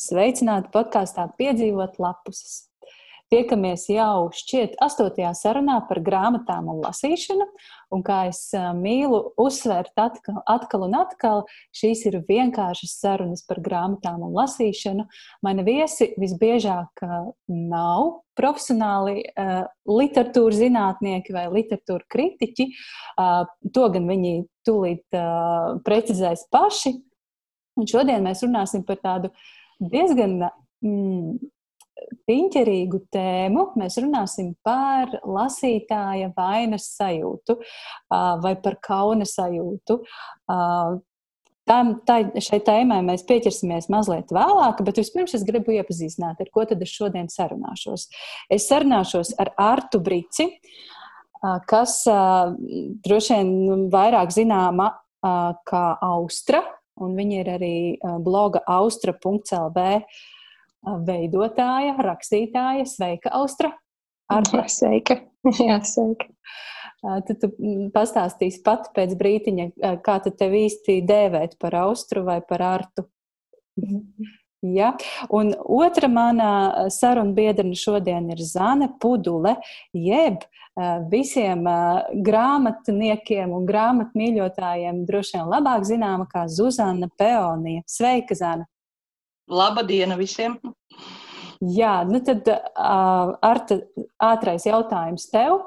Sveicināti podkāstā Piedzīvot lapuses. Tiekamies jau šķiet astotajā sarunā par grāmatām un lasīšanu, un kā es mīlu uzsvērt atkal, atkal un atkal, šīs ir vienkāršas sarunas par grāmatām un lasīšanu. Mani viesi visbiežāk nav profesionāli uh, literatūra zinātnieki vai literatūra kritiķi. Uh, to gan viņi tūlīt uh, precizēs paši. Un šodien mēs runāsim par tādu diezgan mm, piņķerīgu tēmu. Mēs runāsim par lasītāja vainas sajūtu vai par kauna sajūtu. Tam, tai, šai tēmai mēs pieķersimies mazliet vēlāk, bet vispirms es gribu iepazīstināt, ar ko tad es šodien sarunāšos. Es sarunāšos ar Artu Brici, kas droši vien vairāk zināma kā Austra, un viņa ir arī bloga austra.lv veidotāja, rakstītāja. Sveika, Austra! Arta. Sveika! Jā, sveika! Tad tu pastāstīsi pat pēc brītiņa, kā tu tevi īsti dēvēt par Austru vai par Artu. Ja? Un otra mana saruna biedrene šodien ir Zane Pudule, jeb visiem grāmatniekiem un grāmatmīļotājiem droši vien labāk zināma kā Zuzana Peonija. Sveika, Zana! Laba diena visiem! Jā, nu tad uh, Arta, ātrais jautājums tev.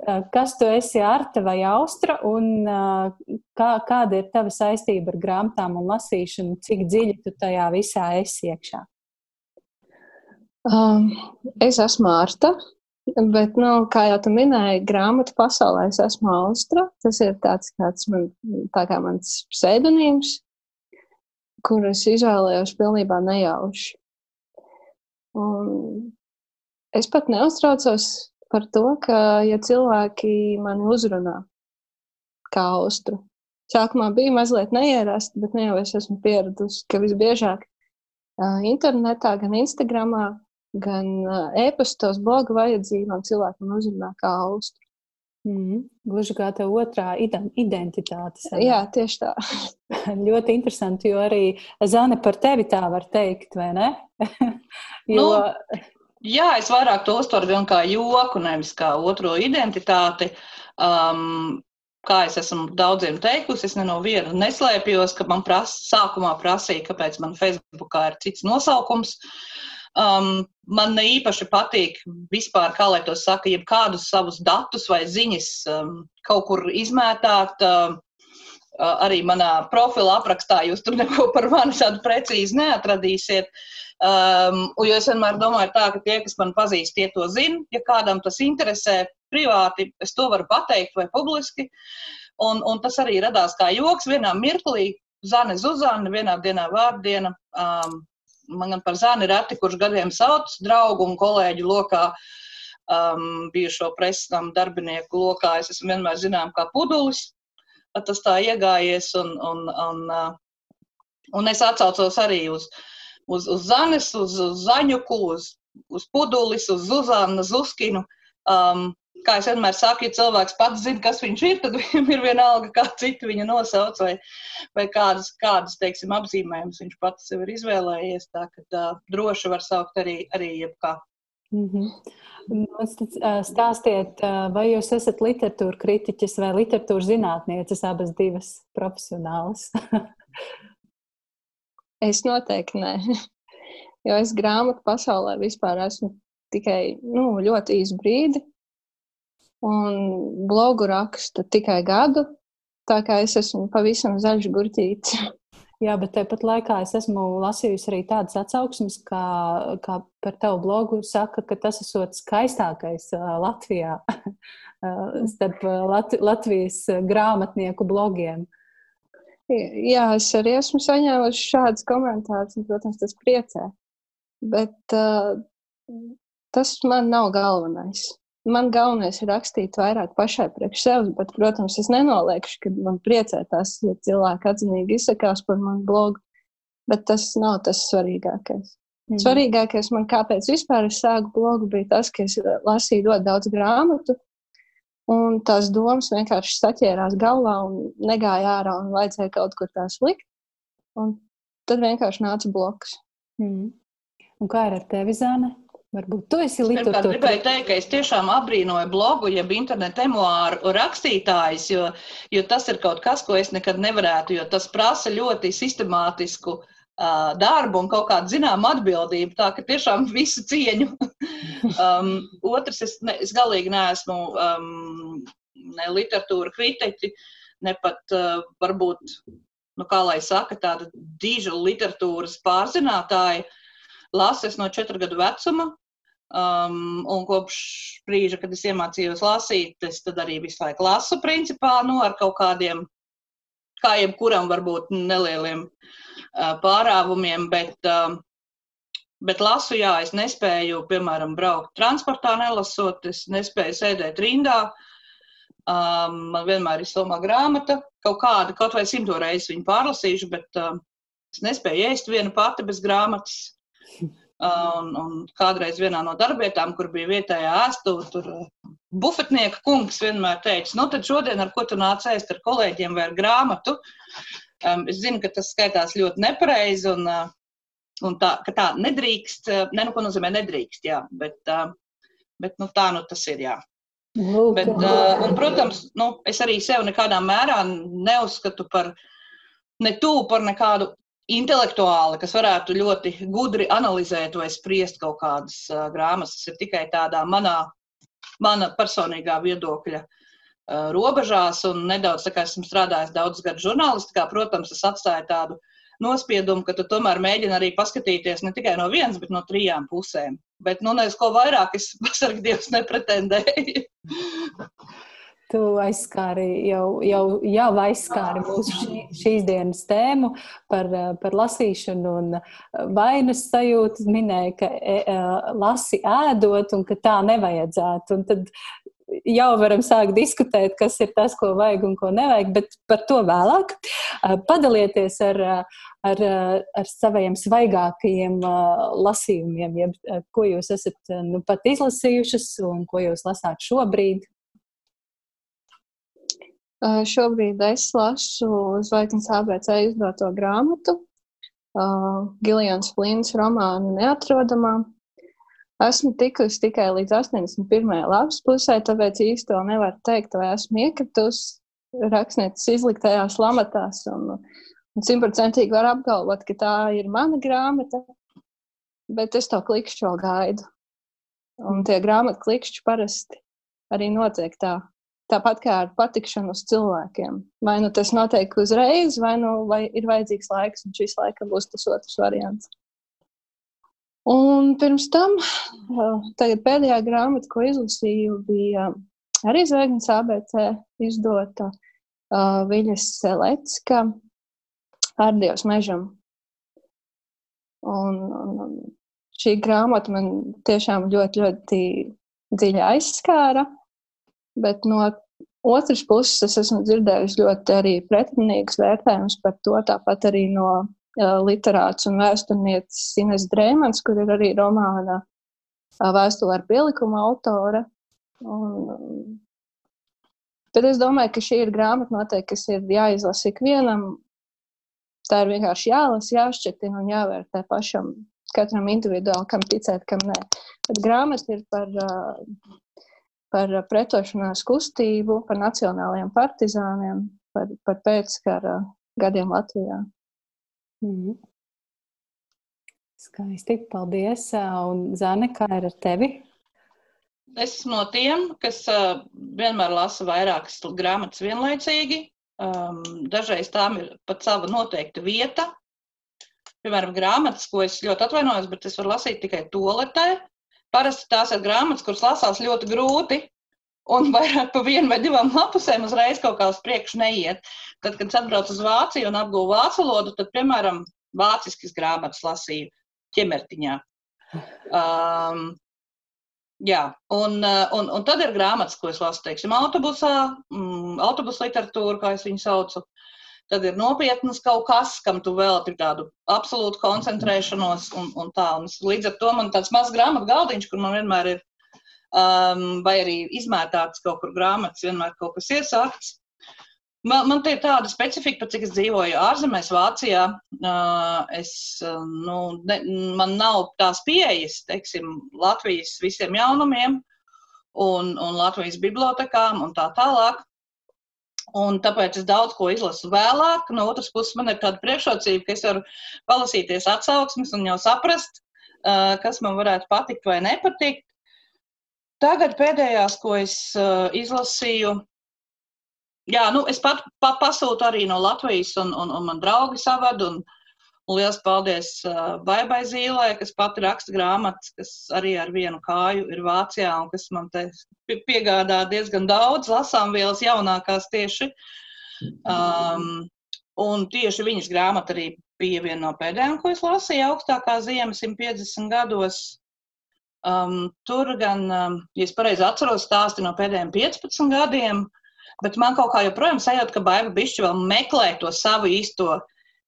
Uh, kas tu esi, Arta vai Austra, un uh, kā, kāda ir tava saistība ar grāmatām un lasīšanu? Cik dziļi tu tajā visā esi iekšā? Um, es esmu Arta, bet, nu, kā jau tu minēji, grāmatu pasaulē es esmu Austra. Tas ir tāds kāds man, tā kā mans pseidonīms kuras izvēlējos pilnībā nejauši. Un es pat neuztraucos par to, ka, ja cilvēki mani uzrunā kā austru, sākumā bija mazliet neierasta, bet nu jau es esmu pieradusi, ka visbiežāk internetā, gan Instagramā, gan e-pastos, bloga vajadzībām cilvēki man uzrunā kā austru. Mm, gluži kā tā otrā identitāte. Sanā. Jā, tieši tā. ļoti interesanti, jo arī Zane par tevi tā var teikt, vai ne? jo... nu, jā, es vairāk to uztveru gan kā joku, nevis kā otro identitāti. Um, kā es esmu daudziem teikusi, es ne no viena neslēpjos, ka man pras, sākumā prasīja, kāpēc man Facebookā ir cits nosaukums. Uh, Um, man ne īpaši patīk vispār, kā lai to saka, jebkādus savus datus vai ziņas um, kaut kur izmētāt. Um, arī manā profila aprakstā jūs tur neko par mani tādu precīzi neatradīsiet. Um, jo es vienmēr domāju, tā, ka tie, kas man pazīst, tie to zina. Ja kādam tas interesē privāti, es to varu pateikt vai publiski. Un, un tas arī radās kā joks vienā mirklī. Zane Zuzana, vienā dienā vārdiena. Um, man gan par zāni reti, kurš gadiem sauc draugu un kolēģu lokā, um, bijušo presnam darbinieku lokā. Es esmu vienmēr zinām kā pudulis, tas tā iegājies un, un, un, uh, un es atsaucos arī uz, uz, uz Zanes, uz, uz Zaņuku, uz, uz pudulis, uz Zuzānu, Zuskinu. Um, kā es vienmēr saku, ja cilvēks pats zina, kas viņš ir, tad viņam ir vienalga, kā citi viņu nosauc, vai, vai kādas, kādas teiksim, apzīmējumus viņš pats sev ir izvēlējies. Tā ka tā, droši var saukt arī, arī jebkā. Mm -hmm. Stāstiet, vai jūs esat literatūra kritiķis vai literatūra zinātnieces, abas divas profesionālas? es noteikti nē, jo es grāmatu pasaulē vispār esmu tikai nu, ļoti īsu brīdi un blogu rakstu tikai gadu. Tā kā es esmu pavisam zaļš gurķītis. Jā, bet tāpat laikā es esmu lasījusi arī tādas atsauksmes, kā, kā par tavu blogu saka, ka tas esot skaistākais Latvijā starp Lat Latvijas grāmatnieku blogiem. Jā, es arī esmu saņēmusi šādus komentārus, un, protams, tas priecē. Bet uh, tas man nav galvenais. Man galvenais ir rakstīt vairāk pašai priekš sevis, bet, protams, es nenoliekšu, ka man priecē tas, ja cilvēki atzinīgi izsakās par manu blogu. Bet tas nav tas svarīgākais. Mm. Svarīgākais man, kāpēc vispār es sāku blogu, bija tas, ka es lasīju ļoti daudz grāmatu, un tās domas vienkārši saķērās galvā un negāja ārā, un vajadzēja kaut kur tās likt. Un tad vienkārši nāca bloks. Mm. Un kā ir ar tevi, Zāne? Varbūt tu esi literatūra. Es gribēju teikt, ka es tiešām abrīnoju blogu, jeb internetu emuāru rakstītājus, jo, jo tas ir kaut kas, ko es nekad nevarētu, jo tas prasa ļoti sistemātisku uh, darbu un kaut kādu zināmu atbildību. Tā ka tiešām visu cieņu. um, otrs, es, ne, es galīgi neesmu um, ne literatūra kritiķi, ne pat uh, varbūt, nu kā lai saka, tāda diža literatūras pārzinātāja. Lasu es no četru gadu vecuma, Um, un kopš brīža, kad es iemācījos lasīt, es arī visu laiku lasu, principā, nu, ar kaut kādiem, kā jebkuram, varbūt nelieliem uh, pārāvumiem, bet, uh, bet lasu, jā, es nespēju, piemēram, braukt transportā nelasot, es nespēju sēdēt rindā. Um, man vienmēr ir somā grāmata, kaut kāda, kaut vai simto reizi viņu pārlasīšu, bet uh, es nespēju ēst vienu pati bez grāmatas. Un, un kādreiz vienā no darbietām, kur bija vietējā ēstuve, tur uh, bufetnieka kungs vienmēr teica, nu tad šodien ar ko tu nāc ēst ar kolēģiem vai ar grāmatu. Um, es zinu, ka tas skaitās ļoti nepareizi un, uh, un tā, ka tā nedrīkst, uh, ne, nu, ko nozīmē nedrīkst, jā, bet, bet nu, tā nu tas ir, jā. Lūk, bet, uh, un, protams, nu, es arī sev nekādā mērā neuzskatu par ne tuvu par nekādu intelektuāli, kas varētu ļoti gudri analizēt vai spriest kaut kādas uh, grāmatas. Tas ir tikai tādā manā, mana personīgā viedokļa uh, robežās, un nedaudz kā esmu strādājis daudz gadu žurnālistikā, protams, tas atstāja tādu nospiedumu, ka tu tomēr mēģini arī paskatīties ne tikai no vienas, bet no trijām pusēm. Bet, nu, nezinu, ko vairāk es pasargdievs nepretendēju. Tu aizskāri jau, jau, jau aizskāri mūsu šī, šīs dienas tēmu par, par lasīšanu un vainas sajūtu. Minēja, ka e, e, lasi ēdot un ka tā nevajadzētu. Un tad jau varam sākt diskutēt, kas ir tas, ko vajag un ko nevajag, bet par to vēlāk. Padalieties ar, ar, ar saviem svaigākajiem lasījumiem, jeb, ko jūs esat nu, pat izlasījušas un ko jūs lasāt šobrīd. Uh, šobrīd es lasu Zvaigznes ABC izdoto grāmatu, uh, Giljans Flins romānu Neatrodamā. Esmu tikusi tikai līdz 81. lapas pusē, tāpēc īsti vēl nevaru teikt, vai esmu iekritusi rakstnieces izliktajās lamatās. Un simtprocentīgi varu apgalvot, ka tā ir mana grāmata, bet es to klikšķi vēl gaidu. Un tie grāmatu klikšķi parasti arī notiek tā, Tāpat kā ar patikšanu uz cilvēkiem. Vai nu tas notiek uzreiz, vai, nu, vai ir vajadzīgs laiks, un šis laikam būs tas otrs variants. Un pirms tam, tagad pēdējā grāmata, ko izlasīju, bija arī Zvaigznes ABC izdota uh, Viļas Selecka ar Dievs mežam. Un, un šī grāmata man tiešām ļoti, ļoti dziļi aizskāra. Bet no otras puses, es esmu dzirdējusi ļoti arī pretrunīgus vērtējumus par to, tāpat arī no uh, literāts un vēsturnieces Ines Drēmans, kur ir arī romāna uh, vēstule ar pielikumu autore. Un, bet es domāju, ka šī ir grāmata noteikti, kas ir jāizlasa ikvienam. Tā ir vienkārši jālasa, jāšķetina un jāvērtē pašam, katram individuāli, kam ticēt, kam nē. Bet grāmata ir par uh, par pretošanās kustību, par nacionālajiem partizāniem, par, par pēckara gadiem Latvijā. Mm. Skaisti, paldies. Un Zane, kā ir ar tevi? Es esmu no tiem, kas uh, vienmēr lasa vairākas grāmatas vienlaicīgi. Um, dažreiz tām ir pat sava noteikta vieta. Piemēram, grāmatas, ko es ļoti atvainojos, bet es varu lasīt tikai toaletē. Parasti tās ir grāmatas, kuras lasās ļoti grūti, un vairāk pa vienu vai divām lapusēm uzreiz kaut kā uz priekšu neiet. Tad, kad es atbraucu uz Vāciju un apgūvu vācu valodu, tad, piemēram, vāciskas grāmatas lasīju ķemertiņā. Um, jā, un, un, un tad ir grāmatas, ko es lasu, teiksim, autobusā, mm, autobusu literatūru, kā es viņu saucu. Tad ir nopietnas kaut kas, kam tu velti tādu absolūtu koncentrēšanos un, un tā. Un līdz ar to man tāds mazs grāmatu galdiņš, kur man vienmēr ir, um, vai arī izmētāts kaut kur grāmatas, vienmēr kaut kas iesākts. Man, man te ir tāda specifika, pat cik es dzīvoju ārzemēs, Vācijā. Es, nu, ne, man nav tās pieejas, teiksim, Latvijas visiem jaunumiem un, un Latvijas bibliotekām un tā tālāk. Un tāpēc es daudz ko izlasu vēlāk. No otras puses, man ir tāda priekšrocība, ka es varu palasīties atsauksmes un jau saprast, kas man varētu patikt vai nepatikt. Tagad pēdējās, ko es izlasīju, jā, nu, es pat pa, pasūtu arī no Latvijas, un, un, un man draugi saved. Un, un liels paldies Baibai Zīlē, kas pati raksta grāmatas, kas arī ar vienu kāju ir Vācijā un kas man te piegādā diezgan daudz lasām vielas jaunākās tieši. Um, un tieši viņas grāmata arī bija viena no pēdējām, ko es lasīju augstākā ziema 150 gados. Um, tur gan, um, ja es pareizi atceros, stāsti no pēdējiem 15 gadiem, Bet man kaut kā joprojām sajūta, ka baiva bišķi vēl meklē to savu īsto,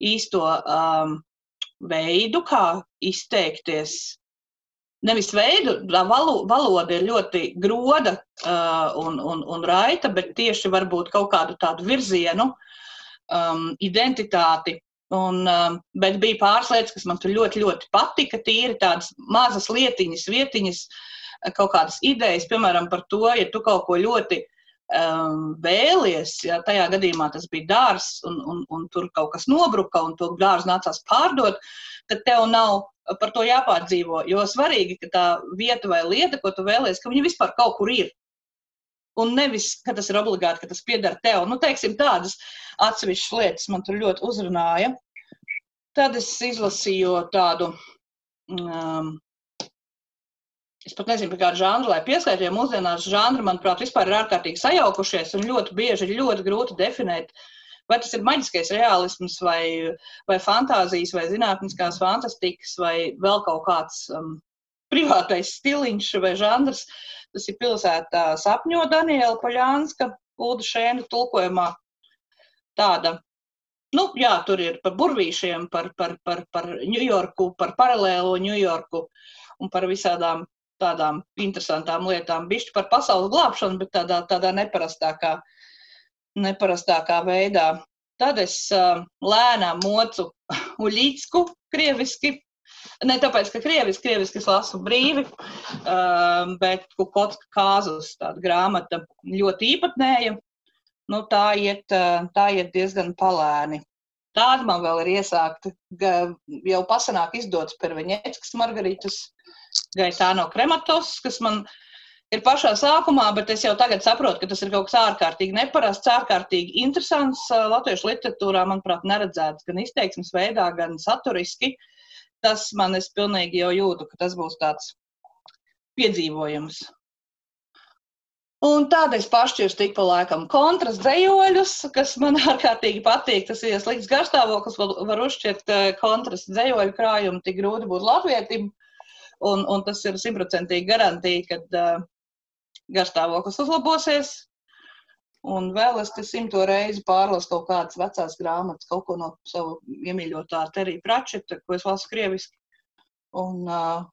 īsto um, veidu, kā izteikties. Nevis veidu, valo, valoda ir ļoti groda uh, un, un, un raita, bet tieši varbūt kaut kādu tādu virzienu, um, identitāti. Un, um, bet bija pāris lietas, kas man tur ļoti, ļoti patika. Tīri tādas mazas lietiņas, vietiņas, kaut kādas idejas, piemēram, par to, ja tu kaut ko ļoti um, vēlies, ja tajā gadījumā tas bija dārsts un, un, un tur kaut kas nobruka un to dārstu nācās pārdot, tad tev nav par to jāpārdzīvo. Jo svarīgi, ka tā vieta vai lieta, ko tu vēlies, ka viņa vispār kaut kur ir. Un nevis, ka tas ir obligāti, ka tas pieder tev. Nu, teiksim, tādas atsevišķas lietas man tur ļoti uzrunāja. Tad es izlasīju tādu um, Es pat nezinu, kāda žanra, lai pieskaitījā mūsdienās žanri, manuprāt, vispār ir ārkārtīgi sajaukušies un ļoti bieži ir ļoti grūti definēt, vai tas ir maģiskais realisms, vai, vai fantāzijas, vai zinātniskās fantastikas, vai vēl kaut kāds um, privātais stiliņš vai žanrs. Tas ir pilsētā sapņo Daniela Paļānska, Ulda Šēna tulkojumā. Tāda Nu, jā, tur ir par burvīšiem, par, par, par, par Ņujorku, par paralēlo Ņujorku un par visādām tādām interesantām lietām, bišķi par pasaules glābšanu, bet tādā, tādā neparastākā, neparastākā veidā. Tad es uh, lēnām mocu uļīcku krieviski. Ne tāpēc, ka krieviski, krieviski es lasu brīvi, uh, bet Kukotska kāzus, tāda grāmata ļoti īpatnēja. Nu, tā, iet, uh, tā iet diezgan palēni. Tāda man vēl ir iesākta, jau pasanāk izdots par Veņēckas Margaritas Gaitāno Krematos, kas man ir pašā sākumā, bet es jau tagad saprotu, ka tas ir kaut kas ārkārtīgi neparasts, ārkārtīgi interesants latviešu literatūrā, manuprāt, neredzēts gan izteiksmes veidā, gan saturiski. Tas man es pilnīgi jau jūtu, ka tas būs tāds piedzīvojums. Un tādā es pašķiru tik pa laikam kontrast dzējoļus, kas man ārkārtīgi patīk. Tas ir slikts garstāvoklis, var uzšķirt kontrast dzējoļu krājumu, tik grūti būt latvietim. Un, un tas ir simtprocentīgi garantija, ka uh, garstāvoklis uzlabosies. Un vēl es te simto reizi pārlasu kaut kādas vecās grāmatas, kaut ko no savu iemīļotā Terija Pračeta, ko es lasu krieviski. Un, uh,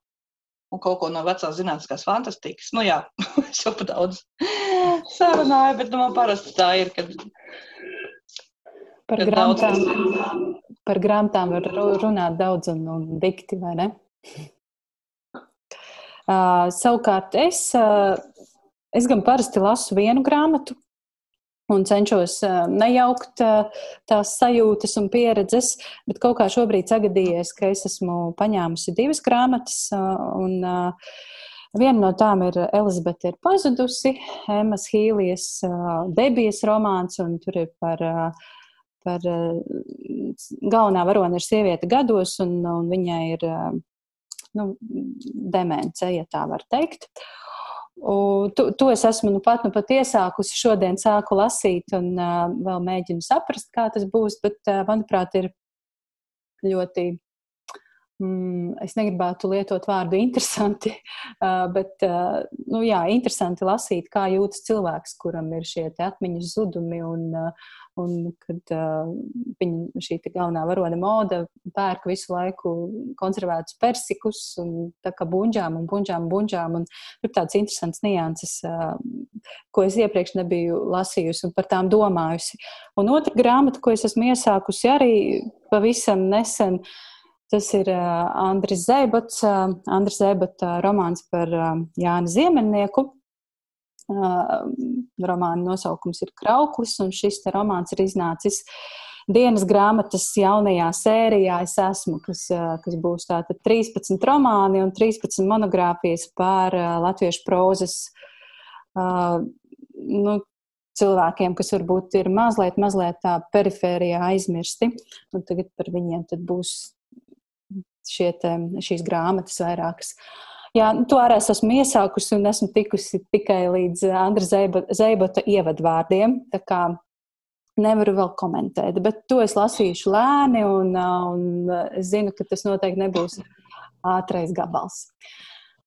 un kaut ko no vecās zinātniskās fantastikas. Nu jā, es jau pa daudz sarunāju, bet nu, man parasti tā ir, kad. Par grāmatām, daudz... par grāmatām var runāt daudz un, un dikti, vai ne? Uh, savukārt es, uh, es gan parasti lasu vienu grāmatu un cenšos uh, nejaukt tās sajūtas un pieredzes, bet kaut kā šobrīd sagadījies, ka es esmu paņēmusi divas grāmatas. Un, Viena no tām ir Elizabete ir pazudusi, Emmas Hīlijas debijas romāns, un tur ir par, par galvenā varone ir sieviete gados, un, un viņai ir nu, demence, ja tā var teikt. Un to, to es esmu nu pat, nu pat iesākusi. Šodien sāku lasīt un uh, vēl mēģinu saprast, kā tas būs. Bet, uh, manuprāt, ir ļoti. Mm, es negribētu lietot vārdu interesanti, bet nu, jā, interesanti lasīt, kā jūtas cilvēks, kuram ir šie atmiņas zudumi un, Un kad uh, viņa šī galvenā varone moda pērk visu laiku konservētus persikus un tā kā buļģām un buļģām un buļģām. Un tur tāds interesants nianses, uh, ko es iepriekš nebiju lasījusi un par tām domājusi. Un otra grāmata, ko es esmu iesākusi arī pavisam nesen, tas ir uh, Andris Zēbots, uh, Andris Zēbota romāns par uh, Jāni Ziemeļnieku romāna nosaukums ir Krauklis, un šis romāns ir iznācis dienas grāmatas jaunajā sērijā. Es esmu, kas, kas būs tātad 13 romāni un 13 monogrāfijas par latviešu prozas nu, cilvēkiem, kas varbūt ir mazliet, mazliet tā perifērijā aizmirsti. Un tagad par viņiem būs šie, te, šīs grāmatas vairākas. Uh, Jā, nu, to arī es esmu iesākusi un esmu tikusi tikai līdz eh, Andra Zeibota ievadvārdiem. Nevaru vēl komentēt, bet to es lasīšu lēni un, eh, un eh, es zinu, ka tas noteikti nebūs ātrais gabals.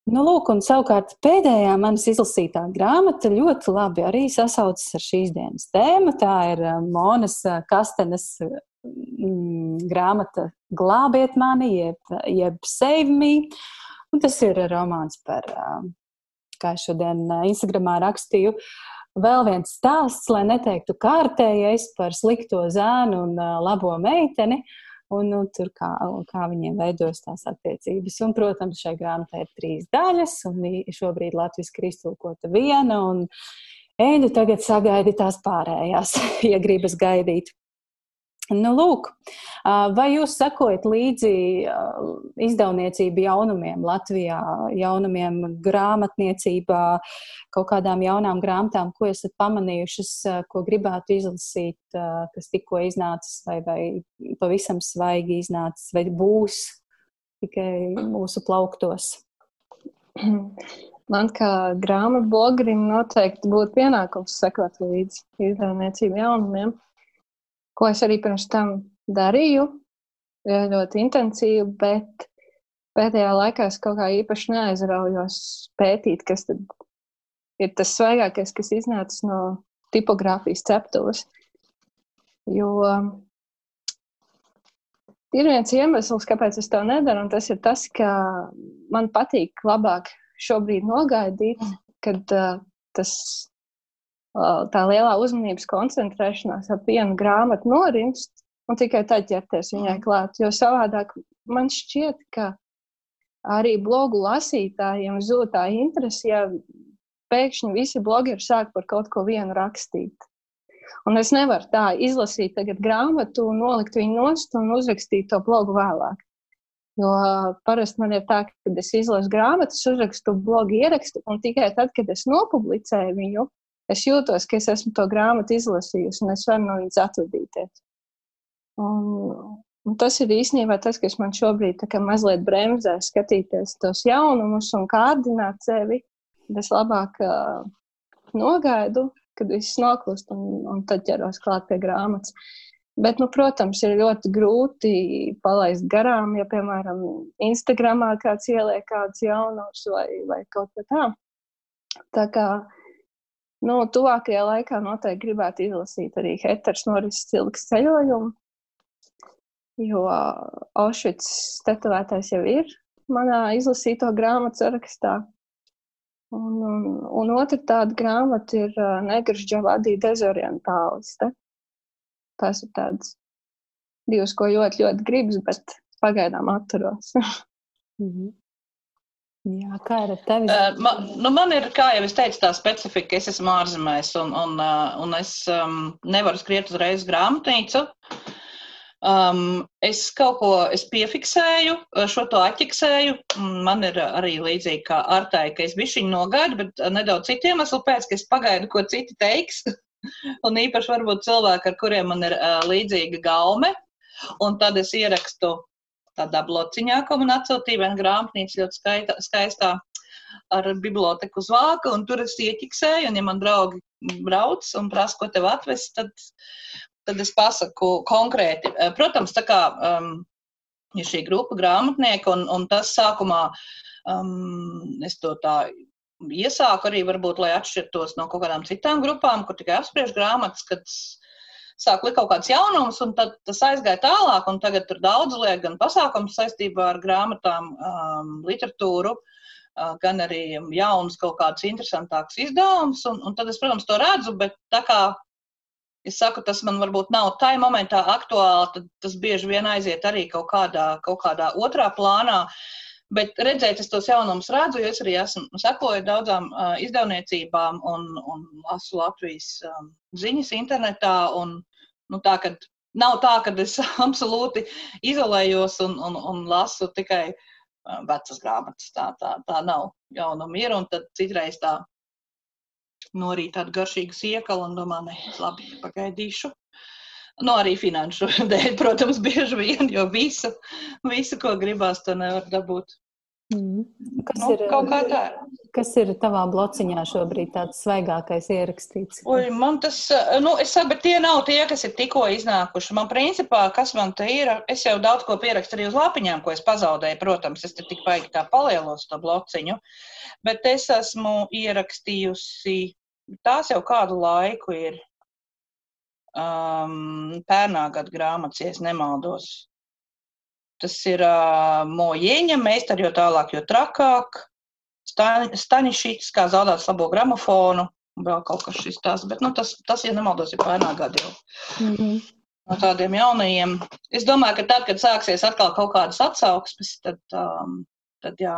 Nu, lūk, un savukārt pēdējā manas izlasītā grāmata ļoti labi arī sasaucas ar šīs dienas tēmu. Tā ir Monas Kastenes mm, grāmata Glābiet mani, jeb, jeb Save Me. Un tas ir romāns par, kā šodien Instagramā rakstīju, vēl viens stāsts, lai neteiktu kārtējais par slikto zēnu un labo meiteni. Un, nu, tur kā, kā viņiem veidojas tās attiecības. Un, protams, šai grāmatai ir trīs daļas, un šobrīd Latvijas ir iztulkota viena. Eņģu tagad sagaidi tās pārējās, ja gribas gaidīt. Nu, lūk, vai jūs sekojat līdzi izdevniecību jaunumiem Latvijā, jaunumiem grāmatniecībā, kaut kādām jaunām grāmatām, ko esat pamanījušas, ko gribētu izlasīt, kas tikko iznācis vai, vai pavisam svaigi iznācis, vai būs tikai mūsu plauktos? Man kā grāmatu blogerim noteikti būtu pienākums sekot līdzi izdevniecību jaunumiem ko es arī pirms tam darīju, ļoti intensīvi, bet pēdējā laikā es kaut kā īpaši neaizraujos pētīt, kas tad ir tas svaigākais, kas iznācis no tipogrāfijas ceptuves. Jo ir viens iemesls, kāpēc es to nedaru, un tas ir tas, ka man patīk labāk šobrīd nogaidīt, kad uh, tas tā lielā uzmanības koncentrēšanās ap vienu grāmatu norimst, un tikai tad ķerties viņai mhm. klāt. Jo savādāk man šķiet, ka arī blogu lasītājiem zūd tā interese, ja pēkšņi visi blogeri sāk par kaut ko vienu rakstīt. Un es nevaru tā izlasīt grāmatu, nolikt viņu nost un uzrakstīt to blogu vēlāk. Jo parasti man ir tā, ka es izlasu grāmatas, uzrakstu blogu ierakstu, un tikai tad, kad es nopublicēju viņu, es jūtos, ka es esmu to grāmatu izlasījusi un es varu no viņas atvadīties. Un, un tas ir īstenībā tas, kas man šobrīd mazliet bremzē skatīties tos jaunumus un kārdināt sevi. Es labāk uh, nogaidu, kad viss noklust un, un tad ķeros klāt pie grāmatas. Bet, nu, protams, ir ļoti grūti palaist garām, ja, piemēram, Instagramā kāds ieliek kādus jaunus vai, vai kaut ko tādu. Tā kā Nu, tuvākajā laikā noteikti gribētu izlasīt arī Heters Norises cilgas ceļojumu, jo Aušvits tetovētais jau ir manā izlasīto grāmatu sarakstā. Un, un, un otra tāda grāmata ir uh, Negras Džavadī dezorientāliste. Tas ir tāds divas, ko ļoti, ļoti gribas, bet pagaidām atturos. mm -hmm. Jā, kā ir ar tevi? Uh, man, nu man ir, kā jau es teicu, tā specifika, es esmu ārzemēs un, un, uh, un es um, nevaru skriet uzreiz grāmatnīcu. Um, es kaut ko es piefiksēju, šo to atķiksēju. Man ir arī līdzīgi kā Artai, ka es bišķiņu nogaidu, bet nedaudz citu iemeslu pēc, ka es pagaidu, ko citi teiks. un īpaši varbūt cilvēki, ar kuriem man ir uh, līdzīga gaume. Un tad es ierakstu tādā blociņā, ko man atsūtīja viena grāmatnīca ļoti skaita, skaistā ar biblioteku uz vāka, un tur es ieķiksēju, un ja man draugi brauc un prasa, ko tev atvest, tad, tad es pasaku konkrēti. Eh, protams, tā kā um, ir šī grupa grāmatnieka, un, un tas sākumā um, es to tā iesāku arī varbūt, lai atšķirtos no kaut kādām citām grupām, kur tikai apspriež grāmatas, kad sāk likt kaut kāds jaunums, un tad tas aizgāja tālāk, un tagad tur daudz liek gan pasākums saistībā ar grāmatām, um, literatūru, uh, gan arī jauns kaut kāds interesantāks izdevums, un, un tad es, protams, to redzu, bet tā kā es saku, tas man varbūt nav tajā momentā aktuāli, tad tas bieži vien aiziet arī kaut kādā, kaut kādā otrā plānā. Bet redzēt, es tos jaunumus redzu, jo es arī esmu sekoju daudzām uh, izdevniecībām un, un lasu Latvijas um, ziņas internetā. Un, nu, tā, kad, nav tā, ka es absolūti izolējos un, un, un lasu tikai uh, vecas grāmatas. Tā, tā, tā nav jaunuma ir, un tad citreiz tā norīt tādu garšīgu siekalu un domā, ne, labi, pagaidīšu. Nu, arī finanšu dēļ, protams, bieži vien, jo visu, visu ko gribās, to nevar dabūt. Mm. Kas, nu, ir, kas ir tavā blociņā šobrīd tāds svaigākais ierakstīts? Oi, man tas, nu, es bet tie nav tie, kas ir tikko iznākuši. Man principā, kas man te ir, es jau daudz ko pierakstu arī uz lapiņām, ko es pazaudēju, protams, es te tik baigi tā palielos to blociņu, bet es esmu ierakstījusi tās jau kādu laiku ir um, pērnā gada grāmatas, ja nemaldos. Tas ir uh, mojieņa, meistari jo tālāk, jo trakāk. Staņšīts, kā zaudēts labo gramofonu, vēl kaut kas šis tās, bet nu, tas, tas, ja nemaldos, ir pērnā gada jau. Mm -hmm. No tādiem jaunajiem. Es domāju, ka tad, kad sāksies atkal kaut kādas atsauksmes, tad, um, tad jā,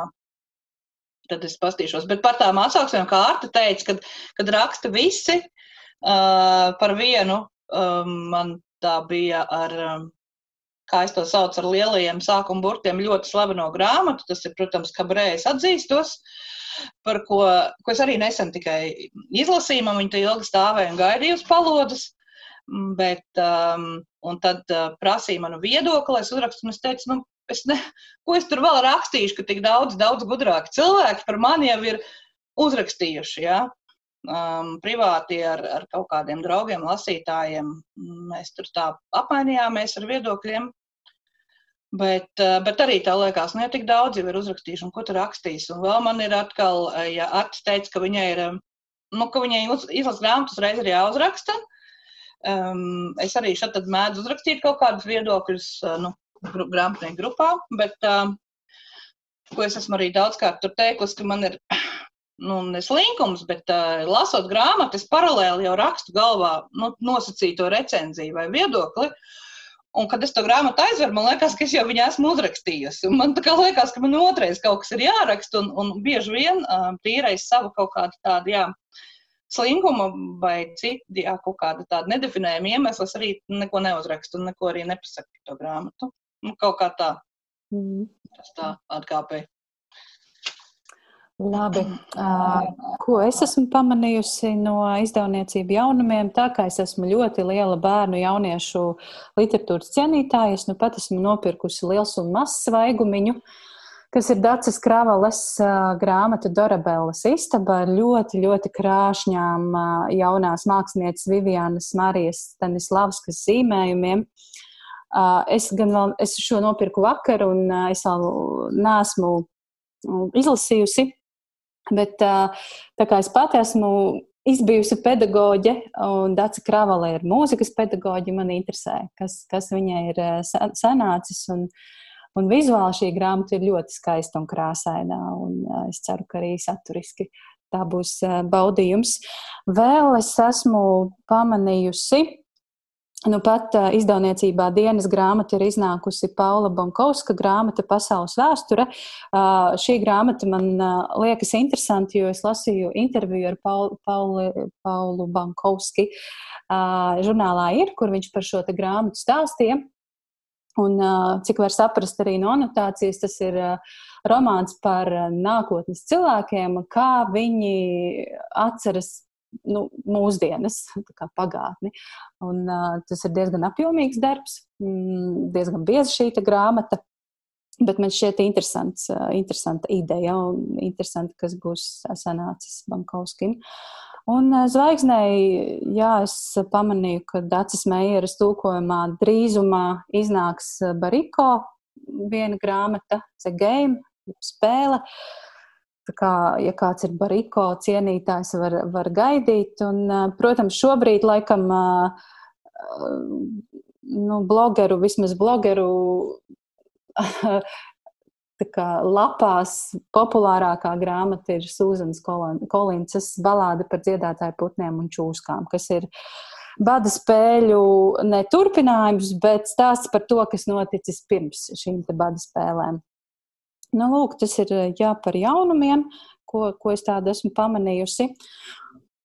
tad es pastīšos. Bet par tām atsauksmēm, kā Arta teica, kad, kad raksta visi uh, par vienu, um, man tā bija ar, um, kā es to saucu, ar lielajiem sākuma burtiem ļoti slaveno grāmatu. Tas ir, protams, kabrējas atzīstos. Par ko, ko es arī nesen tikai izlasīju, man viņa te ilgi stāvēja un gaidīja uz palodas. Bet, um, un tad uh, prasīja manu viedokli, es uzrakstu, un es teicu, nu, es ne, ko es tur vēl rakstīšu, ka tik daudz, daudz gudrāki cilvēki par mani jau ir uzrakstījuši. Ja? Um, privāti ar, ar kaut kādiem draugiem, lasītājiem. Mēs tur tā apmainījāmies ar viedokļiem. Bet, uh, bet arī tā liekas, nu, ja tik daudz jau ir uzrakstījuši, un ko tur rakstīs. Un vēl man ir atkal, uh, ja Arts teica, ka viņai ir, um, nu, ka viņai izlas grāmatas reiz ir jāuzraksta. Um, es arī šeit mēdzu uzrakstīt kaut kādus viedokļus, uh, nu, grāmatnieku grupā, bet uh, ko es esmu arī daudzkārt tur teikusi, ka man ir nu, neslinkums, bet uh, lasot grāmatu, es paralēli jau rakstu galvā nu, nosacīto recenziju vai viedokli. Un, kad es to grāmatu aizveru, man liekas, ka es jau viņu esmu uzrakstījusi. Un man liekas, ka man otrais kaut kas ir jāraksta, un, un bieži vien uh, tīrais savu kaut kādu tādu, jā, slinkuma vai citu, jā, kaut kāda tāda nedefinējama iemesla, es arī neko neuzrakstu un neko arī nepasaku par to grāmatu. Nu, kaut kā tā. Mm. Tas tā atkāpēja. Labi. Ko es esmu pamanījusi no izdevniecību jaunumiem? Tā kā es esmu ļoti liela bērnu jauniešu literatūras cienītāja, es nu pat esmu nopirkusi liels un mazs svaigumiņu, kas ir Dācis Krāvales uh, grāmata Dorabellas istaba ar ļoti, ļoti krāšņām jaunās mākslinieces Vivianas Marijas Stanislavskas zīmējumiem. Es gan vēl es šo nopirku vakar, un es vēl neesmu izlasījusi. Bet tā kā es pati esmu izbijusi pedagoģe, un Dāca Kravalē ir mūzikas pedagoģe, man interesē, kas, kas viņai ir sanācis. Un, un vizuāli šī grāmata ir ļoti skaista un krāsaina, un es ceru, ka arī saturiski tā būs baudījums. Vēl es esmu pamanījusi, Nu, pat uh, izdevniecībā dienas grāmata ir iznākusi Paula Bankovska grāmata Pasaules vēsture. Uh, šī grāmata man uh, liekas interesanti, jo es lasīju interviju ar Paulu, Paulu, Paulu Bankovski uh, žurnālā ir, kur viņš par šo grāmatu stāstīja. Un, cik var saprast arī no anotācijas, tas ir romāns par nākotnes cilvēkiem, kā viņi atceras nu, mūsdienas, pagātni. Un, uh, tas ir diezgan apjomīgs darbs, mm, diezgan bieza šī grāmata. Bet man šķiet interesants, uh, interesanta ideja un interesanti, kas būs sanācis Bankovskim. Un uh, zvaigznēji, jā, es pamanīju, ka Dācis Meijeras tulkojumā drīzumā iznāks Bariko viena grāmata, The Game, spēle. Uh, kā, ja kāds ir bariko cienītājs, var, var gaidīt. Un, protams, šobrīd laikam nu, blogeru, vismaz blogeru lapās populārākā grāmata ir Sūzanas Kolinsas balāde par dziedātāju putniem un čūskām, kas ir bada spēļu neturpinājums, bet stāsts par to, kas noticis pirms šīm bada spēlēm. Nu, lūk, tas ir jā, par jaunumiem, ko, ko es tādu esmu pamanījusi.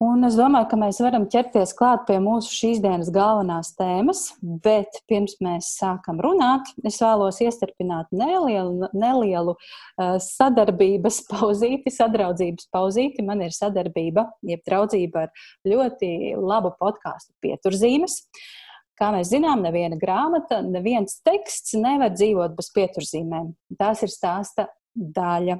Un es domāju, ka mēs varam ķerties klāt pie mūsu šīs dienas galvenās tēmas, bet pirms mēs sākam runāt, es vēlos iestarpināt nelielu, nelielu uh, sadarbības pauzīti, sadraudzības pauzīti. Man ir sadarbība, jeb draudzība ar ļoti labu podkāstu pieturzīmes. Kā mēs zinām, neviena grāmata, neviens teksts nevar dzīvot bez pieturzīmēm. Tās ir stāsta daļa.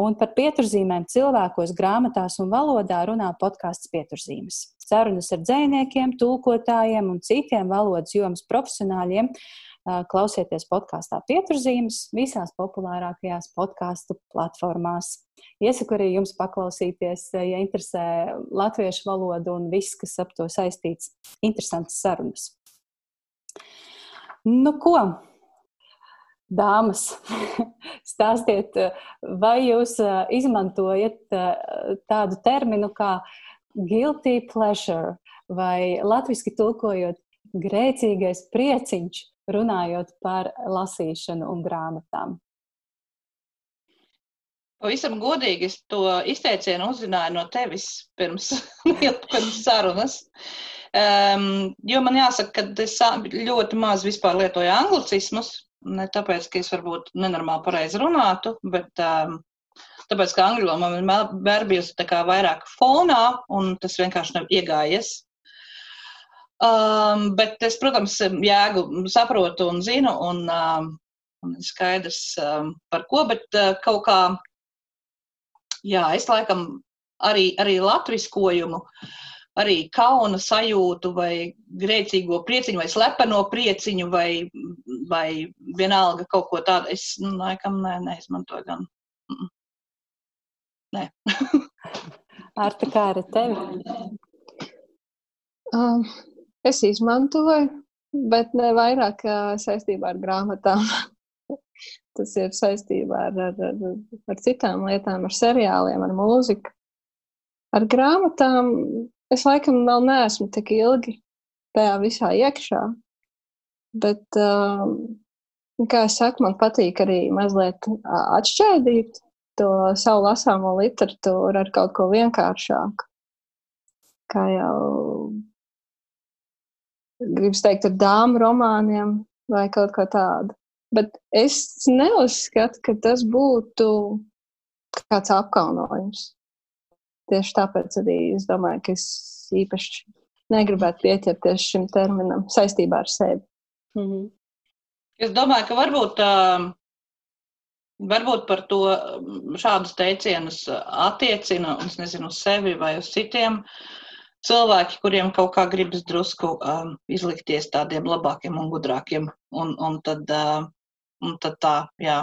Un par pieturzīmēm cilvēkos, grāmatās un valodā runā podkāsts pieturzīmes. Sarunas ar dziniekiem, tulkotājiem un citiem valodas jomas profesionāļiem. Klausieties podkāstā pieturzīmes visās populārākajās podkāstu platformās. Iesaku arī jums paklausīties, ja interesē latviešu valodu un viss, kas ap to saistīts. Interesantas sarunas. Nu, ko? Dāmas, stāstiet, vai jūs izmantojat tādu terminu kā guilty pleasure, vai latviešu tulkojot grēcīgais prieciņš, runājot par lasīšanu un grāmatām? Pavisam godīgi es to izteicienu uzzināju no tevis pirms, pirms sarunas. Um, jo man jāsaka, ka es ļoti maz vispār lietoju anglicismus, Ne tāpēc, ka es varbūt nenormāli pareizi runātu, bet um, tāpēc, ka angļu valoda man vienmēr bijusi tā kā vairāk fonā, un tas vienkārši nav iegājies. Um, bet es, protams, jēgu saprotu un zinu, un, um, un skaidrs um, par ko, bet uh, kaut kā, jā, es laikam arī, arī latviskojumu uh, arī kauna sajūtu, vai grēcīgo prieciņu, vai slepeno prieciņu, vai, vai vienalga kaut ko tādu. Es, nu, laikam, ne, neizmantoju gan. Nē. Arta, kā ar tevi? Um, es izmantoju, bet ne vairāk saistībā ar grāmatām. Tas ir saistībā ar, ar, ar, ar citām lietām, ar seriāliem, ar mūziku. Ar grāmatām Es laikam vēl neesmu tik ilgi tajā visā iekšā. Bet, uh, kā es saku, man patīk arī mazliet atšķaidīt to savu lasāmo literatūru ar kaut ko vienkāršāku. Kā jau gribas teikt, ar dāmu romāniem vai kaut ko tādu. Bet es neuzskatu, ka tas būtu kāds apkaunojums. Tieši tāpēc arī es domāju, ka es īpaši negribētu pieķerties šim terminam saistībā ar sevi. -hmm. Es domāju, ka varbūt, varbūt par to šādus teicienus attiecina, es nezinu, uz sevi vai uz citiem cilvēki, kuriem kaut kā gribas drusku um, izlikties tādiem labākiem un gudrākiem. Un, un, tad, uh, un tad tā, jā,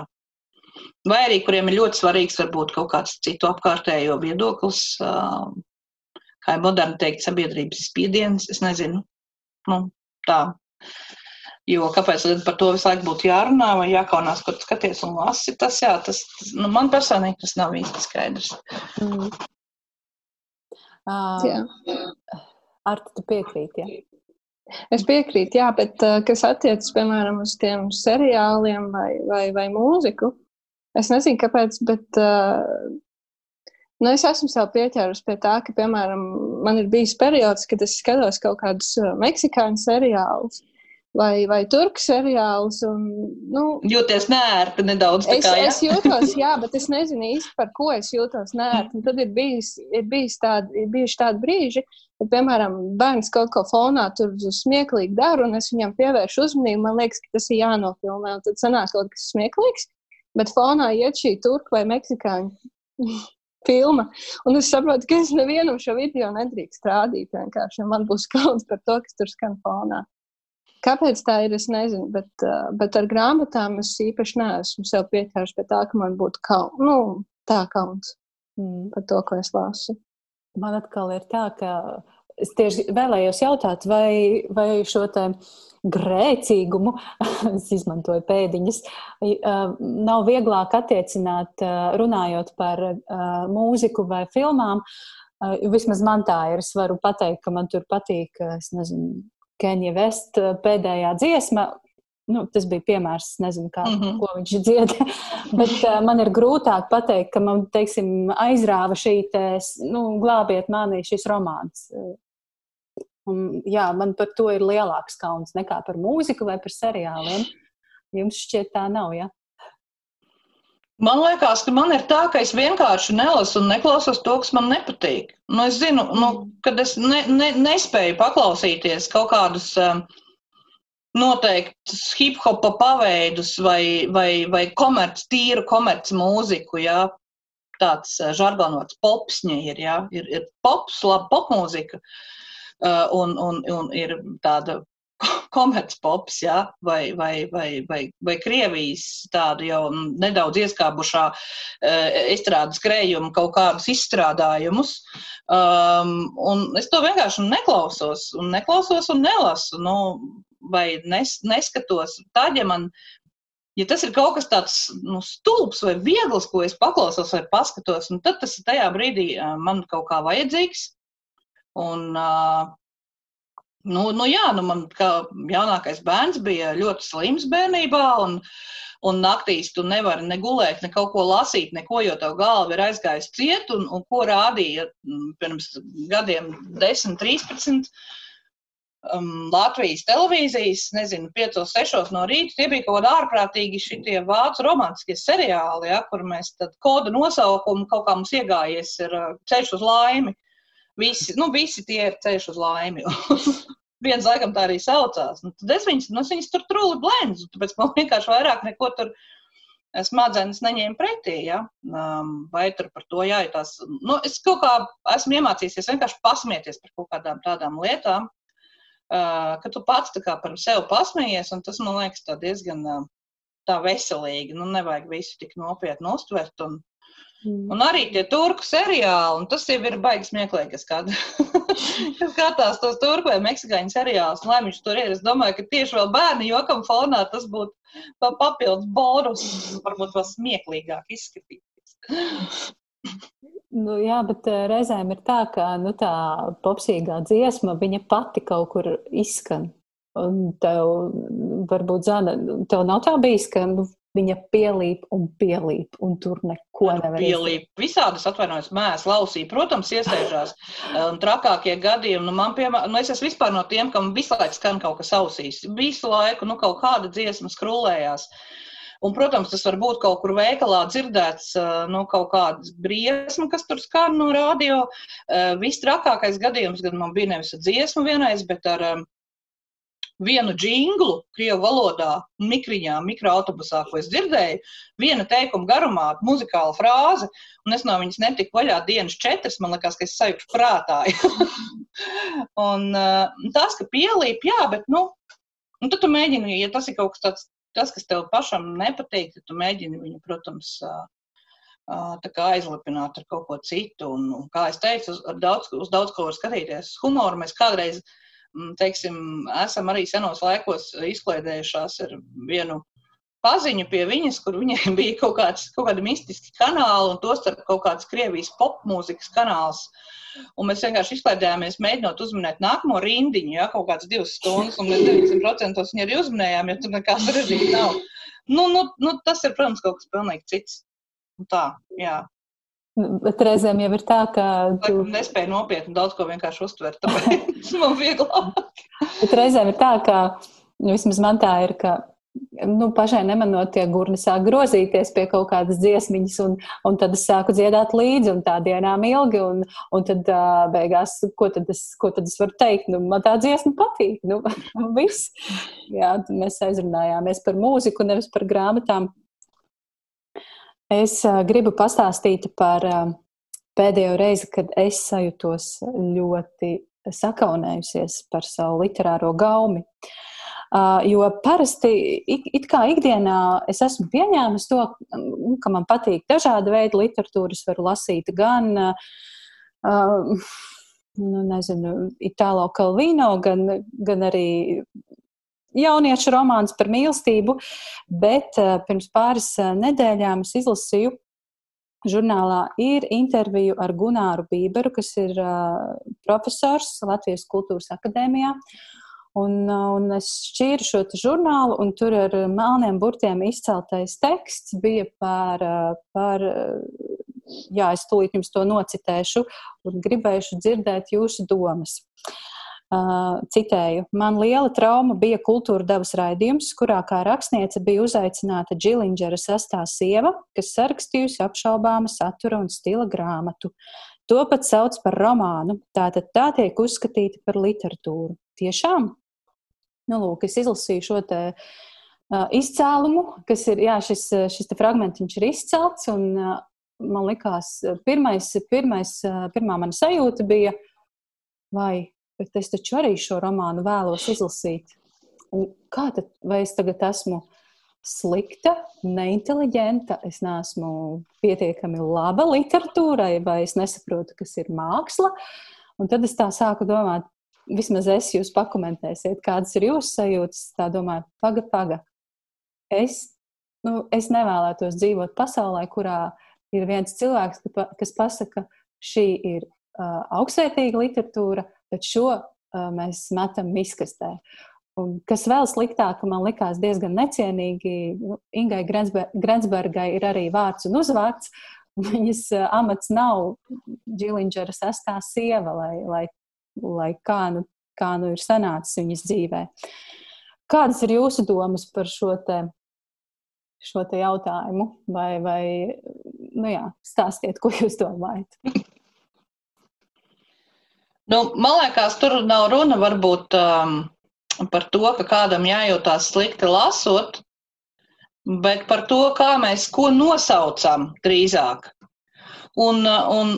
vai arī kuriem ir ļoti svarīgs varbūt kaut kāds citu apkārtējo viedoklis, kā ir moderni teikt, sabiedrības spiediens, es nezinu, nu, tā. Jo kāpēc par to visu laiku būtu jārunā vai jākaunās, kur skaties un lasi, tas, jā, tas, nu, man personīgi tas nav īsti skaidrs. Mm. Uh, jā. Ar tu piekrīti, jā? Es piekrītu, jā, bet kas attiecas, piemēram, uz tiem seriāliem vai, vai, vai mūziku, Es nezinu, kāpēc, bet uh, nu, es esmu sev pieķērusi pie tā, ka, piemēram, man ir bijis periods, kad es skatos kaut kādus meksikāņu seriālus. Vai, vai turku seriālus. Un, nu, Jūties nērti nedaudz. Es, kā, ja? es jūtos, jā, bet es nezinu īsti par ko es jūtos nērti. Un tad ir, bijis, ir, bijis tādi, ir bijuši tādi brīži, kad, piemēram, bērns kaut ko fonā tur smieklīgi dara, un es viņam pievēršu uzmanību. Man liekas, ka tas ir jānofilmē. Un tad sanāk kaut kas smieklīgs bet fonā iet šī turku vai meksikāņu filma. Un es saprotu, ka es nevienam šo video nedrīkst rādīt. Vienkārši man būs kauns par to, kas tur skan fonā. Kāpēc tā ir, es nezinu, bet, uh, bet ar grāmatām es īpaši neesmu sev pieķēries pie tā, ka man būtu kauns, nu, tā kauns mm. par to, ko es lasu. Man atkal ir tā, ka es tieši vēlējos jautāt, vai, vai šo te grēcīgumu, es izmantoju pēdiņas, nav vieglāk attiecināt, runājot par mūziku vai filmām. Vismaz man tā ir. Es varu pateikt, ka man tur patīk, es nezinu, Kenja Vest pēdējā dziesma. Nu, tas bija piemērs, nezinu, kā, mm -hmm. ko viņš dzied. Bet uh, man ir grūtāk pateikt, ka man, teiksim, aizrāva šī, te, nu, glābiet mani šis romāns. Un, jā, man par to ir lielāks kauns nekā par mūziku vai par seriāliem. Jums šķiet tā nav, ja? Man liekas, ka man ir tā, ka es vienkārši nelasu un neklausos to, kas man nepatīk. Nu, es zinu, nu, kad es ne, ne, nespēju paklausīties kaut kādus um, noteiktus hip hopa paveidus vai, vai, vai komerc, tīru komerc mūziku, jā. Tāds uh, žargonots popsņi ir, jā. Ir, ir pops, laba popmūzika. Uh, un, un, un ir tāda komercpops, ja, vai, vai, vai, vai, vai Krievijas tādu jau nedaudz ieskābušā uh, estrādes krējuma kaut kādus izstrādājumus. Um, un es to vienkārši neklausos, un neklausos un nelasu, nu, vai nes, neskatos. Tad, ja man ja tas ir kaut kas tāds nu, stulbs vai viegls, ko es paklausos vai paskatos, nu, tad tas ir tajā brīdī uh, man kaut kā vajadzīgs. Un, nu, nu, jā, nu man kā jaunākais bērns bija ļoti slims bērnībā, un, un naktīs tu nevari ne gulēt, ne kaut ko lasīt, neko, jo tev galva ir aizgājusi ciet, un, un ko rādīja pirms gadiem 10, 13. Um, Latvijas televīzijas, nezinu, 5, 6 no rīta. Tie bija kaut kādi ārprātīgi šitie vācu romantiskie seriāli, ja, kur mēs tad kodu nosaukumu kaut kā mums iegājies ir ceļš uz laimi. Visi, nu, visi tie ir ceļš uz laimi. Viens laikam tā arī saucās. Nu, tad es viņas, nu, es viņas tur trūli blendzu, tāpēc man vienkārši vairāk neko tur smadzenes neņēma pretī. Ja? Um, vai tur par to jāietās. Nu, es kaut kā esmu iemācījies vienkārši pasmieties par kaut kādām tādām lietām, uh, ka tu pats par sevi pasmējies, un tas man liekas diezgan uh, tā veselīgi. Nu, nevajag visu tik nopietni uztvert. Un, Mm. Un arī tie turku seriāli, un tas jau ir baigs smieklīgi, kas, kād, kas skatās tos turku vai meksikāņu seriālus, un lai viņš tur ir. Es domāju, ka tieši vēl bērni jokam fonā tas būtu papildus bonus, varbūt vēl smieklīgāk izskatīties. Nu, jā, bet eh, reizēm ir tā, ka nu, tā popsīgā dziesma, viņa pati kaut kur izskan. Un tev, varbūt, Zana, tev nav tā bijis, ka nu, viņa pielīp un pielīp, un tur neko nevar izdarīt. Visādas atvainojas mēs, lausīja, protams, iesēžās. Un trakākie gadījumi, nu man piemēram, nu es esmu vispār no tiem, kam visu laiku skan kaut kas ausīs. Visu laiku, nu kaut kāda dziesma skrulējās. Un, protams, tas var būt kaut kur veikalā dzirdēts, nu, kaut kāda briesma, kas tur skan no radio. Viss trakākais gadījums, kad man bija nevis dziesma vienreiz, bet ar vienu jinglu krievu valodā, mikriņā, mikroautobusā, ko es dzirdēju, viena teikuma garumā, muzikāla frāze, un es no viņas netiku vaļā dienas četras, man liekas, ka es sajūtu prātā. un uh, tas, ka pielīp, jā, bet, nu, un tad tu mēģini, ja tas ir kaut kas tāds, tas, kas tev pašam nepatīk, tad tu mēģini viņu, protams, uh, kā aizlipināt ar kaut ko citu. Un, un kā es teicu, uz daudz, uz daudz ko var skatīties. Humoru mēs kādreiz Mm, teiksim, esam arī senos laikos izklaidējušās ar vienu paziņu pie viņas, kur viņai bija kaut, kāds, kaut kādi mistiski kanāli, un tostarp kaut kāds Krievijas popmūzikas kanāls. Un mēs vienkārši izklaidējāmies, mēģinot uzminēt nākamo rindiņu, ja, kaut kādas divas stundas, un mēs 90% viņu arī uzminējām, jo tur nekāds režīms nav. Nu, nu, nu, tas ir, protams, kaut kas pilnīgi cits. Un tā, jā. Bet reizēm jau ir tā, ka. Tu nespēji nopietni daudz ko vienkārši uztvert, tāpēc man vieglāk. Bet reizēm ir tā, ka nu, vismaz man tā ir, ka nu, pašai nemanot, tie gurni sāk grozīties pie kaut kādas dziesmiņas, un, un tad es sāku dziedāt līdzi, un tā dienām ilgi, un, un tad uh, beigās, ko tad, es, ko tad es varu teikt? Nu, man tā dziesma patīk, nu, viss. Jā, mēs aizrunājāmies par mūziku, nevis par grāmatām. Es gribu pastāstīt par pēdējo reizi, kad es sajūtos ļoti sakaunējusies par savu literāro gaumi. Jo parasti, it, kā ikdienā, es esmu pieņēmusi to, ka man patīk dažāda veida literatūras, varu lasīt gan nu, nezinu, Itālo Kalvino, gan, gan arī jauniešu romāns par mīlestību, bet uh, pirms pāris uh, nedēļām es izlasīju žurnālā ir intervija ar Gunāru Bīberu, kas ir uh, profesors Latvijas Kultūras Akadēmijā. Un, un es šķīru šo žurnālu, un tur ar melniem burtiem izceltais teksts bija par, par jā, es tūlīt jums to nocitēšu, un gribēšu dzirdēt jūsu domas. Uh, citēju, man liela trauma bija kultūra devas raidījums, kurā kā rakstniece bija uzaicināta Džilingera sastā sieva, kas sarakstījusi apšaubāma satura un stila grāmatu. To pat sauc par romānu, tātad tā tiek uzskatīta par literatūru. Tiešām? Nu, lūk, es izlasīju šo te uh, izcēlumu, kas ir, jā, šis, šis te fragments ir izcelts, un uh, man likās, pirmais, pirmais, pirmā mana sajūta bija, vai bet es taču arī šo romānu vēlos izlasīt. Un kā tad, vai es tagad esmu slikta, neinteliģenta, es neesmu pietiekami laba literatūrai, vai es nesaprotu, kas ir māksla. Un tad es tā sāku domāt, vismaz es jūs pakomentēsiet, kādas ir jūsu sajūtas. Tā domāju, paga, paga. Es, nu, es nevēlētos dzīvot pasaulē, kurā ir viens cilvēks, kas pasaka, šī ir uh, augstsvērtīga literatūra, bet šo uh, mēs metam miskastē. Un kas vēl sliktāk, man likās diezgan necienīgi, nu, Ingai Grensbergai ir arī vārds un uzvārds. Viņas amats nav Džilingera sastā sieva, lai, lai, lai kā, nu, kā nu ir sanācis viņas dzīvē. Kādas ir jūsu domas par šo te, šo te jautājumu? Vai, vai nu jā, stāstiet, ko jūs domājat? Nu, man liekas, tur nav runa varbūt um, par to, ka kādam jājūtās slikti lasot, bet par to, kā mēs ko nosaucam drīzāk. Un, un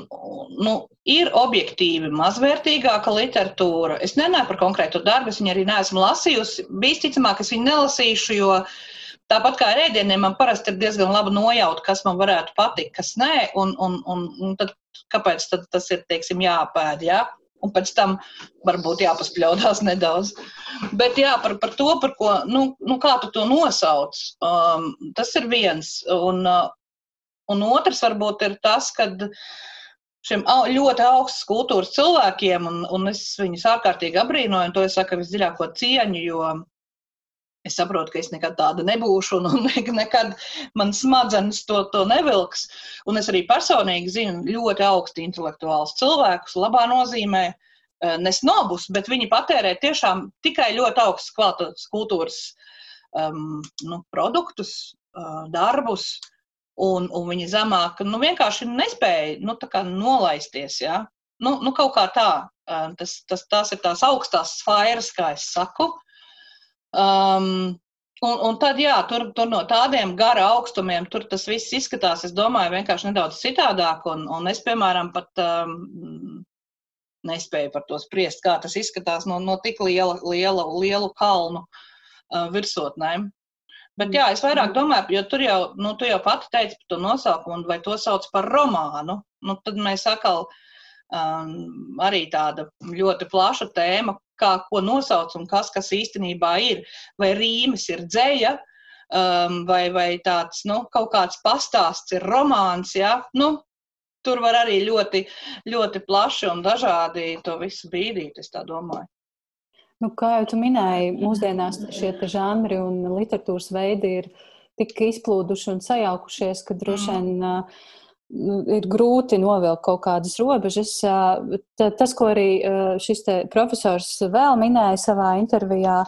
nu, ir objektīvi mazvērtīgāka literatūra. Es nenāju par konkrētu darbu, es viņu arī neesmu lasījusi. Visticamāk, es viņu nelasīšu, jo tāpat kā rēdieniem, man parasti ir diezgan laba nojauta, kas man varētu patikt, kas nē, un, un, un, un tad, kāpēc tad tas ir, teiksim, jāpēd, jā. Ja? Un pēc tam varbūt jāpaspļaudās nedaudz. Bet jā, par, par to, par ko, nu, nu kā tu to nosauc, um, tas ir viens. Un, uh, un otrs varbūt ir tas, ka šiem ļoti augstas kultūras cilvēkiem, un, un es viņus ārkārtīgi abrīnoju, un to es saku visdziļāko cieņu, jo Es saprotu, ka es nekad tāda nebūšu, un nekad man smadzenes to, to nevilks. Un es arī personīgi zinu ļoti augstu intelektuālus cilvēkus, labā nozīmē, eh, nesnobus, bet viņi patērē tiešām tikai ļoti augstas kvalitātes kultūras um, nu, produktus, uh, darbus, un, un viņi zemāk nu, vienkārši nespēja nu, nolaisties. Ja? Nu, nu, kaut kā tā, uh, tas, tas, tās ir tās augstās sfēras, kā es saku. Uh, Um, Un, un tad, jā, tur, tur no tādiem gara augstumiem, tur tas viss izskatās, es domāju, vienkārši nedaudz citādāk. Un, un es, piemēram, pat um, nespēju par to spriest, kā tas izskatās no, no tik liela, liela, lielu kalnu uh, virsotnēm. Bet jā, es vairāk domāju, jo tur jau, nu, tu jau pati teici par to nosaukumu, vai to sauc par romānu. Nu, tad mēs atkal um, arī tāda ļoti plaša tēma, kā ko nosauc un kas, kas īstenībā ir. Vai rīmes ir dzēja, um, vai, vai tāds nu, kaut kāds pastāsts ir romāns. Ja? Nu, tur var arī ļoti, ļoti plaši un dažādi to visu bīdīt, es tā domāju. Nu, kā jau minēji, mūsdienās šie žanri un literatūras veidi ir tik izplūduši un sajaukušies, ka droši vien mm. Ir grūti novilkt kaut kādas robežas. Tas, ko arī šis profesors vēl minēja savā intervijā,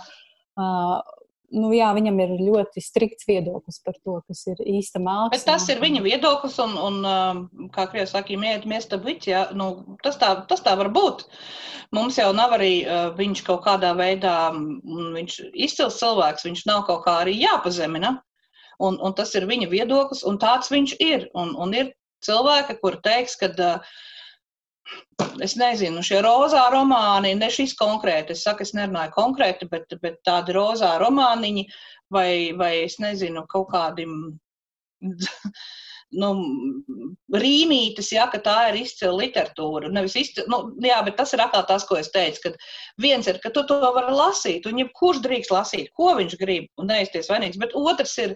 nu, jā, viņam ir ļoti strikts viedoklis par to, kas ir īsta māksla. Bet tas ir viņa viedoklis, un, un kā Krievs saka, iet miesta biķi, ja? nu, tas, tā, tas tā var būt. Mums jau nav arī viņš kaut kādā veidā, viņš izcils cilvēks, viņš nav kaut kā arī jāpazemina. Un, un tas ir viņa viedoklis, un tāds viņš ir. Un, un ir cilvēki, kur teiks, ka es nezinu, šie rozā romāni, ne šis konkrēti, es saku, es nerunāju konkrēti, bet, bet tādi rozā romāniņi vai, vai es nezinu, kaut kādi nu, rīmītas, ja, ka tā ir izcila literatūra. Nevis izcila, nu, jā, bet tas ir atkal tas, ko es teicu, ka viens ir, ka tu to vari lasīt, un jebkurš drīkst lasīt, ko viņš grib, un neizties vainīgs, bet otrs ir,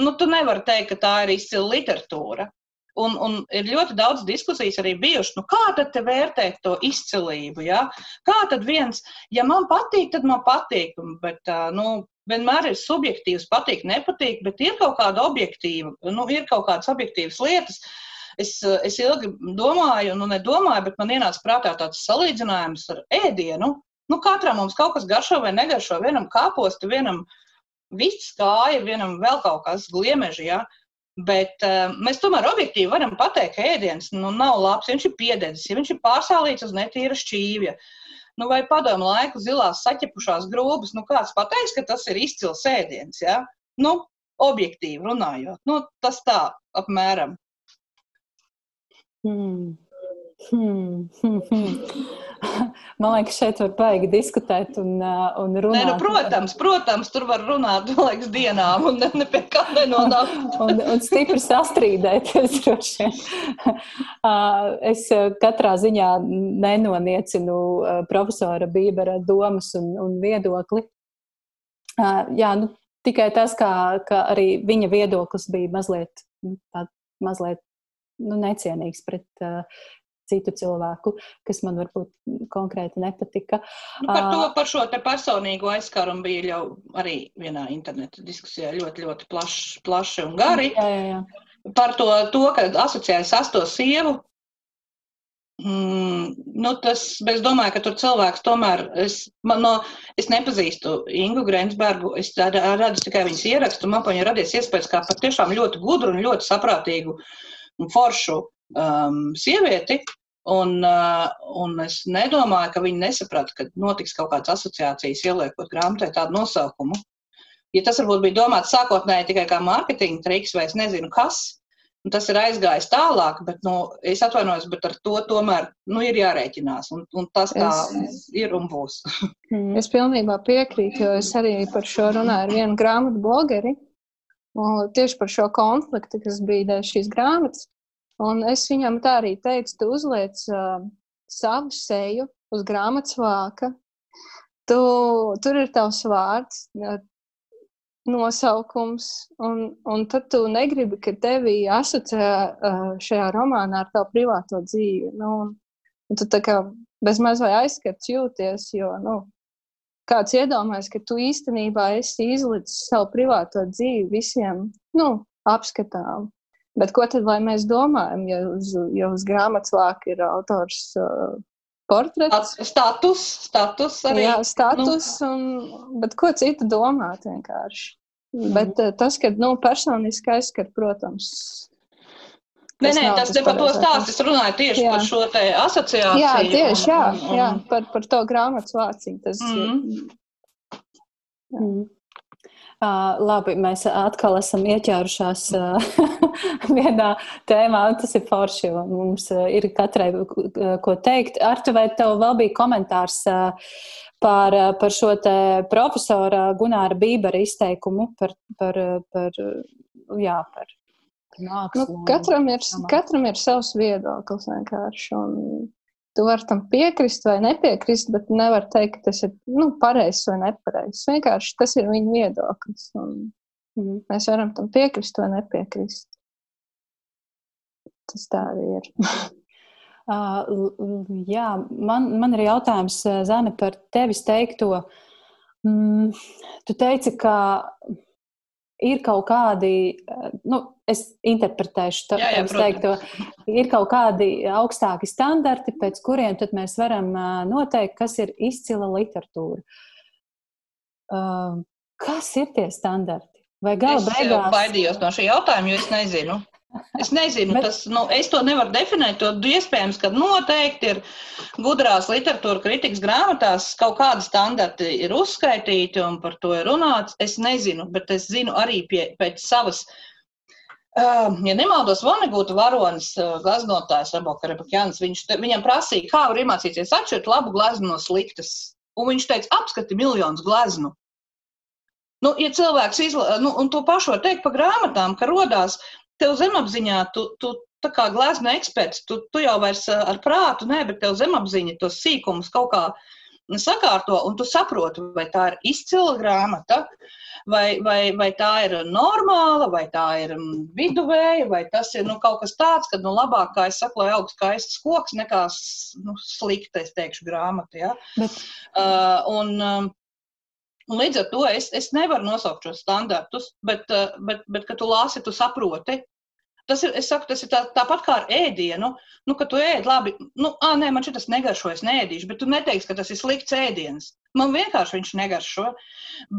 nu, tu nevari teikt, ka tā ir izcila literatūra. Un, un ir ļoti daudz diskusijas arī bijušas, nu kā tad vērtēt to izcilību, ja? Kā tad viens, ja man patīk, tad man patīk, bet, nu, vienmēr ir subjektīvs, patīk, nepatīk, bet ir kaut kāda objektīva, nu, ir kaut kādas objektīvas lietas. Es, es ilgi domāju, nu, nedomāju, bet man ienāca prātā tāds salīdzinājums ar ēdienu. Nu, katram mums kaut kas garšo vai negaršo, vienam kāposti, vienam viss kāja, vienam vēl kaut kas gliemeži, ja? Bet uh, mēs tomēr objektīvi varam pateikt, ka ēdiens nu, nav labs, ja viņš ir piededzis, ja viņš ir pārsālīts uz netīra šķīvja. Nu, vai padomu laiku zilās saķepušās grūbas, nu, kāds pateiks, ka tas ir izcils ēdiens, ja? Nu, objektīvi runājot, nu, tas tā apmēram. Hmm. Hmm, hmm, hmm. Man liekas, šeit var baigi diskutēt un, uh, un runāt. Nē, nu, protams, protams, tur var runāt liekas, dienām un ne, ne pie kā nenonākt. un, un stipri sastrīdēties droši vien. Uh, es uh, katrā ziņā nenoniecinu profesora Bībera domas un, un viedokli. Jā, nu, tikai tas, kā, ka arī viņa viedoklis bija mazliet, nu, tā, mazliet nu, necienīgs pret uh, citu cilvēku, kas man varbūt konkrēti nepatika. Nu, par, to, par šo personīgo aizskārumu bija jau arī vienā interneta diskusijā ļoti, ļoti plaši, plaši un gari. Jā, jā, jā. Par to, to ka asociējas asto sievu. Mm, nu tas, es domāju, ka tur cilvēks tomēr, es, man no, es nepazīstu Ingu Grensbergu, es redzu tikai viņas ierakstu, man paņa radies iespējas kā patiešām ļoti gudru un ļoti saprātīgu un foršu um, sievieti. Un, uh, un es nedomāju, ka viņi nesaprata, ka notiks kaut kādas asociācijas, ieliekot grāmatā tādu nosaukumu. Ja tas varbūt bija domāts sākotnēji tikai kā mārketinga triks, vai es nezinu, kas, un tas ir aizgājis tālāk, bet nu, es atvainojos, bet ar to tomēr nu, ir jārēķinās. Un, un tas tā es, ir un būs. es pilnībā piekrītu, jo es arī par šo runāju ar vienu grāmatu blogeri. Tieši par šo konfliktu, kas bija dēļ šīs grāmatas. Un es viņam tā arī teicu, tu uzliec uh, savu seju uz grāmatas vāka. Tu, tur ir tavs vārds, nosaukums, un, un tad tu negribi, ka tevi asociē uh, šajā romānā ar tavu privāto dzīvi. Nu, un, un tu tā kā bezmaz vai aizskats jūties, jo, nu, kāds iedomājas, ka tu īstenībā esi izlicis savu privāto dzīvi visiem, nu, apskatām. Bet ko tad mēs domājam, ja uz, ja uz grāmatas vāka ir autors uh, portrets? Status, status arī. Jā, status, nu. un, bet ko citu domāt vienkārši? Mm. Bet uh, tas, ka nu, personiski aizskat, protams, Nē, nē, tas ir par to stāstu. Es runāju tieši jā. par šo te asociāciju. Jā, tieši, jā, un, un... jā par, par to grāmatas vāciņu. Tas mm. ir. Mm. Uh, labi, mēs atkal esam ieķērušās uh, vienā tēmā, un tas ir forši. Mums ir katrai ko teikt. Artu, vai tev vēl bija komentārs uh, par, par šo te profesora Gunāra Bībera izteikumu par, par, par, jā, par mākslu? Nu, katram, ir, katram ir savs viedoklis vienkārši. Un tu vari tam piekrist vai nepiekrist, bet nevar teikt, ka tas ir nu, pareizs vai nepareizs. Vienkārši tas ir viņa viedoklis. Mēs varam tam piekrist vai nepiekrist. Tas tā arī ir. uh, jā, man, man ir jautājums, Zana, par tevis teikto. Mm, tu teici, ka ir kaut kādi, nu, es interpretēšu to, jā, jā, teikto, ir kaut kādi augstāki standarti, pēc kuriem tad mēs varam noteikt, kas ir izcila literatūra. Kas ir tie standarti? Vai gala es beigās? Es baidījos no šī jautājuma, jo es nezinu. Es nezinu, Bet... tas, nu, es to nevaru definēt. To iespējams, ka noteikti ir gudrās literatūra kritikas grāmatās kaut kādi standarti ir uzskaitīti un par to ir runāts. Es nezinu, bet es zinu arī pie, pēc savas. Uh, ja nemaldos, Vonegūta varonis, uh, glaznotājs Raboka Rebekjāns, viņš, te, viņam prasīja, kā var iemācīties atšķirt labu glaznu no sliktas. Un viņš teica, apskati miljonus glaznu. Nu, ja cilvēks izlasa, nu, un to pašu var teikt par grāmatām, ka rodās tev zemapziņā, tu, tu tā kā glezna eksperts, tu, tu jau vairs ar prātu, nē, bet tev zemapziņa tos sīkumus kaut kā sakārto, un tu saproti, vai tā ir izcila grāmata, vai, vai, vai tā ir normāla, vai tā ir viduvēja, vai tas ir nu, kaut kas tāds, ka nu, labāk, kā es saku, lai aug skaists koks, nekā nu, slikta, es teikšu, grāmata. Ja? Bet... Uh, un, um, Un līdz ar to es, es nevaru nosaukt šos standartus, bet, uh, bet, bet kad tu lasi, tu saproti, Tas ir, saku, tas ir tā, tāpat kā ar ēdienu. Nu, ka tu ēd labi, nu, ā, nē, man šis negaršo, es neēdīšu, bet tu neteiksi, ka tas ir slikts ēdiens. Man vienkārši viņš negaršo.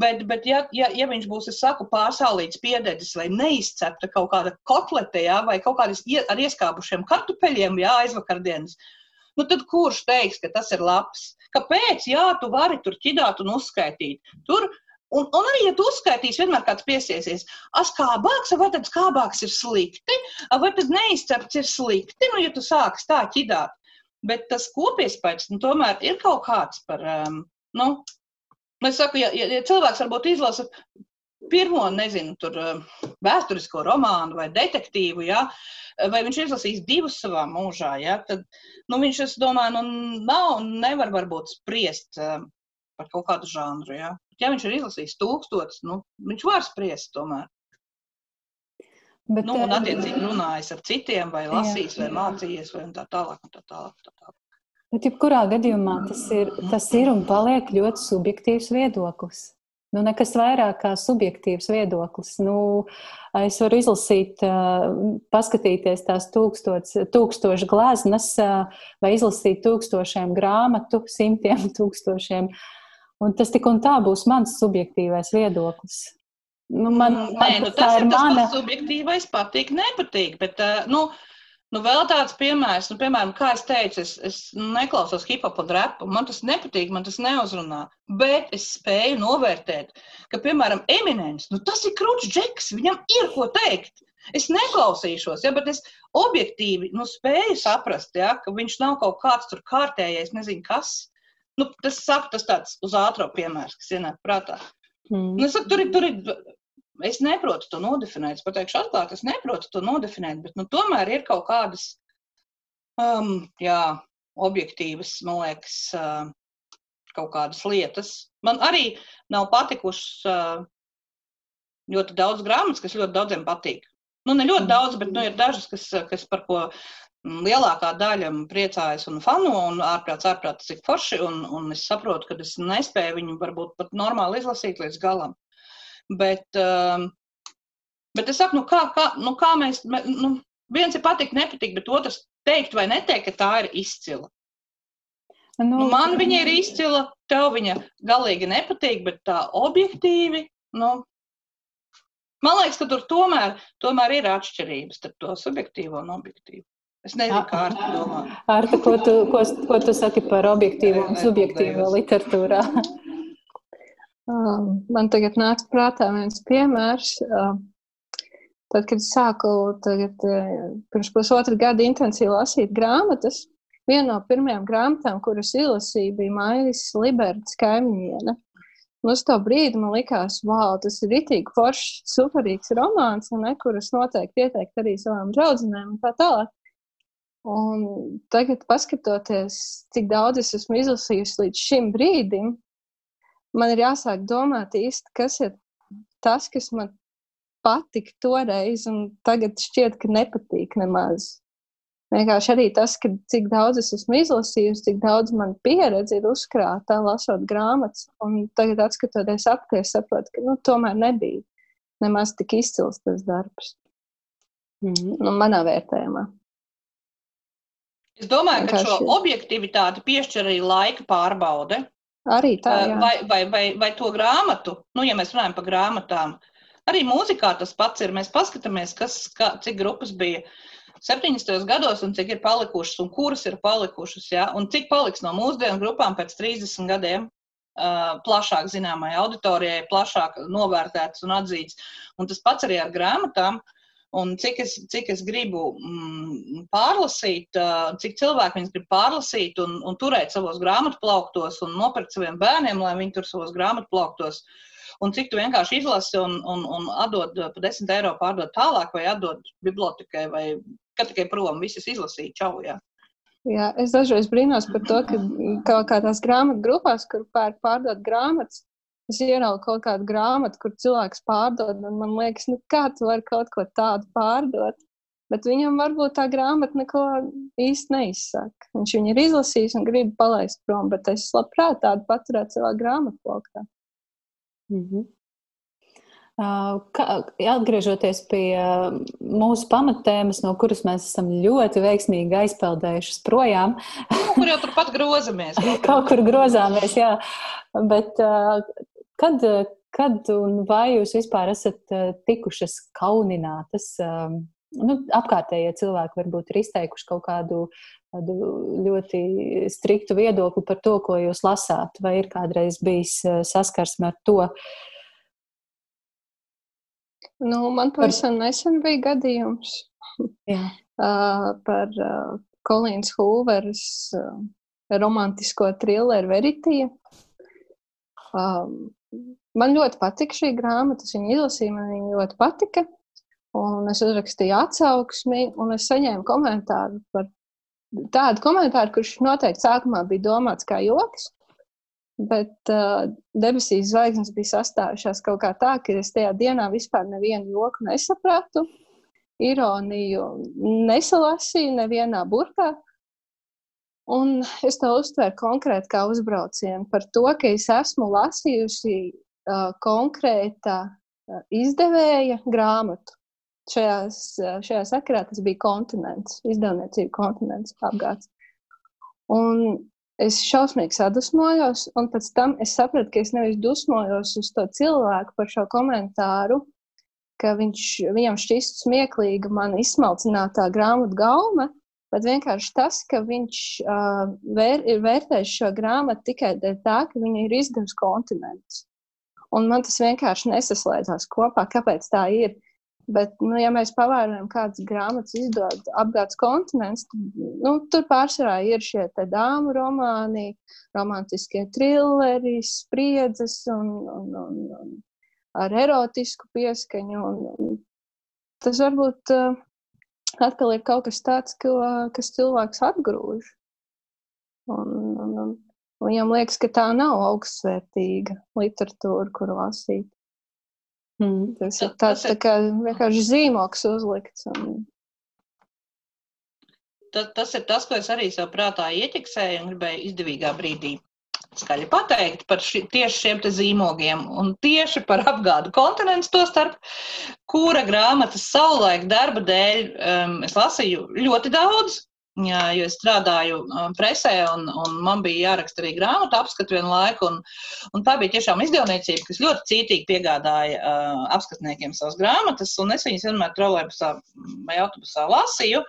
Bet, bet ja, ja, ja viņš būs, es saku, pārsālīts piededzis vai neizcepta kaut kāda kotlete, jā, vai kaut kādas ar ieskābušiem kartupeļiem, jā, aizvakardienas, nu tad kurš teiks, ka tas ir labs? Kāpēc? Jā, tu vari tur ķidāt un uzskaitīt. Tur Un, un arī, ja tu uzskaitīsi, vienmēr kāds piesiesies, as kābāks, vai tad kābāks ir slikti, vai tad neizcepts ir slikti, nu, ja tu sāksi tā ķidāt. Bet tas kopiespēks, nu, tomēr ir kaut kāds par, um, nu, es saku, ja, ja cilvēks varbūt izlasa pirmo, nezinu, tur vēsturisko romānu vai detektīvu, ja, vai viņš izlasīs divus savā mūžā, ja, tad, nu, viņš, es domāju, nu, nav, nevar varbūt spriest um, par kaut kādu žanru, ja ja viņš ir izlasījis tūkstotis, nu, viņš var spriest tomēr. Bet, nu, un eh, attiecīgi runājis ar citiem, vai lasījis, jā. vai mācījies, vai tā tālāk. Un tā tālāk, tā tālāk. Bet, jebkurā gadījumā tas ir, tas ir un paliek ļoti subjektīvs viedoklis. Nu, nekas vairāk kā subjektīvs viedoklis. Nu, es varu izlasīt, paskatīties tās tūkstoš, tūkstoši gleznas, vai izlasīt tūkstošiem grāmatu, simtiem tūkstošiem uh, Un tas tik un tā būs mans subjektīvais viedoklis. Nu, man, Nē, nu, tas ir mana... tas subjektīvais, patīk, nepatīk. Bet, nu, nu, vēl tāds piemērs, nu, piemēram, kā es teicu, es, es neklausos hip hop un repu. Man tas nepatīk, man tas neuzrunā. Bet es spēju novērtēt, ka, piemēram, Eminems, nu, tas ir krūts džeks, viņam ir ko teikt. Es neklausīšos, ja, bet es objektīvi nu, spēju saprast, ja, ka viņš nav kaut kāds tur kārtējais, nezinu kas. Nu, tas saku, tas tāds uz ātrā piemērs, kas ienāk prātā. Mm. Nu, saku, tur ir, tur ir, es neprotu to nodefinēt. Es pateikšu atklāti, es neprotu to nodefinēt, bet nu, tomēr ir kaut kādas, um, jā, objektīvas, man liekas, uh, kaut kādas lietas. Man arī nav patikušas uh, ļoti daudz grāmatas, kas ļoti daudziem patīk. Nu, ne ļoti daudz, bet nu, ir dažas, kas, kas par ko lielākā daļa priecājas un fano, un ārprāts, ārprāts, cik forši, un, un es saprotu, ka es nespēju viņu varbūt pat normāli izlasīt līdz galam. Bet, um, bet es saku, nu kā, kā, nu kā mēs, nu, viens ir patikt, nepatīk, bet otrs teikt vai neteikt, ka tā ir izcila. Nu, nu, man viņa ir izcila, tev viņa galīgi nepatīk, bet tā objektīvi, nu, man liekas, ka tur tomēr, tomēr ir atšķirības starp to subjektīvo un objektīvo. Es nezinu, kā ar to domā. Arta, ko tu, ko, ko tu saki par objektīvo un subjektīvo literatūrā? Man tagad nāca prātā viens piemērs. Tad, kad es sāku tagad, pirms pusotra gada intensīvi lasīt grāmatas, viena no pirmajām grāmatām, kuras izlasīju, bija Maijas Libertas kaimiņiene. Un uz to brīdi man likās, wow, tas ir rītīgi foršs, superīgs romāns, ne, kurus noteikti ieteikt arī savām draudzenēm un tā tālāk. Un tagad, paskatoties, cik daudz es esmu izlasījusi līdz šim brīdim, man ir jāsāk domāt īsti, kas ir tas, kas man patika toreiz, un tagad šķiet, ka nepatīk nemaz. Vienkārši arī tas, ka cik daudz es esmu izlasījusi, cik daudz man pieredze ir uzkrāta, lasot grāmatas, un tagad, skatoties apkārt, saprotu, ka nu, tomēr nebija nemaz tik izcils tas darbs. Mm nu, manā vērtējumā. Es domāju, ka šo objektivitāti piešķir arī laika pārbaude. Arī tā. Jā. Vai, vai, vai, vai to grāmatu, nu, ja mēs runājam par grāmatām, arī mūzikā tas pats ir. Mēs paskatāmies, kas, kā, cik grupas bija 70. gados un cik ir palikušas un kuras ir palikušas, ja? un cik paliks no mūsdienu grupām pēc 30 gadiem. Uh, plašāk zināmai auditorijai, plašāk novērtēts un atzīts. Un tas pats arī ar grāmatām. Un cik es, cik es gribu mm, pārlasīt, cik cilvēki viņas grib pārlasīt un, un turēt savos grāmatplauktos un nopirkt saviem bērniem, lai viņi tur savos grāmatplauktos. un cik tu vienkārši izlasi un, un, un atdod par 10 eiro pārdod tālāk, vai atdod bibliotekai, vai kad tikai prom, visas izlasīja, čau, jā. Jā, es dažreiz brīnos par to, ka kaut kādās grāmatu grupās, kur pērk pārdot grāmatas, es ieraugu kaut kādu grāmatu, kur cilvēks pārdod, un man liekas, nu kā tu vari kaut ko tādu pārdot? Bet viņam varbūt tā grāmata neko īsti neizsaka. Viņš viņu ir izlasījis un grib palaist prom, bet es labprāt tādu paturētu savā grāmatplaukā. Mm -hmm. Kā, atgriežoties pie mūsu pamatēmas, no kuras mēs esam ļoti veiksmīgi aizpeldējušas projām. Kur jau turpat grozamies? Kaut kur grozāmies, jā. Bet kad, kad un vai jūs vispār esat tikušas kauninātas nu, apkārtējie cilvēki varbūt ir izteikuši kaut kādu ļoti striktu viedokli par to, ko jūs lasāt, vai ir kādreiz bijis eh, saskarsme ar to? Nu, man pavisam nesen bija gadījums uh, par Kolīnas Hooveras uh, romantisko trilleru Veritija. Um, man ļoti patika šī grāmata, es viņu izlasīju, man viņa ļoti patika. Un es uzrakstīju atsauksmi, un es saņēmu komentāru par tādu komentāru, kurš noteikti sākumā bija domāts kā joks. Bet uh, debesīs zvaigznes bija sastāvušās kaut kā tā, ka es tajā dienā vispār nevienu joku nesapratu, ironiju nesalasīju nevienā burtā. Un es to uztveru konkrēti kā uzbraucienu par to, ka es esmu lasījusi uh, konkrēta uh, izdevēja grāmatu. Šajās, šajā sakarā tas bija kontinents, izdevniecība kontinents apgāds. Un es šausmīgi sadusmojos, un pēc tam es sapratu, ka es nevis dusmojos uz to cilvēku par šo komentāru, ka viņš, viņam šķist smieklīga man izsmalcinātā grāmatu gauma, bet vienkārši tas, ka viņš uh, vēr, ir vērtējis šo grāmatu tikai dēļ tā, ka viņa ir izdevusi kontinents. Un man tas vienkārši nesaslēdzās kopā, kāpēc tā ir. Bet, nu, ja mēs pavērojam, kādas grāmatas izdod apgādes kontinents, tad nu, tur pārsvarā ir šie dāmu romāni, romantiskie trilleri, spriedzes un, un, un, un ar erotisku pieskaņu. Un, un tas varbūt uh, atkal ir kaut kas tāds, ko, kas cilvēks atgrūž. Un, un, un, un viņam liekas, ka tā nav augstsvērtīga literatūra, kuru lasīt. Mm, tas ir tāds tā kā vienkārši zīmoks uzlikts. Un... Tas, tas ir tas, ko es arī sev prātā ieķeksēju un gribēju izdevīgā brīdī skaļi pateikt par ši, tieši šiem zīmogiem un tieši par apgādu kontinentu to starp, kura grāmatas savulaik darba dēļ um, es lasīju ļoti daudz, Jā, jo es strādāju um, presē, un, un man bija jāraksta arī grāmatu apskatu vienu laiku. Un, un tā bija tiešām izdevniecība, kas ļoti cītīgi piegādāja uh, apskatniekiem savas grāmatas, un es viņas vienmēr trolēbusā vai autobusā lasīju.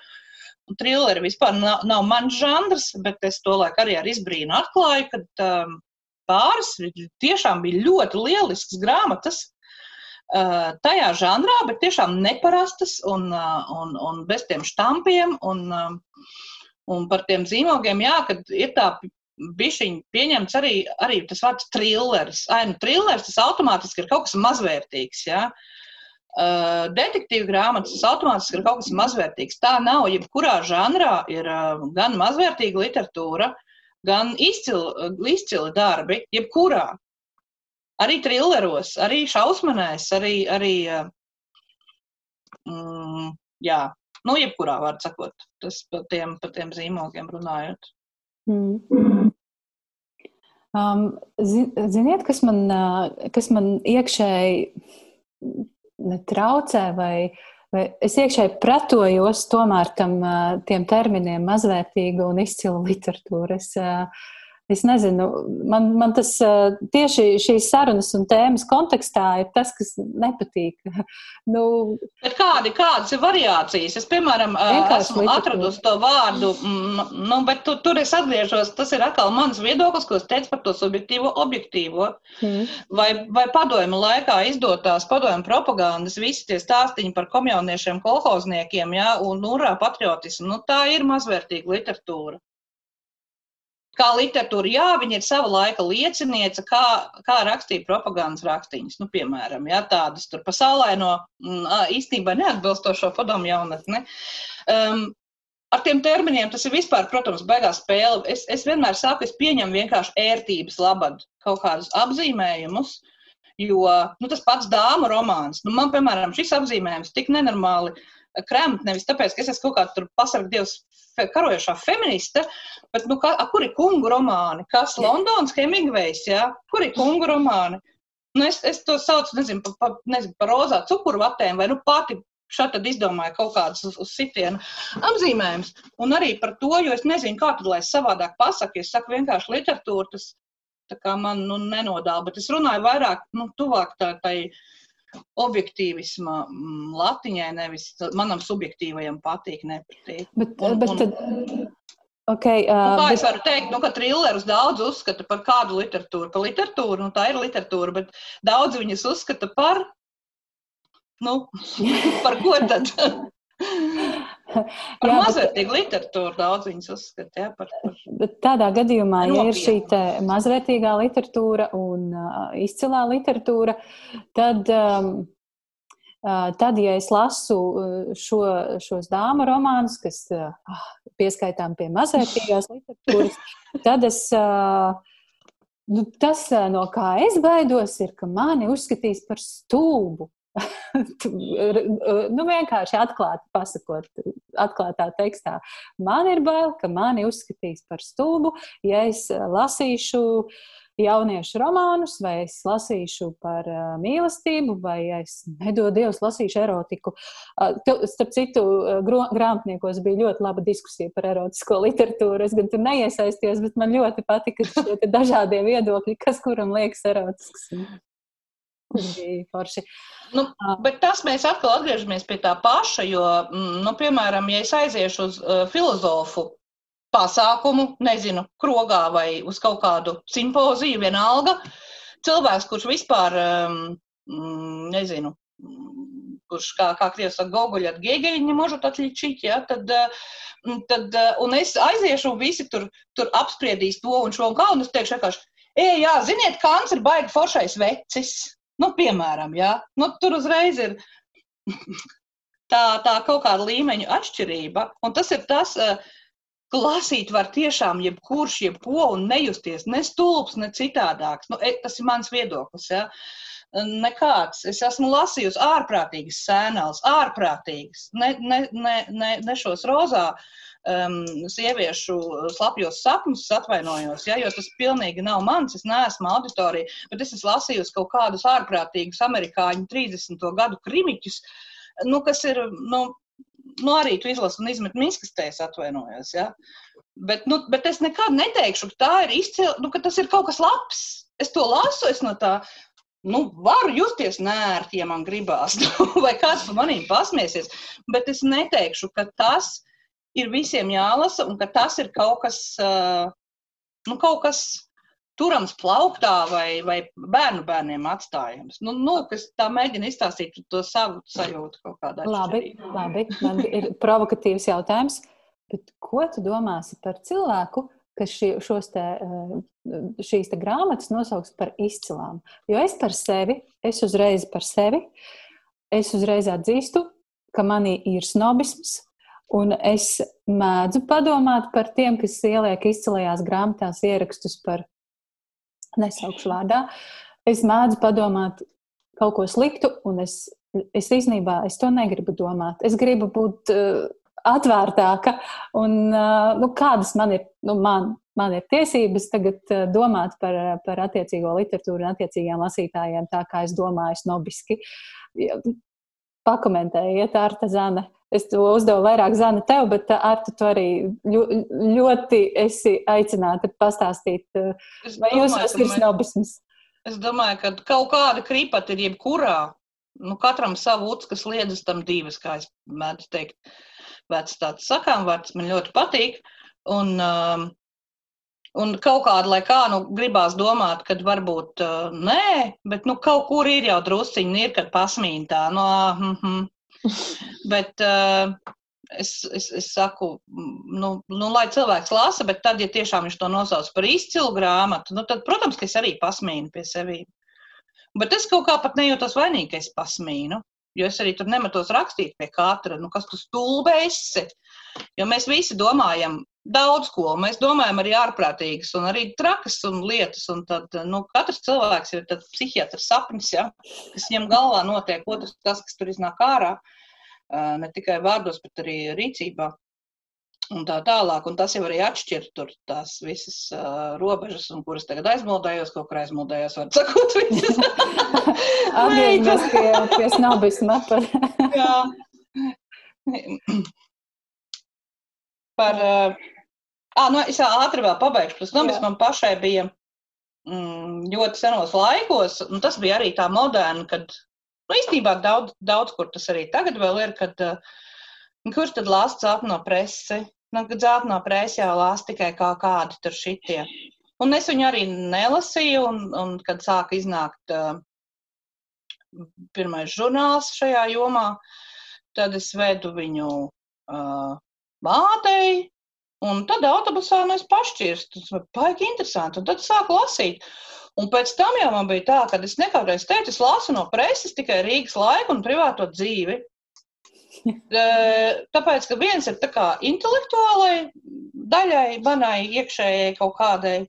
Trilleri vispār nav, nav mans žanrs, bet es to laiku arī ar izbrīnu atklāju, ka um, pāris tiešām bija ļoti lielisks grāmatas, Uh, tajā žanrā, bet tiešām neparastas un, uh, un, un bez tiem štampiem un, uh, un par tiem zīmogiem, jā, kad ir tā bišķiņi pieņemts arī, arī tas vārds trilleris. Ai, nu trilleris tas automātiski ir kaut kas mazvērtīgs, jā. Uh, detektīvu grāmatas tas automātiski ir kaut kas mazvērtīgs. Tā nav, jebkurā žanrā ir uh, gan mazvērtīga literatūra, gan izcili, izcili darbi, jebkurā arī trilleros, arī šausmanēs, arī, arī mm, jā, nu, jebkurā var sakot, tas par tiem, par tiem zīmogiem runājot. Mm. Um, ziniet, kas man, kas man iekšēji netraucē vai, vai es iekšēji pretojos tomēr tam, tiem terminiem mazvērtīga un izcila literatūra. Es, Es nezinu, man, man tas tieši šīs sarunas un tēmas kontekstā ir tas, kas nepatīk. nu, bet kādi, kādas ir variācijas? Es, piemēram, esmu atradusi to vārdu, nu, bet tu, tur es atgriežos, tas ir atkal mans viedoklis, ko es teicu par to subjektīvo, objektīvo. Mm. Vai, vai padomju laikā izdotās padomju propagandas, visi tie stāstiņi par komjauniešiem, kolhozniekiem, jā, un urā patriotismu, nu, tā ir mazvērtīga literatūra. Kā literatūra, jā, viņa ir sava laika lieciniece, kā, kā rakstīja propagandas rakstīņas. Nu, piemēram, jā, tādas tur pasaulē no mm, īstenībā neatbilstošo padomu jaunatni. Um, ar tiem terminiem tas ir vispār, protams, beigās spēle. Es, es vienmēr saku, es pieņemu vienkārši ērtības labad kaut kādus apzīmējumus. Jo nu, tas pats dāmu romāns, nu, man, piemēram, šis apzīmējums tik nenormāli kremt, nevis tāpēc, ka es esmu kaut kāda pasarga dievs karojošā feministe, bet nu, kā, kur ir kungu romāni? Kas Londons, Hemingvejs, jā? Kur ir kungu romāni? Nu, es, es to saucu, nezinu, pa, pa, nezinu, par rozā cukurvatēm, vai nu pati šādi tad izdomāju kaut kādus uz, uz sitienu apzīmējumus. Un arī par to, jo es nezinu, kā tad lai es savādāk pasaku, es saku vienkārši literatūru, tas tā man nu, nenodāla, bet es runāju vairāk, nu, tuvāk tā, tai objektīvisma mm, latiņai, nevis manam subjektīvajam patīk, nepatīk. Bet, un, bet un, tad, Okay, uh, nu, kā bet... es varu teikt, nu, ka trillerus daudz uzskata par kādu literatūru, par literatūru, nu, tā ir literatūra, bet daudz viņas uzskata par, nu, par ko tad? Par mazvērtīgu literatūru daudz viņas uzskata. Jā, par, par tādā gadījumā, ja ir šī mazvērtīgā literatūra un uh, izcilā literatūra, tad, um, uh, tad, ja es lasu šo, šos dāmu romānus, kas uh, pieskaitām pie mazvērtīgās literatūras, tad es. Uh, Nu, tas, no kā es baidos, ir, ka mani uzskatīs par stulbu. nu, vienkārši atklāti pasakot, atklātā tekstā. Man ir bail, ka mani uzskatīs par stulbu, ja es eh, lasīšu jauniešu romānus, vai es lasīšu par uh, mīlestību, vai es nedodu Dievs lasīšu erotiku. Uh, starp citu, uh, grāmatniekos bija ļoti laba diskusija par erotisko literatūru. Es gan tur neiesaistījos, bet man ļoti patika šie dažādie viedokļi, kas kuram liekas erotisks. Tas bija forši. Nu, bet tas mēs atkal atgriežamies pie tā paša, jo, mm, nu, piemēram, ja es aiziešu uz uh, filozofu pasākumu, nezinu, krogā vai uz kaut kādu simpoziju, vienalga, cilvēks, kurš vispār, um, nezinu, mm, kurš, kā, kā krievs saka, goguļi at gēgeļi, ne možu atličīt, ja, tad, eh, tad, eh, un es aiziešu un visi tur, tur apspriedīs to un šo un kā, un es teikšu vienkārši, ej, jā, ziniet, Kants ir baigi foršais vecis. Nu, piemēram, ja? nu, tur uzreiz ir tā, tā kaut kāda līmeņa atšķirība. Un tas ir tas, ka lasīt var tiešām jebkurš, jebko un nejusties ne stulbs, ne citādāks. Nu, e, tas ir mans viedoklis. Ja? Nekāds. Es esmu lasījusi ārprātīgas sēnās, ārprātīgas, ne, ne, ne, ne, ne šos rozā um, sieviešu slapjos sapņus, es atvainojos, ja, jo tas pilnīgi nav mans, es neesmu auditorija, bet es esmu lasījusi kaut kādus ārprātīgus amerikāņu 30. gadu krimiķus, nu, kas ir, nu, nu arī tu izlasi un izmet miskastēs atvainojos, ja. Bet, nu, bet es nekad neteikšu, ka tā ir izcila, nu, ka tas ir kaut kas labs. Es to lasu, es no tā nu, varu justies nērti, ja man gribās, vai kāds par maniem pasmiesies, bet es neteikšu, ka tas ir visiem jālasa un ka tas ir kaut kas, nu, kaut kas turams plauktā vai, vai bērnu bērniem atstājams. Nu, nu, kas tā mēģina izstāstīt to savu sajūtu kaut kādā veidā. Labi, labi, man ir provokatīvs jautājums. Bet ko tu domāsi par cilvēku, kas šī, te, šīs te grāmatas nosauks par izcilām? Jo es par sevi, es uzreiz par sevi, es uzreiz atzīstu, ka manī ir snobisms, Un es mēdzu padomāt par tiem, kas ieliek izcilajās grāmatās ierakstus par nesaukšu vārdā. Es mēdzu padomāt kaut ko sliktu, un es, es īstenībā es to negribu domāt. Es gribu būt uh, atvērtāka, un uh, nu, kādas man ir, nu, man, man ir tiesības tagad uh, domāt par, par attiecīgo literatūru un attiecīgiem lasītājiem tā, kā es domāju, snobiski. Pakomentējiet, Arta Zane. Es to uzdevu vairāk zana tev, bet uh, ar tu arī ļoti esi aicināta pastāstīt, uh, es vai jūs esat ir snobisms? Es domāju, ka kaut kāda kripata ir jebkurā. Nu, katram savu uts, kas liedzas tam divas, kā es mēdzu teikt. Vec tāds sakām vārds man ļoti patīk. Un, um, un kaut kāda, lai kā, nu, gribās domāt, ka varbūt uh, nē, bet, nu, kaut kur ir jau drusciņi, ir, kad pasmīn tā, no, mm -hmm, Bet, uh, es, es, es saku, nu, nu, lai cilvēks lasa, bet tad, ja tiešām viņš to nosauc par izcilu grāmatu, nu, tad, protams, ka es arī pasmīnu pie sevis. Bet es kaut kā pat nejūtos vainīgi, ka es pasmīnu. Jo es arī tur nemetos rakstīt pie katra, nu, kas tu stulbē esi. Jo mēs visi domājam daudz ko. Mēs domājam arī ārprātīgas un arī trakas un lietas. Un tad, nu, katrs cilvēks ir psihiatrs sapnis, ja, kas viņam galvā notiek. Otrs tas, kas tur iznāk ārā, ne tikai vārdos, bet arī rīcībā. Un tā tālāk, un tas jau arī atšķir tur tās visas uh, robežas, un kuras tagad aizmuldējos, kaut kur aizmuldējos, var sakot, visas. Atgriežamies pie, pie snobisma par. Jā. Par, Ah, nu, es ātri vēl pabeigšu. Tas nomis man pašai bija mm, ļoti senos laikos, un tas bija arī tā moderna, kad, nu, īstenībā daudz, daudz kur tas arī tagad vēl ir, kad, kurš tad lāst zelta no presi? Nu, kad zelta no presi jau lāst tikai kā kādi tur šitie. Un es viņu arī nelasīju, un, un kad sāka iznākt uh, pirmais žurnāls šajā jomā, tad es vedu viņu uh, mātei, Un tad autobusā mēs pašķirstu. Tas bija baigi interesanti. Un tad sāku lasīt. Un pēc tam jau man bija tā, ka es nekādreiz teicu, es lasu no preses tikai Rīgas laiku un privāto dzīvi. Tāpēc, ka viens ir tā kā intelektuālai daļai, manai iekšējai kaut kādai,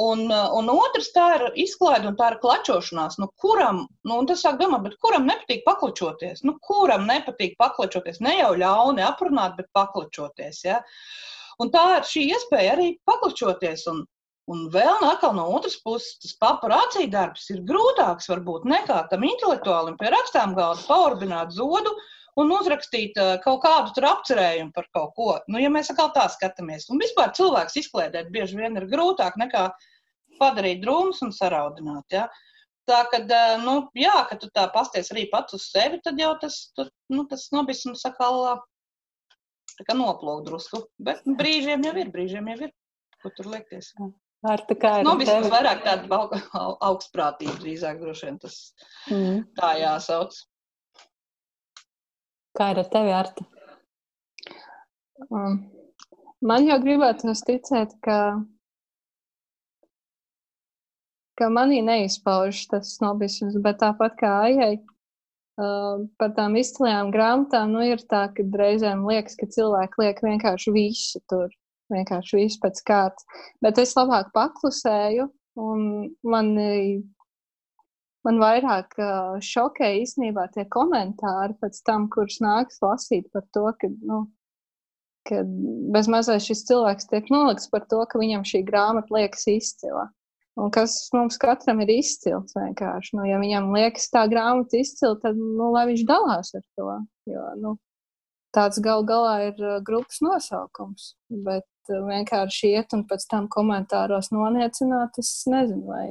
un, un otrs tā ir izklaide un tā ir klačošanās. Nu, kuram, nu, tas sāk domāt, bet kuram nepatīk paklačoties? Nu, kuram nepatīk paklačoties? Ne jau ļauni aprunāt, bet paklačoties. Ja? Un tā ir šī iespēja arī paklačoties. Un, un vēl no otras puses, tas paparācī darbs ir grūtāks varbūt nekā tam intelektuālim pie rakstām galda paurbināt zodu un uzrakstīt uh, kaut kādu tur apcerējumu par kaut ko. Nu, ja mēs atkal tā skatāmies, un vispār cilvēks izkliedēt bieži vien ir grūtāk nekā padarīt drūmus un saraudināt. Ja? Tā kad, uh, nu, jā, kad tu tā pasties arī pats uz sevi, tad jau tas, tu, nu, tas nobisms atkal tā kā noplūkt drusku. Bet nu, brīžiem jau ir, brīžiem jau ir, ko tur liekties. Ar tā kā ir. Nu, vismaz vairāk tāda augstprātība drīzāk droši vien tas mm. tā jāsauc. Kā ir ar tevi, Arta? Um, man jau gribētu ticēt, ka, ka manī neizpaužas tas snobisms, bet tāpat kā Aijai, Uh, par tām izcilajām grāmatām, nu, ir tā, ka reizēm liekas, ka cilvēki liek vienkārši visu tur, vienkārši visu pēc kārtas. Bet es labāk paklusēju, un man, man vairāk uh, šokēja īstenībā tie komentāri pēc tam, kurus nāks lasīt par to, ka, nu, ka bez mazais šis cilvēks tiek nolikts par to, ka viņam šī grāmata liekas izcila. Un kas mums katram ir izcils vienkārši. Nu, ja viņam liekas tā grāmata izcila, tad nu, lai viņš dalās ar to. Jo, nu, tāds gal galā ir grupas nosaukums. Bet vienkārši iet un pēc tam komentāros noniecināt, es nezinu, vai,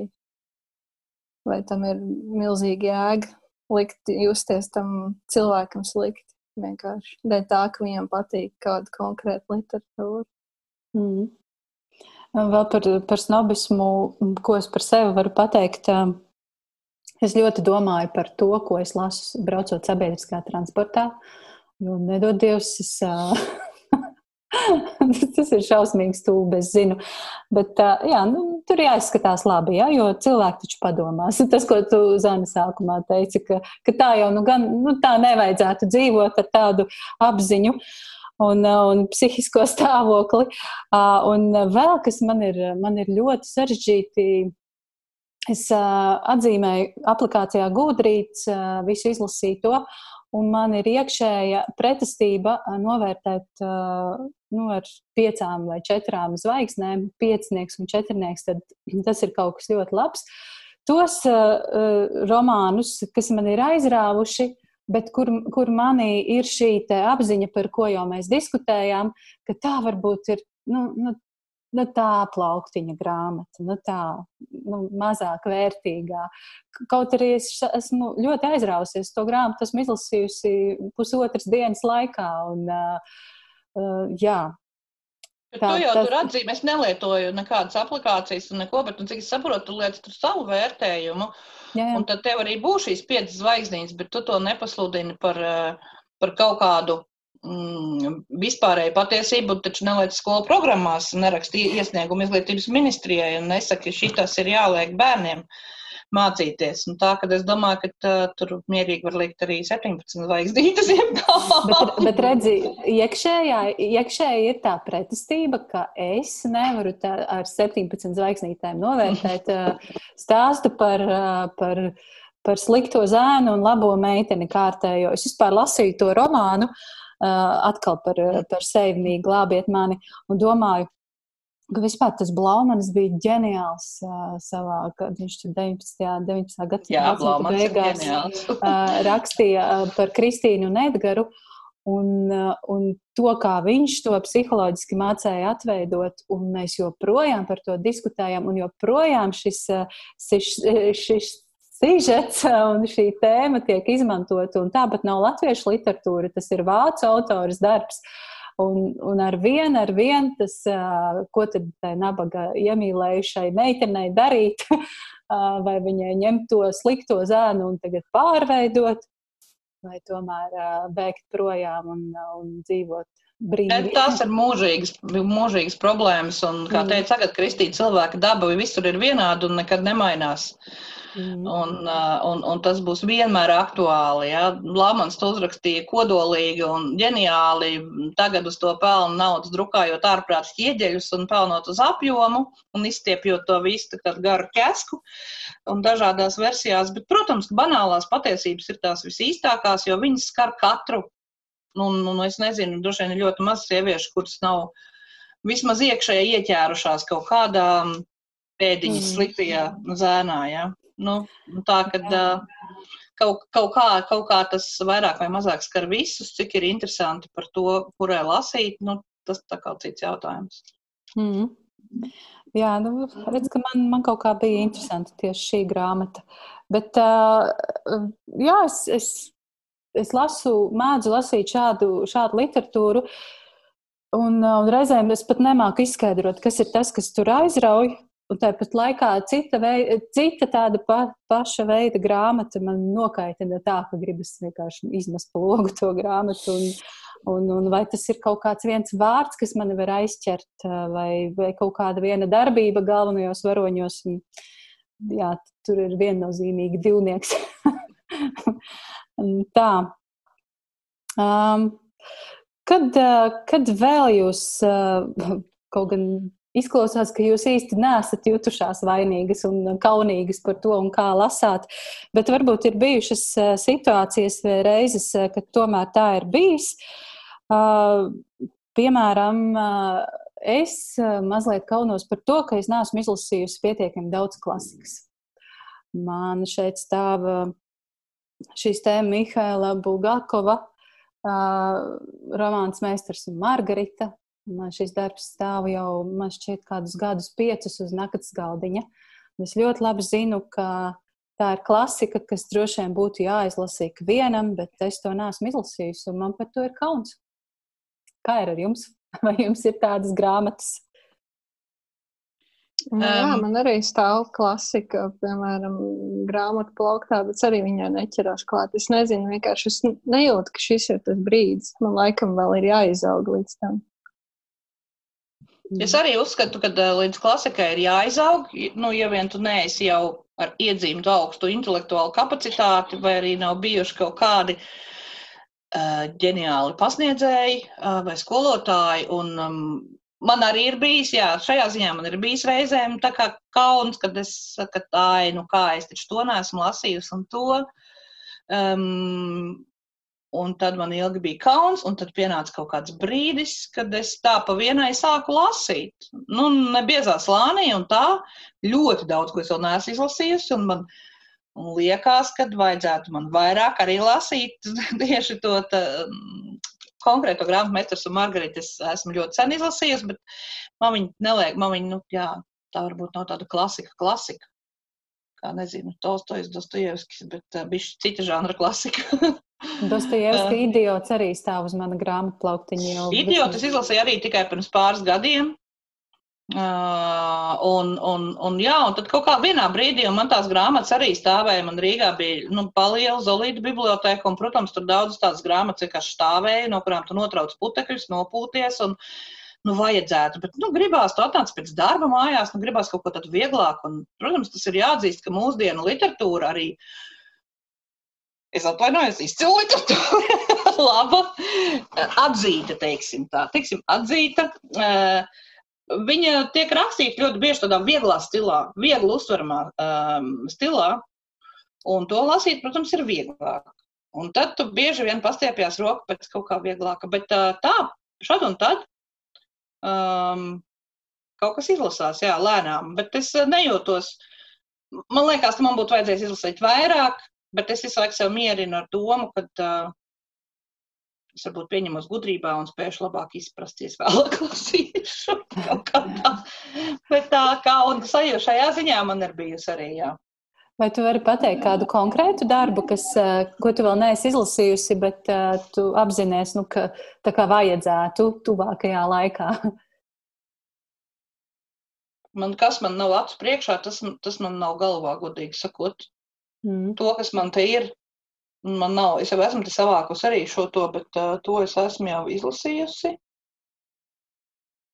vai tam ir milzīgi jēga likt justies tam cilvēkam slikti. Vienkārši dēļ tā, ka viņam patīk kāda konkrēta literatūra. Mm. Vēl par, par snobismu, ko es par sevi varu pateikt. Es ļoti domāju par to, ko es lasu, braucot sabiedriskā transportā. Jo nedod Dievs, es, tas ir šausmīgi stūbi, es zinu. Bet jā, nu, tur jāizskatās labi, jā, jo cilvēki taču padomās. Tas, ko tu Zana sākumā teici, ka, ka tā jau nu, gan, nu, tā nevajadzētu dzīvot ar tādu apziņu. Uh, un, uh, un psihisko stāvokli. Uh, un vēl kas man ir, man ir ļoti sarežģīti. Es uh, atzīmēju aplikācijā Gudrīts, visu izlasīju to, un man ir iekšēja pretestība novērtēt nu, ar piecām vai četrām zvaigznēm, piecinieks un četrnieks. Tad tas ir kaut kas ļoti labs. Tos uh, romānus, kas man ir aizrāvuši, bet kur, kur manī ir šī apziņa, par ko jau mēs diskutējām, ka tā varbūt ir nu, nu, nu, tā plauktiņa grāmata, nu, tā nu, mazāk vērtīgā. Kaut arī es esmu ļoti aizrausies to grāmatu, esmu izlasījusi pusotras dienas laikā. Un, uh, uh, jā, Tā, tu jau tas... tur atzīmē, es nelietoju nekādas aplikācijas un neko, bet, un, cik es saprotu, tu liec tur savu vērtējumu. Jā, jā. Un tad tev arī būs šīs piecas zvaigznītes, bet tu to nepasludini par, eh, par kaut kādu mm, vispārēju patiesību, taču neliec skolu programmās, nerakstīja iesniegumu izglītības ministrijai un nesaka, ka šitas ir jāliek bērniem mācīties. Un tā, kad es domāju, ka tā, tur mierīgi var likt arī 17 zvaigznītes. bet, bet redzi, iekšējā, iekšēji ir tā pretestība, ka es nevaru tā, ar 17 zvaigznītēm novērtēt stāstu par, par, par slikto zēnu un labo meiteni kārtējo. Es vispār lasīju to romānu. Atkal par, par sevi glābiet mani, un domāju, ka vispār tas Blaumanis bija ģeniāls uh, savā, kad viņš tur 19. 19. gadsimta beigās uh, rakstīja uh, par Kristīnu un Edgaru. Un, un to, kā viņš to psiholoģiski mācīja atveidot, un mēs joprojām par to diskutējam, un joprojām šis, šis, šis sižets un šī tēma tiek izmantota. Un tāpat nav latviešu literatūra, tas ir vācu autors darbs. Uh, Un, un ar vienu, ar vienu tas, ko tad tai nabaga iemīlējušai meitenei darīt, vai viņai ņemt to slikto zēnu un tagad pārveidot, vai tomēr bēgt projām un, un dzīvot brīvi. Tās ir mūžīgas, mūžīgas problēmas, un, kā mm. teica, tagad Kristīna cilvēka daba visur ir vienāda un nekad nemainās. Mm. Un, un, un tas būs vienmēr aktuāli. Ja? Lamans to uzrakstīja kodolīgi un ģeniāli. Tagad uz to pelnu naudas drukājot ārprātas ieģeļus un pelnot uz apjomu un izstiepjot to visu garu ķesku un dažādās versijās. Bet, protams, banālās patiesības ir tās visīstākās, jo viņas skar katru. Un, un es nezinu, droši vien ir ļoti maz sieviešu, kuras nav vismaz iekšēji ieķērušās kaut kādā pēdiņas mm. sliktajā zēnā. Ja? Nu, nu, tā, kad uh, kaut, kaut, kā, kaut kā tas vairāk vai mazāk skar visus, cik ir interesanti par to, kurai lasīt, nu, tas tā kā cits jautājums. Mm. Jā, nu, redz, ka man, man kaut kā bija interesanti tieši šī grāmata. Bet, uh, jā, es, es, es lasu, mēdzu lasīt šādu, šādu literatūru, un, un reizēm es pat nemāku izskaidrot, kas ir tas, kas tur aizrauj. Un tāpat laikā cita, vei, cita tāda pa, paša veida grāmata man nokaitina tā, ka gribas vienkārši izmest pa logu to grāmatu. Un, un, un vai tas ir kaut kāds viens vārds, kas mani var aizķert, vai, vai kaut kāda viena darbība galvenajos varoņos. Un, jā, tur ir viennozīmīgi divnieks. tā. Um, kad, kad vēl jūs kaut gan Izklausās, ka jūs īsti nesat jutušās vainīgas un kaunīgas par to, kā lasāt, bet varbūt ir bijušas eh, situācijas vai reizes, kad tomēr tā ir bijis. Piemēram, es mazliet kaunos par to, ka es neesmu izlasījusi pietiekami daudz klasikas. Man šeit stāv šīs tēma Mihaila Bulgakova, romāns Meistars un Margarita, Man šis darbs stāv jau, man šķiet, kādus gadus, piecus uz naktas galdiņa. Es ļoti labi zinu, ka tā ir klasika, kas droši vien būtu jāizlasa ikvienam, bet es to neesmu izlasījusi, un man par to ir kauns. Kā ir ar jums? Vai jums ir tādas grāmatas? Nu, jā, um, man arī stāv klasika, piemēram, grāmatu plauktā, bet arī viņai neķerās klāt. Es nezinu, vienkārši es nejūtu, ka šis ir tas brīdis. Man laikam vēl ir jāizaug līdz tam. Es arī uzskatu, ka līdz klasikai ir jāizaug. Nu, ja vien tu neesi jau ar iedzīmtu augstu intelektuālu kapacitāti, vai arī nav bijuši kaut kādi uh, ģeniāli pasniedzēji uh, vai skolotāji. Un, um, man arī ir bijis, jā, šajā ziņā man ir bijis reizēm tā kā kauns, kad es saku, tā, nu kā es taču to neesmu lasījusi un to. Um, Un tad man ilgi bija kauns, un tad pienāca kaut kāds brīdis, kad es tā pa vienai sāku lasīt. Nu, nebiezā slānī, un tā ļoti daudz, ko es vēl neesmu izlasījusi. Un man un liekas, ka vajadzētu man vairāk arī lasīt tieši to tā, konkrēto grāmatu, Mēters un Margarita. Es esmu ļoti sen izlasījusi, bet man viņa neliek, man viņa, nu, jā, tā varbūt nav tāda klasika, klasika. Kā nezinu, Tolstojs, Dostojevskis, bet uh, bišķi cita žanra klasika. Dostojevska idiots arī stāv uz mana grāmatu plauktiņa. Idiots es izlasīju arī tikai pirms pāris gadiem. Uh, un, un, un, jā, un tad kaut kā vienā brīdī, man tās grāmatas arī stāvēja, man Rīgā bija nu, paliela zolīta biblioteka, un, protams, tur daudzas tādas grāmatas vienkārši stāvēja, no kurām tu notrauc putekļus, nopūties, un, nu, vajadzētu, bet, nu, gribās tu atnāc pēc darba mājās, nu, gribās kaut ko tādu vieglāku, un, protams, tas ir jāatzīst, ka mūsdienu literatūra arī, es atvainojos, izcilu literatūra, laba, atzīta, teiksim tā, teiksim, atzīta, uh, Viņa tiek rakstīta ļoti bieži tādā vieglā stilā, viegli uztveramā um, stilā, un to lasīt, protams, ir vieglāk. Un tad tu bieži vien pastiepjas roku pēc kaut kā vieglāka, bet uh, tā, šad un tad um, kaut kas izlasās, jā, lēnām, bet es nejūtos, man liekas, ka man būtu vajadzējis izlasīt vairāk, bet es visu laiku sev mierinu ar domu, ka uh, es varbūt pieņemos gudrībā un spēšu labāk izprasties vēlāk lasīšu. Bet tā kā un sajūta šajā ziņā man ir bijusi arī, jā. Vai tu vari pateikt kādu konkrētu darbu, kas, eh, ko tu vēl neesi izlasījusi, bet uh, tu apzinājies, nu, ka tā kā vajadzētu tuvākajā laikā? Man, kas man nav acu priekšā, tas, tas man nav galvā, godīgi sakot. Mm. To, kas man te ir, Man nav, es jau esmu savākusi arī šo to, bet uh, to es esmu jau izlasījusi.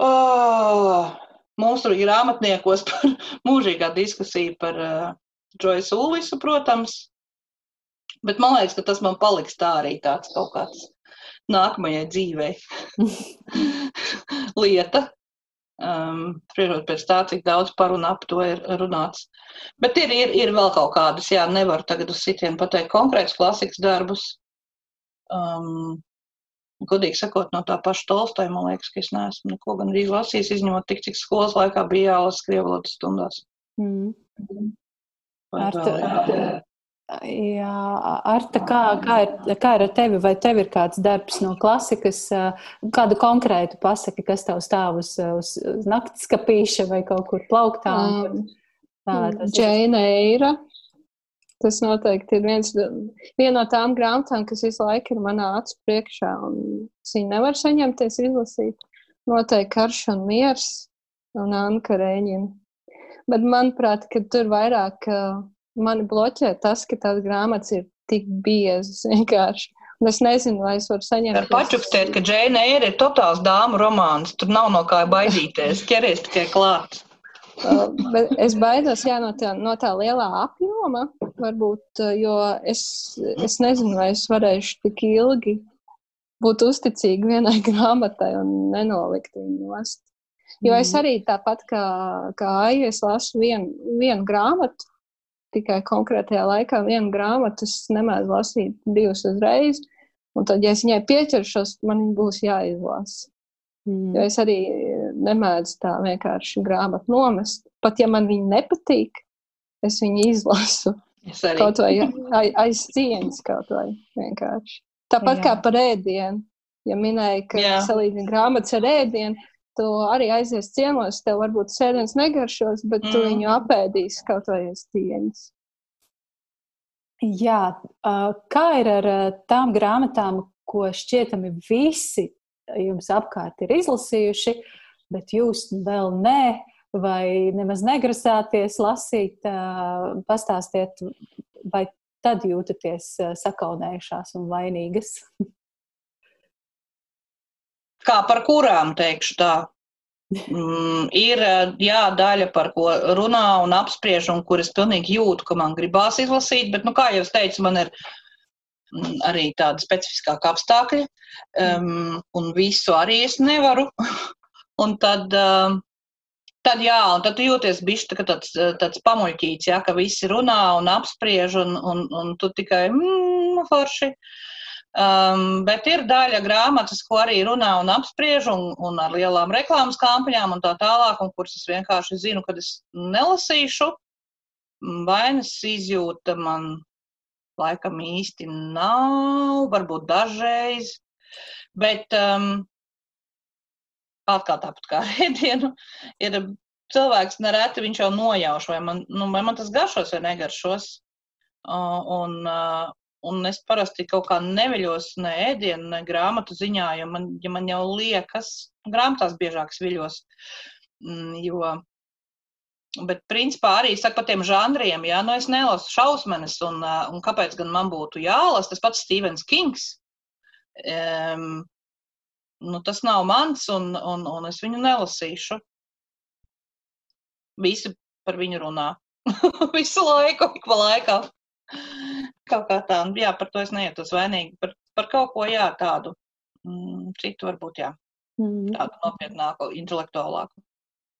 Uh, mums tur ir grāmatniekos par mūžīgā diskusija par uh, Džoisu Ulisu, protams. Bet man liekas, ka tas man paliks tā arī tāds kaut kāds nākamajai dzīvei lieta. Um, Spriežot pēc tā, cik daudz par un ap to ir runāts. Bet ir, ir, ir vēl kaut kādas, jā, nevaru tagad uz sitienu pateikt konkrētus klasikas darbus. Um, Godīgi sakot, no tā paša Tolstoja, man liekas, ka es neesmu neko gan arī lasījis, izņemot tik, cik skolas laikā bija jālasa krievalotas stundās. Mm. Ar, vēl, Jā, Arta, kā, kā, ir, kā ir ar tevi? Vai tev ir kāds darbs no klasikas, kādu konkrētu pasaki, kas tev stāv uz, uz, uz naktas kapīša vai kaut kur plauktā? Um, Džēna Eira. Tas noteikti ir viens, viena no tām grāmatām, kas visu laiku ir manā acu priekšā, un es viņu nevaru saņemties izlasīt. Noteikti karš un miers un Anka Rēņina. Bet manuprāt, ka tur vairāk uh, mani bloķē tas, ka tās grāmatas ir tik biezas vienkārši. Un es nezinu, vai es varu saņemt. Ar pačukstēt, ka Džēna Eire ir totāls dāmu romāns. Tur nav no kā baidīties. Ķeries tikai klāt. uh, bet es baidos jā, no, tā, no tā lielā apjoma, varbūt, uh, jo es, es nezinu, vai es varēšu tik ilgi būt uzticīgi vienai grāmatai un nenolikt viņu nost. Jo es mm. arī tāpat kā, kā Aija, es lasu vienu, vienu grāmatu, tikai konkrētajā laikā vienu grāmatu, es nemēdzu lasīt divas uzreiz. Un tad, ja es viņai pieķeršos, man būs jāizlasa. Mm. Jo es arī nemēdzu tā vienkārši grāmatu nomest. Pat ja man viņa nepatīk, es viņu izlasu. Es arī. Kaut vai aiz cieņas, kaut vai vienkārši. Tāpat Jā. kā par ēdienu. Ja minēja, ka salīdzina grāmatas ar ēdienu, tu arī aizies ciemos, tev varbūt sēdiens negaršos, bet mm. tu viņu apēdīsi kaut vai aiz cieņas. Jā, kā ir ar tām grāmatām, ko šķietami visi jums apkārt ir izlasījuši, bet jūs vēl nē, vai nemaz negrasāties lasīt, pastāstiet, vai tad jūtaties sakaunējušās un vainīgas? Kā par kurām teikšu tā? Mm, ir jā, daļa, par ko runā un apspriež, un kuras pilnīgi jūtu, ka man gribās izlasīt, bet, nu, kā jau es teicu, man ir mm, arī tādi specifiskāki apstākļi, um, un visu arī es nevaru. un tad, um, tad, jā, un tad jūties bišķi tā, tāds, tāds pamuļķīts, jā, ka visi runā un apspriež, un, un, un tu tikai, mm, forši. Uh, Um, bet ir daļa grāmatas, ko arī runā un apspriež, un, un ar lielām reklāmas kampaņām un tā tālāk, un kuras es vienkārši zinu, kad es nelasīšu. Vainas izjūta man laikam īsti nav, varbūt dažreiz, bet um, atkal tāpat kā rēdienu, ir cilvēks nereti viņš jau nojauš, vai man, nu, vai man tas garšos vai negaršos. Uh, un, uh, Un es parasti kaut kā neviļos ne ēdienu, ne grāmatu ziņā, jo man, ja man jau liekas, grāmatās biežāk viļos. Mm, jo, bet, principā, arī saka par tiem žanriem, jā, nu es nelasu šausmenes, un, un kāpēc gan man būtu jālasa tas pats Stevens Kings. Um, nu, tas nav mans, un, un, un es viņu nelasīšu. Visi par viņu runā. Visu laiku, ik pa laikam. Kaut kā tā, jā, par to es nejūtos vainīgi. Par, par kaut ko, jā, tādu mm, citu varbūt, jā. Mm. Tādu nopietnāku, intelektuālāku.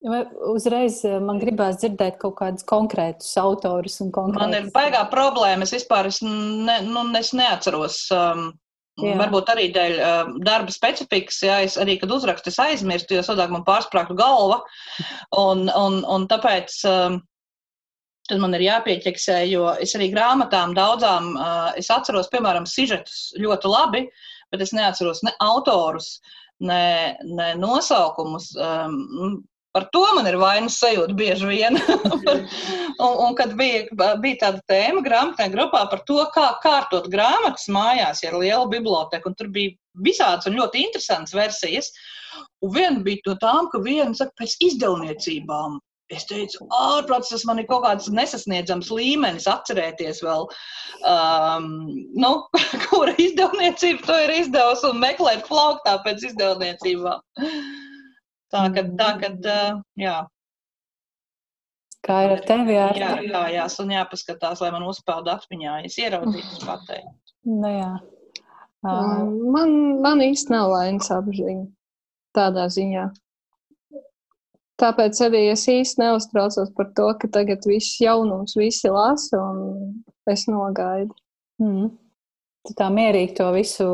Vai uzreiz eh, man gribās dzirdēt kaut kādus konkrētus autorus un konkrētus. Man ir baigā problēma. Es vispār es ne, nu, es neatceros. Um, Jā. Varbūt arī dēļ uh, darba specifikas, ja es arī, kad uzrakstu, es aizmirstu, jo sadāk man pārsprāgtu galva. Un, un, un tāpēc um, tad man ir jāpieķeksē, jo es arī grāmatām daudzām, es atceros, piemēram, sižetus ļoti labi, bet es neatceros ne autorus, ne, ne nosaukumus. Um, Par to man ir vainas sajūta bieži vien. un, un kad bija, bija tāda tēma grāmatā grupā par to, kā kārtot grāmatas mājās, ja ir liela biblioteka, un tur bija visādas un ļoti interesantas versijas. Un viena bija no tām, ka viena saka pēc izdevniecībām. Es teicu, ārprāts, tas man ir kaut kāds nesasniedzams līmenis, atcerēties vēl, um, nu, kura izdevniecība to ir izdevusi un meklēt plauktā pēc izdevniecībām. Tā ka, tā, kad, jā. Kā ir ar tevi? Jā, jā kājās un jāpaskatās, lai man uzpeld atmiņā, es ieraudzītu pateikt. Nu, jā. Uh, man, man īsti nav lainas apziņa tādā ziņā. Tāpēc arī es īsti neuztraucos par to, ka tagad viss jaunums visi lasa un es nogaidu. Mm. Tu tā mierīgi to visu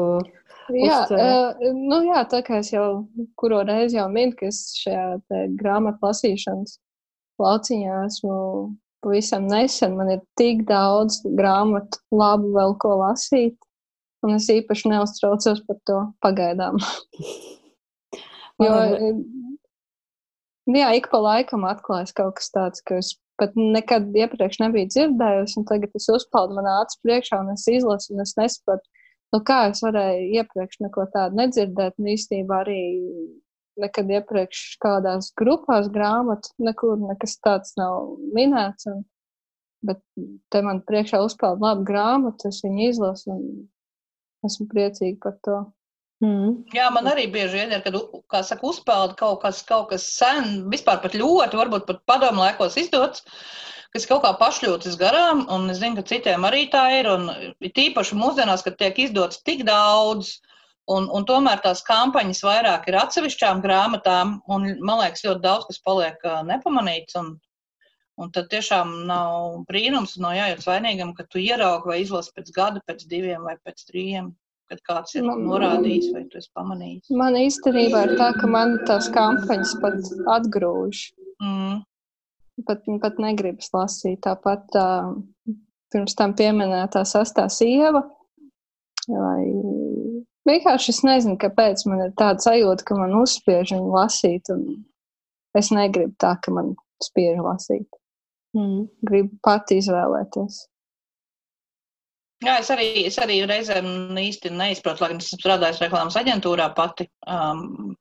Jā, uh, nu jā, tā kā es jau kuro reizi jau minu, ka es šajā grāmatu lasīšanas lauciņā esmu pavisam nesen. Man ir tik daudz grāmatu, labu vēl ko lasīt, un es īpaši neuztraucos par to pagaidām. jo, jā, ik pa laikam atklājas kaut kas tāds, ka es pat nekad iepriekš nebiju dzirdējusi, un tagad es uzpeldu manā acu priekšā, un es izlasu, un es nesaprotu Nu, kā es varēju iepriekš neko tādu nedzirdēt, un īstenībā arī nekad iepriekš kādās grupās grāmatu, nekur nekas tāds nav minēts. Un, bet te man priekšā uzpeld labu grāmatu, es viņu izlasu un esmu priecīga par to. Mm. Jā, man arī bieži vien ir, kad, saka, uzpeld kaut kas, kaut kas sen, vispār pat ļoti, varbūt pat padomu laikos izdots. Kas kaut kā pašļūtas garām, un es zinu, ka citiem arī tā ir, un tīpaši mūsdienās, kad tiek izdots tik daudz, un, un tomēr tās kampaņas vairāk ir atsevišķām grāmatām, un man liekas, ļoti daudz kas paliek nepamanīts, un, un tad tiešām nav brīnums, nav jājūtas vainīgam, ka tu ieraugi vai izlasi pēc gada, pēc diviem vai pēc trījiem kad kāds ir man, norādījis, vai tu esi pamanījis? Man īstenībā ir tā, ka man tās kampaņas pat atgrūž. Mm pat, pat negribas lasīt. Tāpat uh, pirms tam pieminētā sastā sieva. Vai vienkārši es nezinu, kāpēc man ir tāda sajūta, ka man uzspiež viņu lasīt, un es negribu tā, ka man spiež lasīt. Mm. Gribu pati izvēlēties. Jā, es arī, es arī reizēm īsti neizprotu, lai gan esmu strādājis reklāmas aģentūrā pati. Um,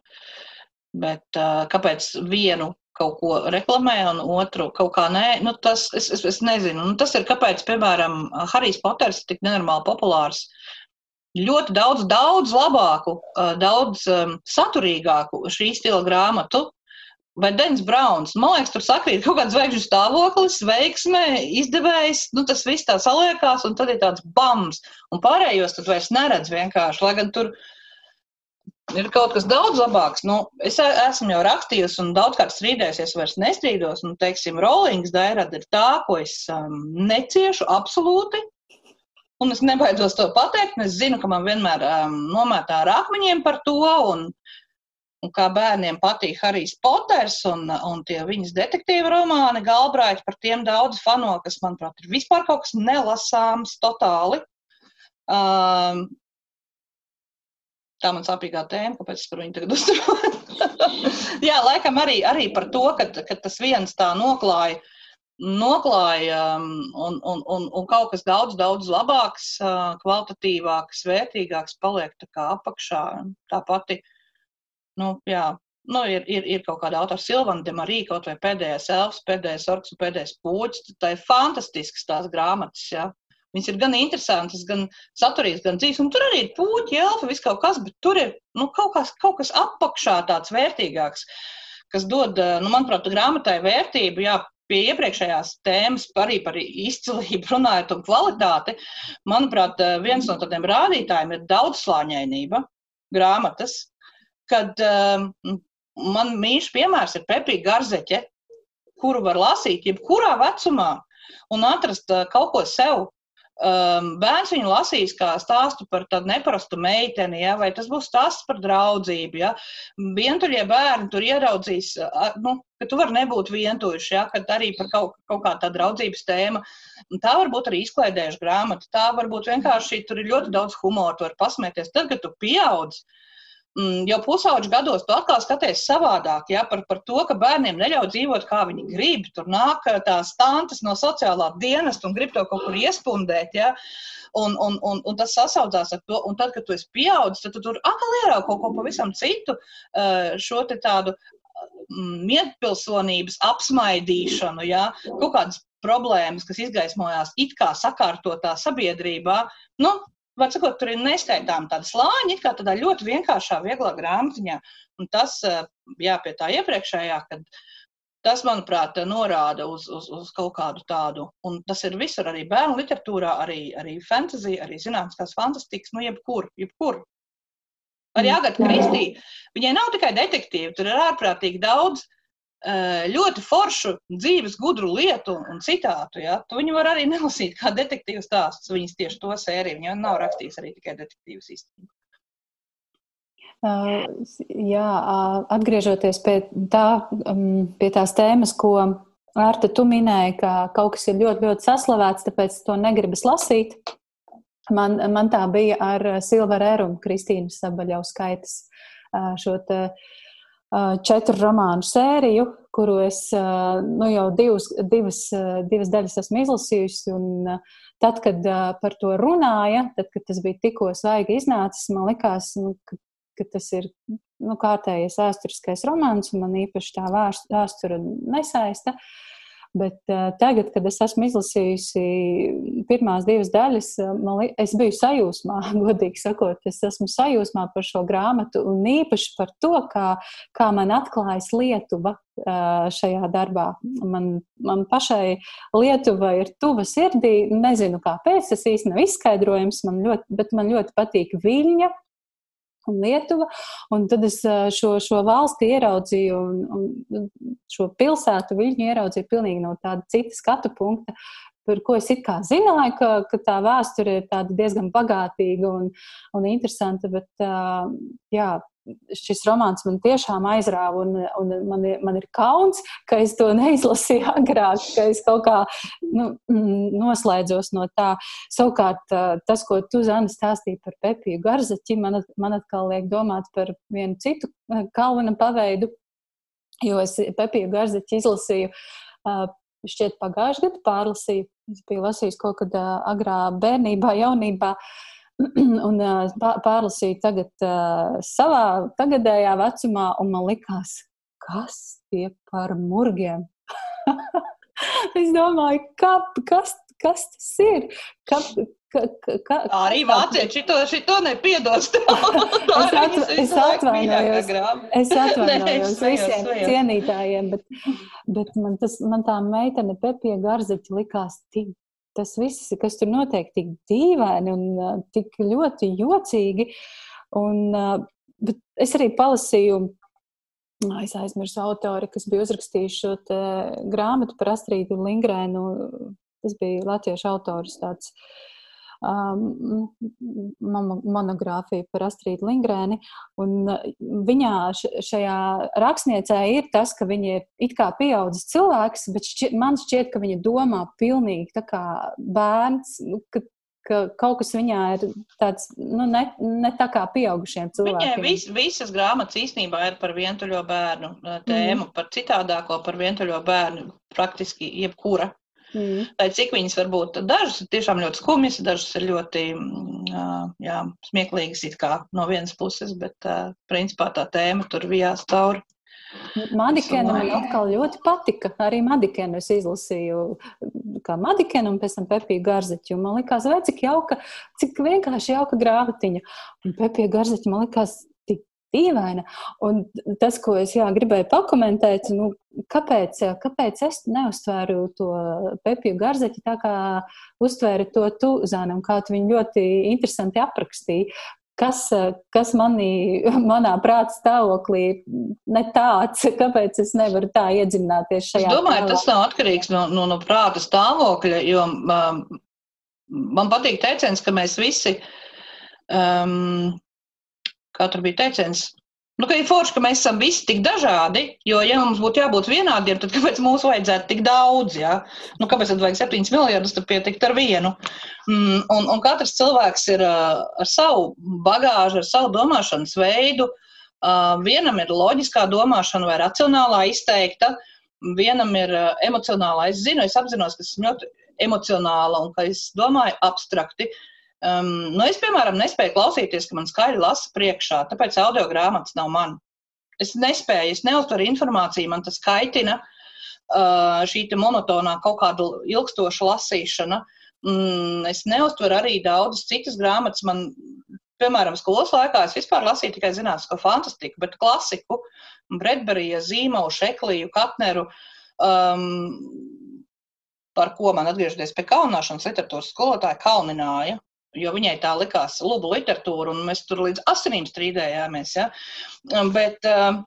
bet uh, kāpēc vienu kaut ko reklamē, un otru kaut kā nē. Nu, tas es, es, es nezinu. Nu, tas ir kāpēc, piemēram, Harijs Poters ir tik nenormāli populārs. Ļoti daudz, daudz labāku, daudz um, saturīgāku šī stila grāmatu. Vai Denis Brauns, man liekas, tur sakrīt kaut kāds zvaigžņu stāvoklis, veiksme, izdevējs, nu tas viss tā saliekās, un tad ir tāds bams, un pārējos tad vairs neredz vienkārši, lai gan tur ir kaut kas daudz labāks. Nu, es esmu jau rakstījusi un daudzkārt strīdējusies, vairs nestrīdos. Nu, teiksim, Rollings Dairada ir tā, ko es um, neciešu absolūti. Un es nebaidos to pateikt. Es zinu, ka man vienmēr um, nomētā ar akmeņiem par to. Un, un kā bērniem patīk Harijs Poters un, un tie viņas detektīva romāni, Galbraita par tiem daudz fano, kas, manuprāt, ir vispār kaut kas nelasāms totāli. Um, tā man sāpīgā tēma, kāpēc es par viņu tagad uzturu. Jā, laikam arī, arī par to, ka, ka tas viens tā noklāja, noklāja um, un, un, un, un kaut kas daudz, daudz labāks, uh, kvalitatīvāks, vērtīgāks paliek tā kā apakšā. Tā pati, nu, jā, nu, ir, ir, ir kaut kāda autora Silvana Demarija, kaut vai pēdējais elfs, pēdējais orks un pēdējais pūķis. Tā ir fantastisks tās grāmatas. Ja? Viņas ir gan interesantas, gan saturīgas, gan dzīves. Un tur arī ir puķi, elfa, viss kaut kas, bet tur ir nu, kaut, kas, kaut kas apakšā tāds vērtīgāks, kas dod, nu, manuprāt, grāmatai vērtību. Jā, pie iepriekšējās tēmas, arī par izcilību runājot un kvalitāti, manuprāt, viens no tādiem rādītājiem ir daudzslāņainība grāmatas, kad um, man mīļš piemērs ir Pepija Garzeķe, kuru var lasīt jebkurā vecumā un atrast uh, kaut ko sev. Um, bērns viņu lasīs kā stāstu par tādu neparastu meiteni, ja, vai tas būs stāsts par draudzību. Ja. Vientuļie bērni tur ieraudzīs, uh, nu, ka tu vari nebūt vientuļš, ja, kad arī par kaut, kaut kādu tādu draudzības tēmu. Un tā var būt arī izklaidējuša grāmata. Tā var būt vienkārši, tur ir ļoti daudz humora, tu vari pasmieties. Tad, kad tu pieaudz, uh, jau pusauģu gados tu atkal skaties savādāk, ja, par, par to, ka bērniem neļauj dzīvot, kā viņi grib. Tur nāk eh, tās tantes no sociālā dienesta un grib to kaut kur iespundēt. Ja. Un, un, un, un tas sasaucās ar to, un tad, kad tu esi pieaudzis, tad tu tur atkal ieraugi kaut ko pavisam citu, eh, šo tādu mm, mietpilsonības apsmaidīšanu, ja, kaut kādas problēmas, kas izgaismojās it kā sakārtotā sabiedrībā. Nu, var sakot, tur ir neskaitām tādi slāņi, kā tādā ļoti vienkāršā, vieglā grāmatiņā. Un tas, jā, pie tā iepriekšējā, kad tas, manuprāt, norāda uz, uz, uz kaut kādu tādu, un tas ir visur arī bērnu literatūrā, arī, arī fantasy, arī zinātniskās fantastikas, nu jebkur, jebkur. Arī mm, Agata Kristī, viņai nav tikai detektīvi, tur ir ārprātīgi daudz ļoti foršu dzīves, gudru lietu un citātu. Ja? Tu viņu var arī nelasīt kā detektīvu stāstus. Viņas tieši to sēriju. Viņa nav rakstījis arī tikai detektīvas īstenībā. Uh, jā, atgriežoties pie, tā, um, pie tās tēmas, ko Arta tu minēji, ka kaut kas ir ļoti, ļoti saslavēts, tāpēc to negribas lasīt. Man, man tā bija ar Silveru Eru un Kristīnas Sabaļauskaitas šo te uh, četru romānu sēriju, kuru es nu, jau divas, divas, divas daļas esmu izlasījusi. Un, tad, kad par to runāja, tad, kad tas bija tikko svaigi iznācis, man likās, nu, ka, ka tas ir nu, kārtējais vēsturiskais romāns, un man īpaši tā vēsture nesaista. Uh, Bet uh, tagad, kad es esmu izlasījusi pirmās divas daļas, man, es biju sajūsmā, godīgi sakot, es esmu sajūsmā par šo grāmatu un īpaši par to, kā, kā man atklājas Lietuva uh, šajā darbā. Man, man pašai Lietuva ir tuva sirdī, nezinu kāpēc, tas īsti nav izskaidrojams, man ļoti, bet man ļoti patīk Viļņa un Lietuva. Un tad es šo, šo valsti ieraudzīju, un, un šo pilsētu viņi ieraudzīja pilnīgi no tāda cita skatu punkta. Par ko es it kā zināju, ka, ka tā vēsture ir diezgan bagātīga un, un interesanta, bet jā, šis romāns man tiešām aizrāva, un, un man, man ir kauns, ka es to neizlasīju agrāk, ka es kaut kā nu, mm, noslēdzos no tā. Savukārt, tas, ko tu, Zana, stāstīji par Pepiju Garzaķi, man, man atkal liek domāt par vienu citu kalvina paveidu, jo es Pepiju Garzaķi izlasīju šķiet pagājušajā gadā pārlasīju. Es biju lasījusi kaut kad agrā bērnībā, jaunībā. Uh, un pārlasīju tagad savā tagadējā vecumā, un man likās, kas tie par murgiem? es domāju, kā, kas, kas tas ir? Ka, ka, ka, Arī vācieši šito, šito nepiedos. es, atva, es atvainojos, es atvainojos visiem cienītājiem, bet, bet man, tas, man tā meitene Pepija Garziķa likās tik tas viss, kas tur notiek, tik dīvaini un tik ļoti jocīgi. Un, uh, es arī palasīju, es aizmirsu autori, kas bija uzrakstījis šo grāmatu par Astrīdu Lingrēnu. Tas bija latviešu autors tāds. Uh, monogrāfiju par Astrīdu Lingrēni. Un viņā šajā rakstniecē ir tas, ka viņa ir it kā pieaudzis cilvēks, bet šķiet, man šķiet, ka viņa domā pilnīgi tā kā bērns. Nu, ka, ka kaut kas viņā ir tāds, nu, ne, ne tā kā pieaugušiem cilvēkiem. Viņai vis, visas grāmatas īstenībā ir par vientuļo bērnu tēmu, mm. par citādāko, par vientuļo bērnu, praktiski jebkura Mm. Lai cik viņas var būt, dažas ir tiešām ļoti skumjas, dažas ir ļoti mm, jā, smieklīgas no vienas puses, bet principā tā tēma tur vijās cauri. Madikēna man atkal ļoti patika. Arī Madikēnu es izlasīju, kā Madikēnu un pēc tam Pepiju Garziķu. Man likās, vai cik jauka, cik vienkārši jauka grāmatiņa. Un Pepija Garziķa man likās dīvaina. Un tas, ko es jā, gribēju pakomentēt, nu, kāpēc, kāpēc es neuztvēru to Pepiju Garziķu tā kā uztvēri to tu, Zāne, un kā tu viņu ļoti interesanti aprakstīji kas, kas manī, manā prāta stāvoklī ne tāds, kāpēc es nevaru tā iedzināties šajā. Es domāju, tēlā. tas nav atkarīgs no, no, no prāta stāvokļa, jo um, man patīk teiciens, ka mēs visi, um, kā tur bija teiciens, Nu, ka ir forši, ka mēs esam visi tik dažādi, jo, ja mums būtu jābūt vienādiem, tad kāpēc mums vajadzētu tik daudz? Ja? Nu, kāpēc tad vajag 7 miljardus, tad pietikt ar vienu? Mm, un, un katrs cilvēks ir uh, ar savu bagāžu, ar savu domāšanas veidu. Uh, vienam ir loģiskā domāšana vai racionālā izteikta, vienam ir uh, emocionālā. Es zinu, es apzinos, ka esmu ļoti emocionāla un ka es domāju abstrakti. Uh, Um, nu es, piemēram, nespēju klausīties, ka man skaļi lasa priekšā, tāpēc audio grāmatas nav man. Es nespēju, es neuztveru informāciju, man tas kaitina uh, šī monotonā kaut kāda ilgstoša lasīšana. Mm, es neuztveru arī daudzas citas grāmatas. Man, piemēram, skolas laikā es vispār lasīju tikai zinātnisko fantastiku, bet klasiku, Bredberija, Zīmolu, Šekliju, Katneru. Um, par ko man atgriežoties pie kaunāšanas literatūras skolotāja kaunināja jo viņai tā likās lubu literatūra, un mēs tur līdz asinīm strīdējāmies. Ja? Um, bet, um,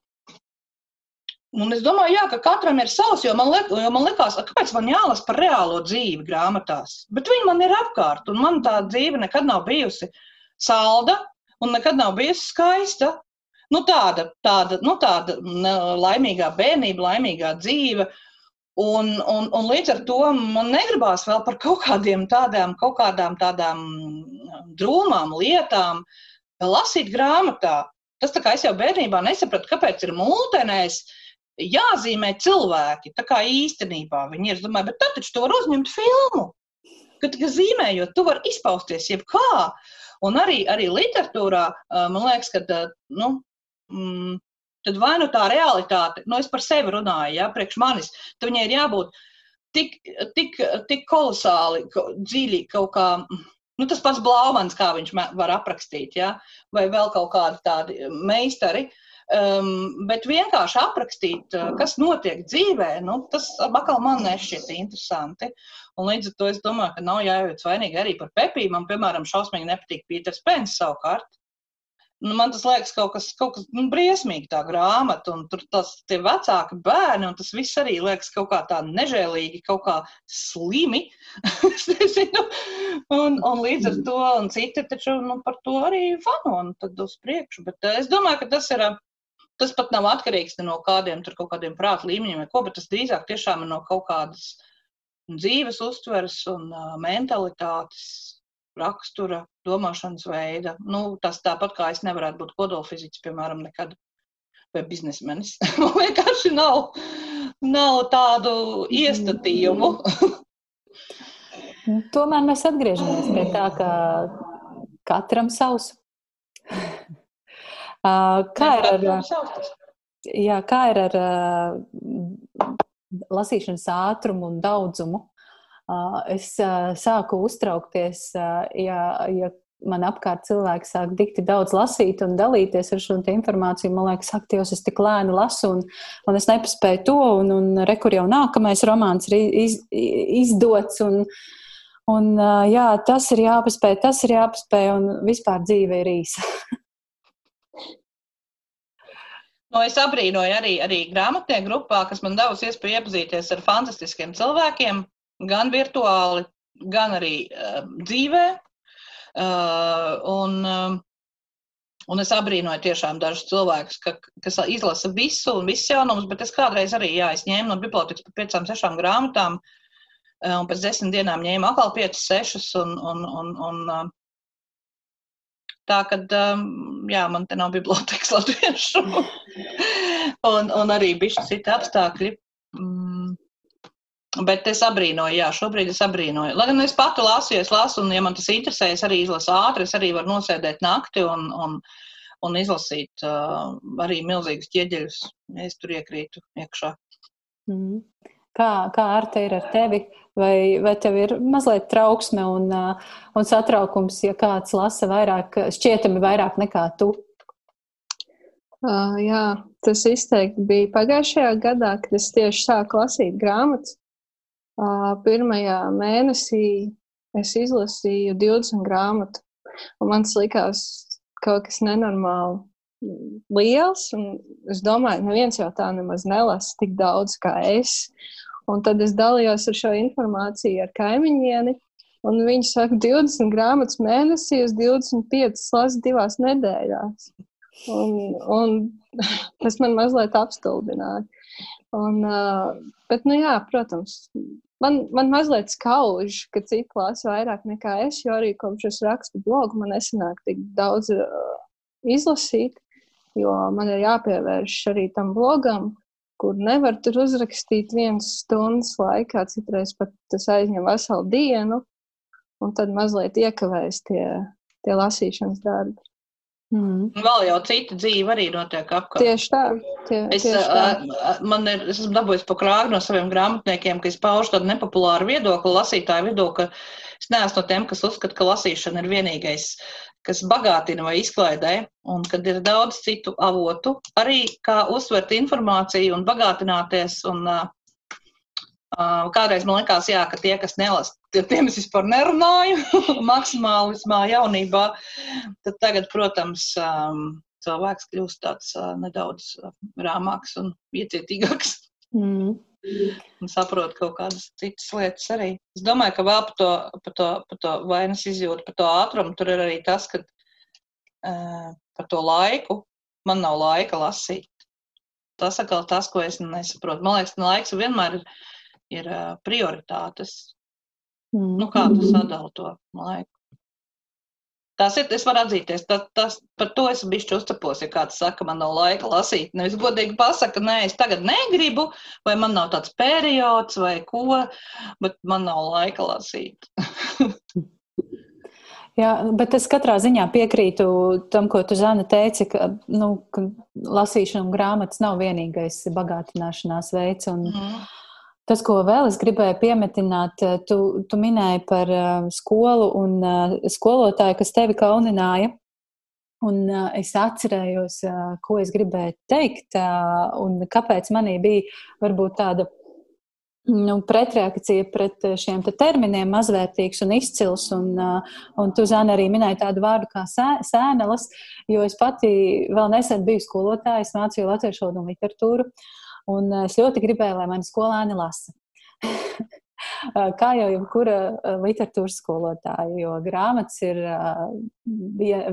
Un es domāju, jā, ka katram ir savs, jo man, liek, jo man liekas, kāpēc man jālasa par reālo dzīvi grāmatās. Bet viņi man ir apkārt, un man tā dzīve nekad nav bijusi salda un nekad nav bijusi skaista. Nu, tāda, tāda, nu, tāda laimīgā bērnība, laimīgā dzīve. Uh, Un, un, un līdz ar to man negribās vēl par kaut kādiem tādām, kaut kādām tādām drūmām lietām lasīt grāmatā. Tas tā kā es jau bērnībā nesapratu, kāpēc ir mūtenēs jāzīmē cilvēki. Tā kā īstenībā viņi ir, es domāju, bet tad taču tu var uzņemt filmu. Kad zīmējot, tu vari izpausties jebkā. Un arī, arī literatūrā, man liekas, ka, nu, mm, tad vai nu tā realitāte, nu es par sevi runāju, ja, priekš manis, tad viņai ir jābūt tik, tik, tik kolosāli, dziļi kaut kā. Nu, tas pats Blaumans, kā viņš var aprakstīt, ja? vai vēl kaut kādi tādi meistari. Um, bet vienkārši aprakstīt, uh, kas notiek dzīvē, nu, tas atkal man nešķiet interesanti. Un līdz ar to es domāju, ka nav jājūt vainīgi arī par Pepiju. Man, piemēram, šausmīgi nepatīk Pīters Pens savukārt. Nu, man tas liekas kaut kas, kaut kas nu, briesmīgi, tā grāmata, un tur tas tie vecāki bērni, un tas viss arī liekas kaut kā tā nežēlīgi, kaut kā slimi. un, un līdz ar to, un citi taču nu, par to arī fano, un tad uz priekšu. Bet eh, es domāju, ka tas ir, tas pat nav atkarīgs no kādiem tur kaut kādiem prāta līmeņiem ko, bet tas drīzāk tiešām ir no kaut kādas dzīves uztveres un uh, mentalitātes rakstura, domāšanas veida. Nu, tas tāpat kā es nevarētu būt kodolfiziķis, piemēram, nekad, vai biznesmenis. Man vienkārši nav, nav tādu iestatījumu. Tomēr mēs atgriežamies pie tā, ka katram savs. Kā ir ar, jā, kā ir ar lasīšanas ātrumu un daudzumu? Es sāku uztraukties, ja, ja man apkārt cilvēki sāk dikti daudz lasīt un dalīties ar šo informāciju. Man liekas, ak, Dievs, es tik lēni lasu, un, un es nepaspēju to, un, un rekur jau nākamais romāns ir iz, izdots. Un, un, jā, tas ir jāpaspēj, tas ir jāpaspēj, un vispār dzīve ir īsa. No, es abrīnoju arī, arī grāmatnieku grupā, kas man devusi iespēju iepazīties ar fantastiskiem cilvēkiem, gan virtuāli, gan arī uh, dzīvē. Uh, un, uh, un es abrīnoju tiešām dažus cilvēkus, ka, kas izlasa visu un visus jaunumus, bet es kādreiz arī, jā, es ņēmu no bibliotekas par piecām, sešām grāmatām, un pēc desmit dienām ņēmu atkal piecas, sešas, un, un, un, un Tā jā, man te nav bibliotekas latviešu. un, un arī bišķi citi apstākļi. Mm, Bet es abrīnoju, jā, šobrīd es abrīnoju. Lai gan es pati lasu, es lasu, un, ja man tas interesē, es arī izlasu ātri, es arī varu nosēdēt nakti un, un, un izlasīt uh, arī milzīgus ķieģeļus, ja es tur iekrītu iekšā. Mm. Kā, kā ar te ir ar tevi? Vai, vai tev ir mazliet trauksme un, un satraukums, ja kāds lasa vairāk, šķietami vairāk nekā tu? Uh, jā, tas izteikti bija pagājušajā gadā, kad es tieši sāku lasīt grāmatas. Pirmajā mēnesī es izlasīju 20 grāmatu, un man likās kaut kas nenormāli liels. Es domāju, ka neviens jau tā nemaz nelasa tik daudz kā es. Un tad es dalījos ar šo informāciju ar kaimiņieni. Viņi saka, 20 grāmatas mēnesī, 25 lasu divās nedēļās. Un, un tas man mazliet apstulbināja. Un, bet, nu jā, protams, man, man mazliet skauž, ka citi lasa vairāk nekā es, jo arī kopš es rakstu blogu, man nesanāk tik daudz izlasīt, jo man ir jāpievērš arī tam blogam, kur nevar tur uzrakstīt vienas stundas laikā, citreiz pat tas aizņem veselu dienu, un tad mazliet iekavēs tie, tie lasīšanas darbi. Mm. Vēl jau cita dzīve arī notiek apkārt. Tieši tā. Tie, es, tieši tā. Man ir, es esmu dabūjis pa krāgu no saviem grāmatniekiem, ka es paužu tādu nepopulāru viedokli, lasītāju viedokli. Es neesmu no tiem, kas uzskata, ka lasīšana ir vienīgais, kas bagātina vai izklaidē, un kad ir daudz citu avotu, arī kā uztvert informāciju un bagātināties un uh, Kādreiz man likās, jā, ka tie, kas nelasa, tiem es vispār nerunāju, maksimālismā jaunībā. Tad tagad, protams, cilvēks kļūst tāds nedaudz rāmāks un iecietīgāks. Mm. Un saprot kaut kādas citas lietas arī. Es domāju, ka vēl par to, par to, par to vainas izjūtu, par to ātrumu tur ir arī tas, ka uh, par to laiku man nav laika lasīt. Tas atkal tas, ko es nesaprotu. Man liekas, ka laiks vienmēr ir ir prioritātes. Mm. Nu, kā tu sadali to laiku? Tas ir, es varu atzīties, tas, tas, par to es bišķi uztapos, ja kāds saka, man nav laika lasīt. Nevis godīgi pasaka, nē, es tagad negribu, vai man nav tāds periods, vai ko, bet man nav laika lasīt. Jā, bet es katrā ziņā piekrītu tam, ko tu Zana teici, ka, nu, ka lasīšana un grāmatas nav vienīgais bagātināšanās veids. Un, mm. Tas, ko vēl es gribēju piemetināt, eh, tu, tu minēji par uh, skolu un uh, skolotāju, kas tevi kaunināja. Un uh, es atcerējos, uh, ko es gribēju teikt, uh, un kāpēc manī bija varbūt tāda nu, pretreakcija pret šiem te terminiem, mazvērtīgs un izcils. Un, un tu, Zana, arī minēji tādu vārdu kā sē, sēnelas, jo es pati vēl nesen biju skolotāja, es mācīju latviešu valodu un literatūru. Uh, Un eh, es ļoti gribēju, lai mani skolēni lasa. Eh, kā jau jebkura eh, literatūras skolotāja, jo grāmatas ir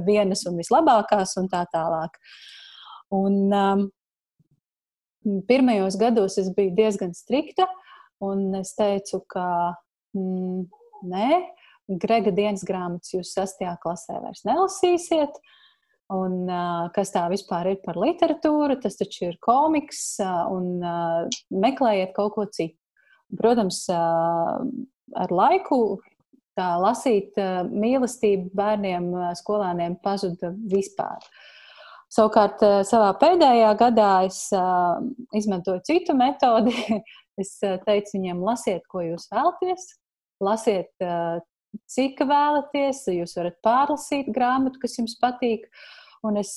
vienas un vislabākās un tā tālāk. Un, um, pirmajos gados es biju diezgan strikta, un es teicu, ka mm, nē, Grega dienas grāmatas jūs sastajā klasē vairs nelasīsiet. Uh, Un, uh, kas tā vispār ir par literatūru, tas taču ir komiks, uh, un uh, meklējiet kaut ko citu. Protams, uh, ar laiku tā lasīt uh, mīlestību bērniem, uh, skolēniem pazuda vispār. Savukārt, uh, savā pēdējā gadā es uh, izmantoju citu metodi. es uh, teicu viņiem, lasiet, ko jūs vēlaties, lasiet uh, cik vēlaties. Jūs varat pārlasīt grāmatu, kas jums patīk. Un es,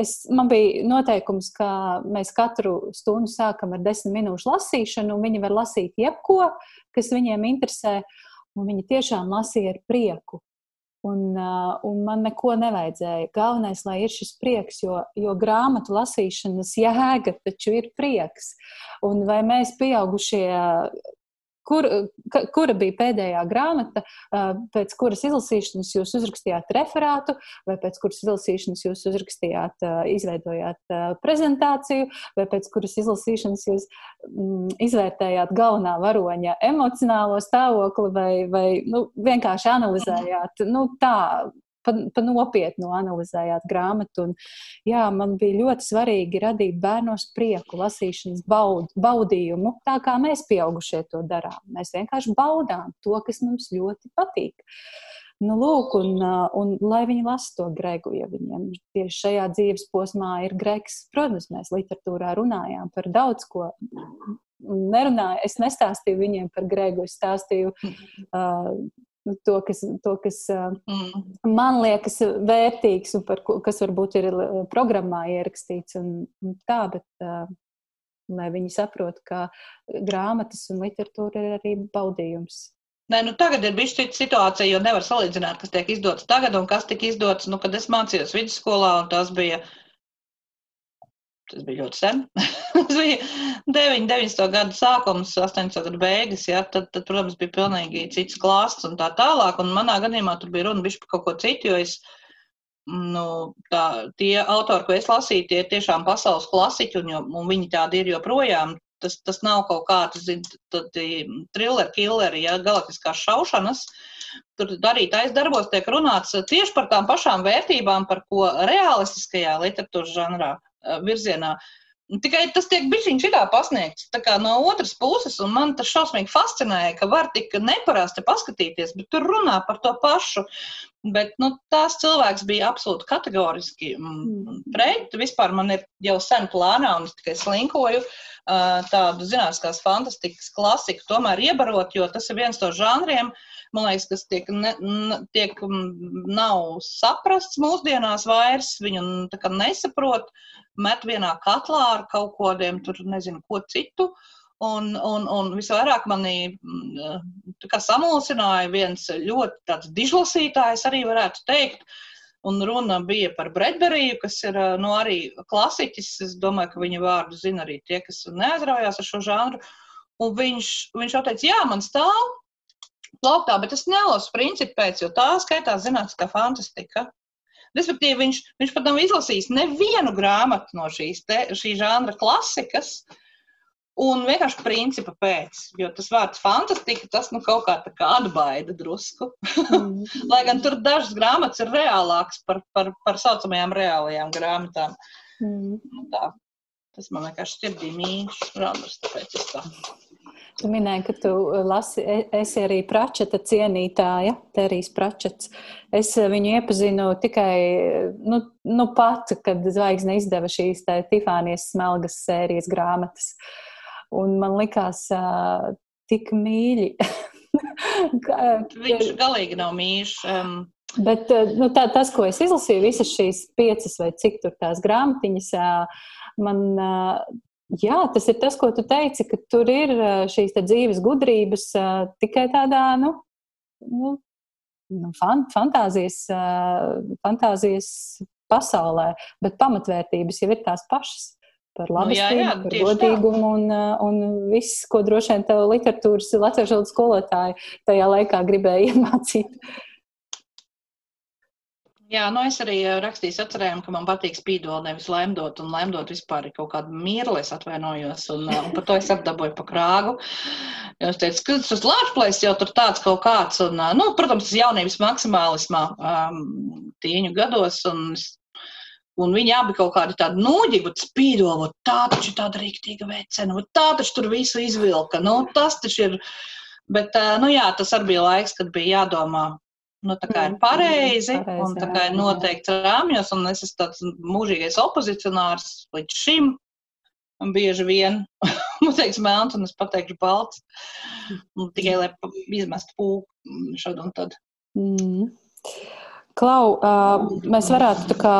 es, man bija noteikums, ka mēs katru stundu sākam ar desmit minūšu lasīšanu, un viņi var lasīt jebko, kas viņiem interesē. Viņi tiešām lasīja ar prieku. Un, un man neko nevajadzēja. Galvenais, lai ir šis prieks, jo, jo grāmatu lasīšanas jēga taču ir prieks. Un vai mēs, pieaugušie, Kur, ka, kura bija pēdējā grāmata, pēc kuras izlasīšanas jūs uzrakstījāt referātu, vai pēc kuras izlasīšanas jūs uzrakstījāt, izveidojāt prezentāciju, vai pēc kuras izlasīšanas jūs mm, izvērtējāt galvenā varoņa emocionālo stāvokli, vai, vai nu, vienkārši analizējāt nu, tā pa, pa nopietnu analizējāt grāmatu. Un, jā, man bija ļoti svarīgi radīt bērnos prieku, lasīšanas baud, baudījumu, tā kā mēs pieaugušie to darām. Mēs vienkārši baudām to, kas mums ļoti patīk. Nu, lūk, un, un lai viņi lasa to gregu, ja viņiem tieši šajā dzīves posmā ir gregs. Protams, mēs literatūrā runājām par daudz ko. Nerunāju, es nestāstīju viņiem par gregu, es stāstīju uh, to, kas, to, kas mm. man liekas vērtīgs un par, kas varbūt ir programmā ierakstīts. Un, un tā, bet, lai viņi saprotu, ka grāmatas un literatūra ir arī baudījums. Nē, nu tagad ir bijis cita situācija, jo nevar salīdzināt, kas tiek izdots tagad un kas tika izdots, nu, kad es mācījos vidusskolā, un tas bija, tas bija ļoti sen. tas bija 9, 90. gadu sākums, 80. gadu beigas, ja, tad, tad, protams, bija pilnīgi cits klāsts un tā tālāk, un manā gadījumā tur bija runa par kaut ko citu, es nu, tā, tie autori, ko es lasīju, tie ir tiešām pasaules klasiķi, un, jo, un viņi tādi ir joprojām. Tas, tas nav kaut kāds thriller, killeri, ja galaktiskās šaušanas. Tur darītais darbos tiek runāts tieši par tām pašām vērtībām, par ko realistiskajā literatūras žanrā virzienā Tikai tas tiek bišķiņš šitā pasniegts. Tā kā no otras puses, un man tas šausmīgi fascinēja, ka var tik neparasti paskatīties, bet tur runā par to pašu. Bet nu, tās cilvēks bija absolūti kategoriski mm, mm. pret. Vispār man ir jau sen plānā, un es tikai slinkoju tādu zinātniskās fantastikas klasiku, tomēr iebarot, jo tas ir viens no žanriem, man liekas, kas tiek, ne, tiek nav saprasts mūsdienās vairs, viņu nesaprot, met vienā katlā ar kaut kodiem, tur nezinu, ko citu. Un, un, un visvairāk manī samulsināja viens ļoti dižlasītājs, arī varētu teikt, Un runa bija par Bredberiju, kas ir nu, arī klasiķis. Es domāju, ka viņa vārdu zina arī tie, kas neaizraujās ar šo žanru. Un viņš, viņš jau teica, jā, man stāv plauktā, bet es nelasu principu pēc, jo tā skaitās zinātniskā fantastika. Respektīvi, viņš, viņš pat nav izlasījis nevienu grāmatu no šīs te, šī žanra klasikas. Uh, Un vienkārši principa pēc, jo tas vārds fantastika, tas nu kaut kā tā kā atbaida drusku. Mm. Lai gan tur dažas grāmatas ir reālākas par, par, par saucamajām reālajām grāmatām. Mm. Nu, tā. Tas man vienkārši sirdī mīļš žanrs, tāpēc es tā. Tu minēji, ka tu lasi, e, esi arī pračeta cienītāja, Terijas pračets. Es viņu iepazinu tikai, nu, nu pat, kad zvaigzne izdeva šīs Tifānijas smelgas sērijas grāmatas. Uh, un man likās uh, tik mīļi. Viņš galīgi nav mīļš. Um... Bet nu, tā, tas, ko es izlasīju, visas šīs piecas vai cik tur tās grāmatiņas, man, jā, tas ir tas, ko tu teici, ka tur ir šīs dzīves gudrības tikai tādā, nu, nu, nu fantāzijas, fantāzijas pasaulē, bet pamatvērtības jau ir tās pašas par labestību, nu, jā, jā, par godīgumu un, uh, un viss, ko droši vien tev literatūras latviešu valodas skolotāji tajā laikā gribēja iemācīt. Jā, nu es arī uh, rakstīju atcerējumu, ka man patīk spīdot, nevis lemdot, un lemdot vispār ir kaut kāda mīra, es atvainojos, un, uh, un par to es atdabūju pa krāgu. Jo es teicu, ka tas lāčplēs jau tur tāds kaut kāds, un, nu, protams, tas jaunības maksimālismā um, tīņu gados, un es Un viņi abi kaut kādi tādi noģīgi, spīdo, tā taču tāda rīktīga vecena, tā taču tur visu izvilka. Nu, tas taču ir. Bet, nu jā, tas arī bija laiks, kad bija jādomā, nu, tā kā ir mm, pareizi, pareizi un tā kā ir noteikti rāmjos, un es esmu tāds mūžīgais opozicionārs līdz šim. Bieži vien man teiks melns, un es pateikšu balts. Tikai lai izmestu pūku šad un tad. Mm. Klau, mēs varētu kā,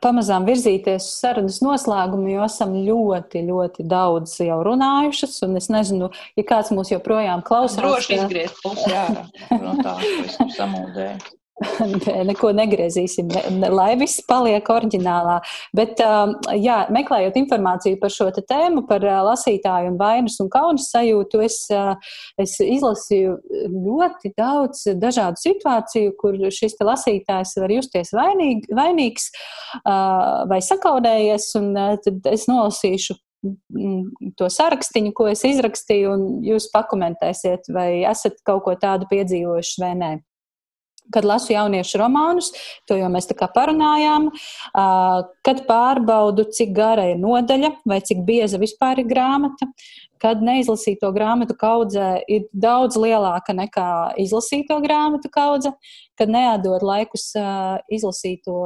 pamazām virzīties uz sarunas noslēgumu, jo esam ļoti, ļoti daudz jau runājušas. Es nezinu, ja kāds mūs joprojām klausās. Droši izgriezt pusi ārā no tā, ko es samūdēju. neko negriezīsim, ne, ne, lai viss paliek oriģinālā. Bet, um, jā, meklējot informāciju par šo tēmu, par uh, lasītāju un vainas un kaunas sajūtu, es, uh, es izlasīju ļoti daudz dažādu situāciju, kur šis lasītājs var justies vainīg, vainīgs uh, vai sakaudējies, un tad es nolasīšu mm, to sarakstu, ko es izrakstīju, un jūs pakomentēsiet, vai esat kaut ko tādu piedzīvojuši vai nē. Kad lasu jauniešu romānus, to jau mēs tā kā parunājām, kad pārbaudu, cik gara ir nodaļa vai cik bieza vispār ir grāmata, kad neizlasīto grāmatu kaudze ir daudz lielāka nekā izlasīto grāmatu kaudze, kad neatdod laikus izlasīto.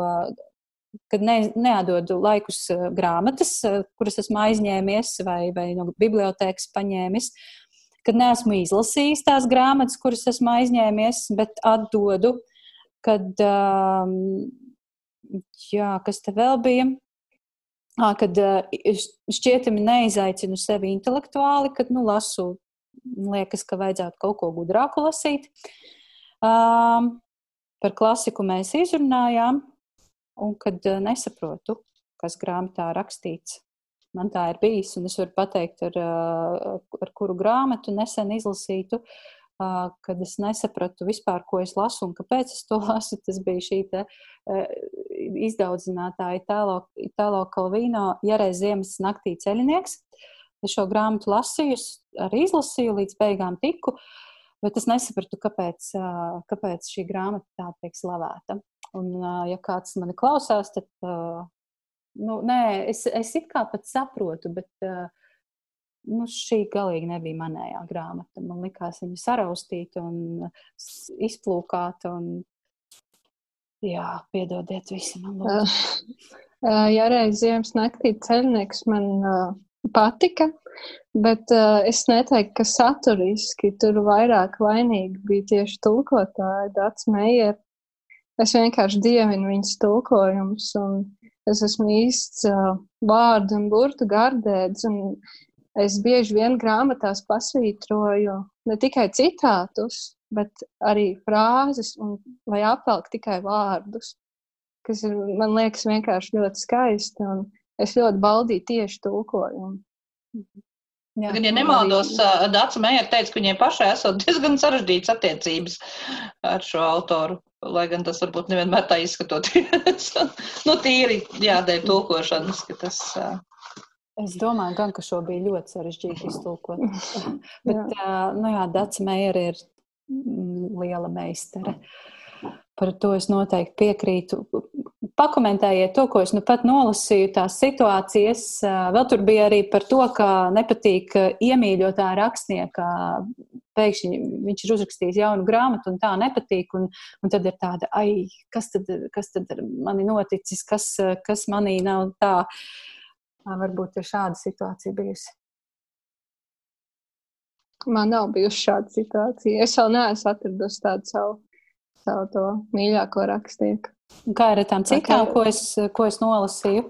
Kad ne, neatdodu laikus grāmatas, kuras esmu aizņēmies vai, vai no bibliotekas paņēmis, uh, kad neesmu izlasījis tās grāmatas, kuras esmu aizņēmies, bet atdodu, kad, um, jā, kas te vēl bija, à, kad šķietami neizaicinu sevi intelektuāli, kad, nu, lasu, liekas, ka vajadzētu kaut ko gudrāku lasīt. Um, par klasiku mēs izrunājām, un kad nesaprotu, kas grāmatā rakstīts. Man tā ir bijis, un es varu pateikt, ar, ar kuru grāmatu nesen izlasītu, kad es nesapratu vispār, ko es lasu un kāpēc es to lasu. Tas bija šī te, izdaudzinātāja Itālo Kalvīno Jāreiz Ziemas naktī ceļinieks. Es šo grāmatu lasīju, arī izlasīju, līdz beigām tiku, bet es nesapratu, kāpēc, kāpēc šī grāmata tā tiek slavēta. Un, ja kāds mani klausās, tad nu, nē, es, es it kā pat saprotu, bet uh, nu, šī galīgi nebija manējā grāmata. Man likās viņa saraustīta un izplūkāta. Un, jā, piedodiet visi man lūdzu. Uh, ja reiz ziemas naktī ceļnieks man uh, patika, bet uh, es neteiktu, ka saturiski tur vairāk vainīgi bija tieši tulkotāji, Dats Meijer. Es vienkārši dievinu viņas tulkojumus un Es esmu īsts vārdu un burtu gardēds, un es bieži vien grāmatās pasvītroju ne tikai citātus, bet arī frāzes, un, vai apvelk tikai vārdus, kas ir, man liekas, vienkārši ļoti skaisti, un es ļoti baudīju tieši tulkojumu. Jā, Gan, ja nemaldos, Dārsa Meijera teica, ka viņai pašai esot diezgan sarežģītas attiecības ar šo autoru lai gan tas varbūt nevienmēr tā izskatoties. nu, tīri jādēļ tulkošanas, ka tas. Es domāju, gan, ka šo bija ļoti sarežģīti iztulkot. Bet, jā. nu jā, Dāca Meijera ir mm, liela meistare. Par to es noteikti piekrītu. Pakomentējiet to, ko es nu pat nolasīju, tās situācijas. Vēl tur bija arī par to, ka nepatīk iemīļotā rakstnieka pēkšņi viņš ir uzrakstījis jaunu grāmatu, un tā nepatīk. Un, un tad ir tāda, ai, kas tad, kas tad ar mani noticis, kas, kas manī nav tā. Varbūt ir šāda situācija bijusi. Man nav bijusi šāda situācija. Es vēl neesmu atradusi tādu savu, savu to mīļāko rakstnieku. Kā ar tām citām, ko es, ko es nolasīju?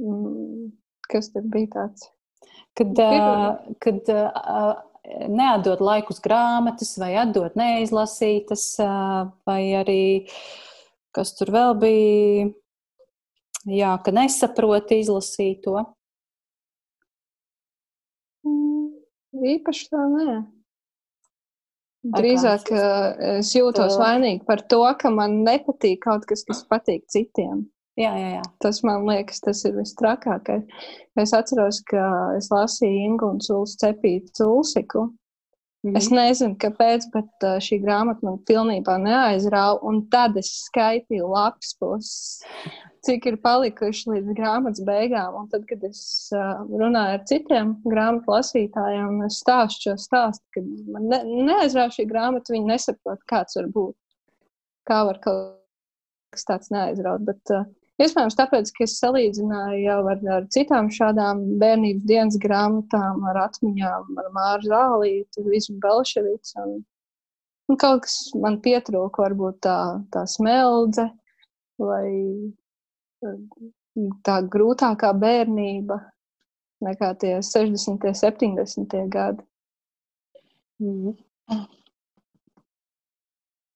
Mm, kas tad bija tāds? kad, uh, kad uh, neatdot laikus grāmatas, vai atdot neizlasītas, uh, vai arī kas tur vēl bija, jā, ka nesaprot izlasīto. Mm, īpaši tā nē. Drīzāk es jūtos vainīgi par to, ka man nepatīk kaut kas, kas patīk citiem. Jā, jā, jā. Tas man liekas, tas ir vistrakākais. Es atceros, ka es lasīju Ingūnu Cūlas cepītu Cūlsiku. Mm. Es nezinu, kāpēc, bet uh, šī grāmata man pilnībā neaizrāva. Un tad es skaitīju lapas puses, cik ir palikuši līdz grāmatas beigām. Un tad, kad es uh, runāju ar citiem grāmatu lasītājiem, es stāstu šo stāstu, ka man ne, neaizrāva šī grāmata, viņi nesaprot, kāds var būt. Kā var kaut kas tāds neaizraut. Bet, uh, Iespējams, tāpēc, ka es salīdzināju jau ar, ar citām šādām bērnības dienas grāmatām, ar atmiņām, ar Māru Zālītu, Visu Belševicu. Un, un kaut kas man pietrūka, varbūt tā, tā smeldze vai tā grūtākā bērnība nekā tie 60. un 70. gadi. Mm.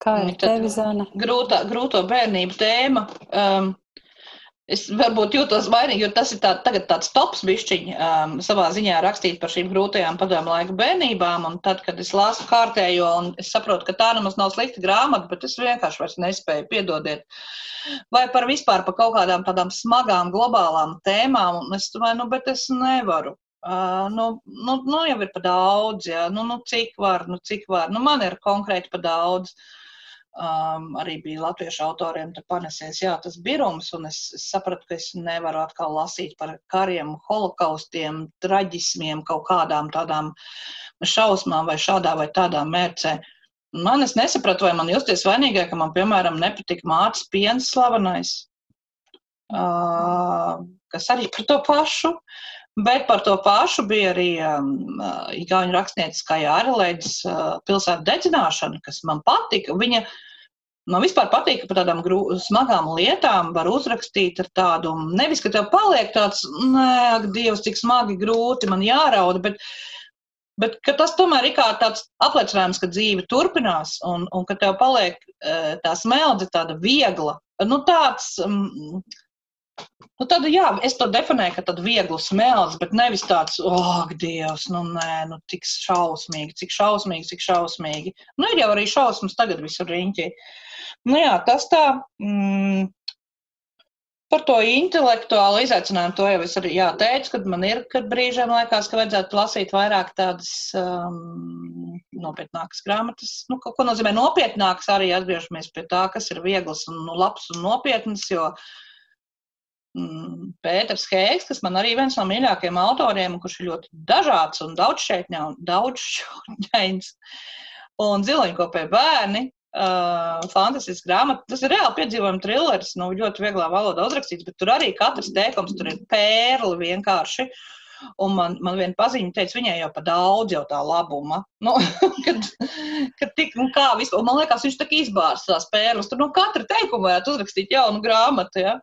Kā ir tevi, Zana? Grūtā, grūto bērnību tēma. Um, Es varbūt jūtos vainīgi, jo tas ir tā, tāds tops bišķiņš um, savā ziņā rakstīt par šīm grūtajām padomu laiku bērnībām. Un tad, kad es lasu kārtējo, un es saprotu, ka tā nemaz nav slikta grāmata, bet es vienkārši vairs nespēju piedodiet. Vai par vispār par kaut kādām tādām smagām globālām tēmām, un es domāju, nu, bet es nevaru. Uh, nu, nu, nu, jau ir pa daudz, jā. Nu, nu, cik var, nu, cik var. Nu, man ir konkrēti pa daudz. Um, arī bija latviešu autoriem panesies jā, tas birums, un es, es sapratu, ka es nevaru atkal lasīt par kariem, holokaustiem, traģismiem, kaut kādām tādām šausmām vai šādā vai tādā mērcē. Man es nesapratu, vai man justies vainīgai, ka man, piemēram, nepatika mācis piens slavenais, uh, kas arī par to pašu. Bet par to pašu bija arī um, uh, Igaunijas rakstniece Kaja Arlēģis uh, pilsētu dedzināšana, kas man patika. Viņa man vispār patīk, ka par tādām grū, smagām lietām var uzrakstīt ar tādu, nevis, ka tev paliek tāds, nē, Dievs, cik smagi, grūti, man jārauda, bet, bet tas tomēr ir kā tāds apliecinājums, ka dzīve turpinās un, un ka tev paliek uh, tā smeldze tāda viegla. Nu, tāds, um, Nu, tad, jā, es to definēju, ka tad viegli smelts, bet nevis tāds, oh, Dievs, nu, nē, nu, tik šausmīgi, cik šausmīgi, cik šausmīgi. Nu, ir jau arī šausmas tagad visur riņķī. Nu, jā, tas tā, mm, par to intelektuālu izaicinājumu, to jau es arī jā, teicu, kad man ir, kad brīžiem liekas, ka vajadzētu lasīt vairāk tādas um, nopietnākas grāmatas. Nu, ko, ko nozīmē nopietnākas, arī atgriežamies pie tā, kas ir viegls un nu, labs un nopietns, jo Mm, Pēters Heigs, kas man arī viens no mīļākajiem autoriem, kurš ir ļoti dažāds un daudzšķaitņains, un ziloņkopē bērni, uh, fantastisks grāmata. Tas ir reāli piedzīvojuma trilleris, nu, ļoti vieglā valodā uzrakstīts, bet tur arī katrs teikums tur ir pērli vienkārši. Un man, man viena paziņa teica, viņai jau pa daudz jau tā labuma. Nu, kad, kad tik, nu kā vispār, man liekas, viņš tā izbārs tās pērles. Tur, nu, katra teikuma vajadzētu uzrakstīt jaunu grāmatu, ja?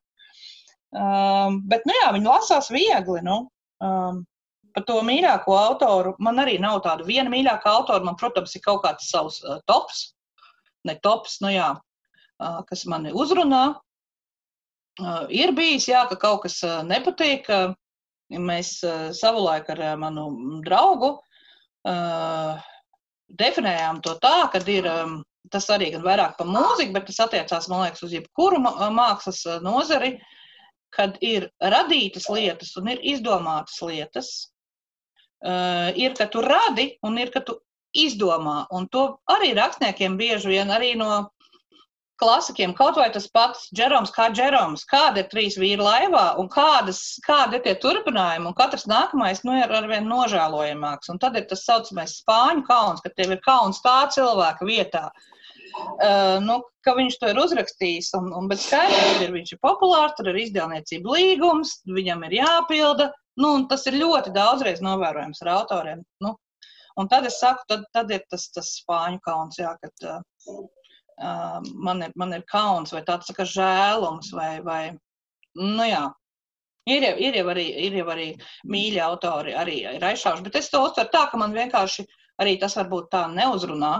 Um, bet, nu jā, viņi lasās viegli. Nu. Um, par to mīļāko autoru man arī nav tāda viena mīļākā autora. Man, protams, ir kaut kāds savs uh, tops, ne tops, nu jā, uh, kas mani uzrunā. Uh, ir bijis, jā, ka kaut kas uh, nepatīk. Uh, mēs uh, savulaik ar uh, manu draugu uh, definējām to tā, ka ir. Um, Tas arī gan vairāk par mūziku, bet tas attiecās, man liekas, uz jebkuru mākslas uh, nozari. Uh, kad ir radītas lietas un ir izdomātas lietas. Uh, ir, ka tu radi un ir, ka tu izdomā. Un to arī rakstniekiem bieži vien arī no klasikiem, kaut vai tas pats Džeroms, kā Džeroms, kāda ir trīs vīri laivā un kādas, kāda ir tie turpinājumi, un katrs nākamais nu, ir arvien nožēlojamāks. Un tad ir tas saucamais spāņu kauns, ka tev ir kauns tā cilvēka vietā. Uh, Uh, nu, ka viņš to ir uzrakstījis, un, un bet skaidrs, ir viņš ir populārs, tur ir izdevniecība līgums, viņam ir jāpilda, nu, tas ir ļoti daudzreiz novērojams ar autoriem. Nu, un tad es saku, tad, tad ir tas, tas spāņu kauns, jā, kad uh, uh, man, ir, man ir kauns vai tāds tā kā žēlums vai, vai, nu jā, Ir jau, ir, jau arī, ir jau arī mīļi autori, arī ir aizšauši, bet es to uztveru tā, ka man vienkārši arī tas varbūt tā neuzrunā,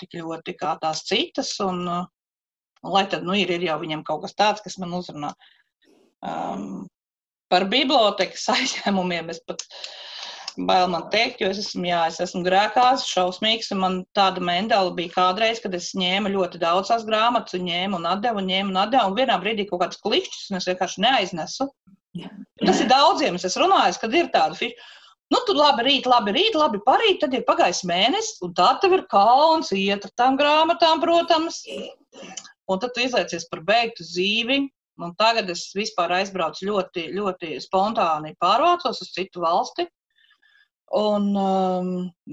tik ļoti kā tās citas. Un, lai tad nu, ir, ir jau viņam kaut kas tāds, kas man uzrunā. Um, par bibliotekas aizņēmumiem es pat bail man teikt, jo es esmu, jā, es esmu grēkās, šausmīgs, un man tāda mendela bija kādreiz, kad es ņēmu ļoti daudz tās grāmatas, un ņēmu un atdevu, un ņēmu un atdevu, un vienā brīdī kaut kāds klišķis, un es vienkārši neaiznesu. Tas ir daudziem, es runājis, kad ir tāda fiša. Nu, tur labi, rīt, labi, rīt, labi, parīt, tad ir pagājis mēnesis, un tā tev ir kauns iet ar tām grāmatām, protams. Un tad tu izlaicies par beigtu dzīvi. Un tagad es vispār aizbraucu ļoti, ļoti spontāni pārvācos uz citu valsti. Un, um,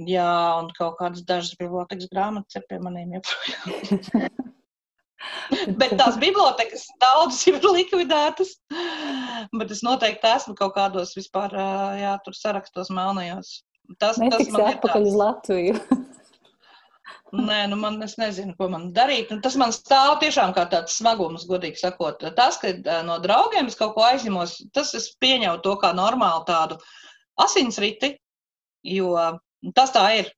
jā, un kaut kādas dažas bibliotekas grāmatas ir pie maniem joprojām. Bet tās bibliotekas daudzas ir likvidētas. Bet es noteikti esmu kaut kādos vispār, jā, tur sarakstos melnajos. Tas, Netiks tas man ir atpakaļ uz Latviju. Nē, nu man es nezinu, ko man darīt. Un tas man stāv tiešām kā tāds smagums, godīgi sakot. Tas, ka no draugiem es kaut ko aizņemos, tas es pieņemu to kā normālu tādu asinsriti, jo tas tā ir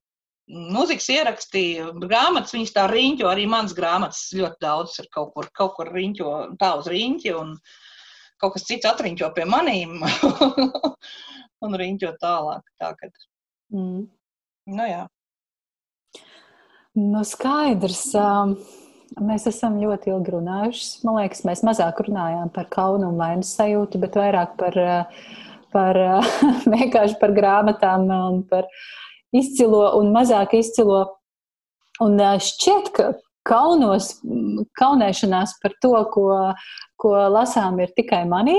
mūzikas ieraksti, grāmatas, viņas tā riņķo, arī mans grāmatas ļoti daudz ir kaut kur, kaut kur riņķo, tā uz riņķi, un kaut kas cits atriņķo pie manīm, un riņķo tālāk. Tā, kad... mm. Nu, jā. Nu, skaidrs. Mēs esam ļoti ilgi runājuši. Man liekas, mēs mazāk runājām par kaunu un vainas sajūtu, bet vairāk par, par vienkārši par grāmatām un par izcilo un mazāk izcilo. Un šķiet, ka kaunos, kaunēšanās par to, ko, ko lasām, ir tikai manī.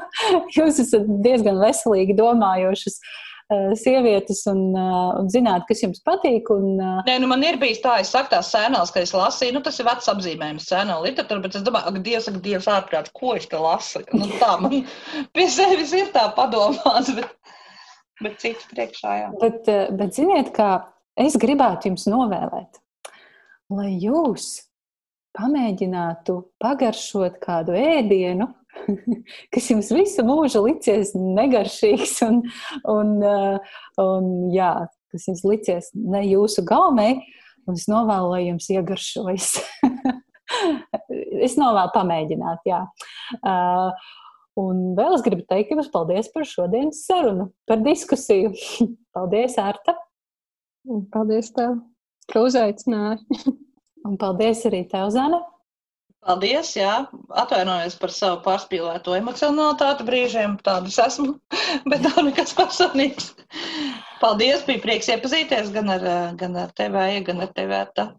Jūs esat diezgan veselīgi domājošas sievietes un, un zināt, kas jums patīk. Un, Nē, nu man ir bijis tā, es saku tās sēnās, ka es lasīju, nu tas ir vecs apzīmējums sēnā literatūra, bet es domāju, ak, Dievs, ak, Dievs, ārprāt, ko es te lasu? Nu tā man pie sevis ir tā padomās, bet, bet cits priekšā, jā. Bet, bet ziniet, kā es gribētu jums novēlēt, lai jūs pamēģinātu pagaršot kādu ēdienu, kas jums visu mūžu licies negaršīgs un, un, uh, un jā, kas jums licies ne jūsu gaumei, un es novēlu, lai jums iegaršojas. es novēlu pamēģināt, jā. Uh, un vēl es gribu teikt jums paldies par šodienas sarunu, par diskusiju. paldies, Ārta! Paldies tev, ka uzaicināji! un paldies arī tev, Zana! Paldies, jā, atvainojos par savu pārspīlēto emocionalitāti brīžiem, tādas esmu, bet tā nekas personīgs. Paldies, bija prieks iepazīties gan ar, gan ar tevi, gan ar tevi. Tā.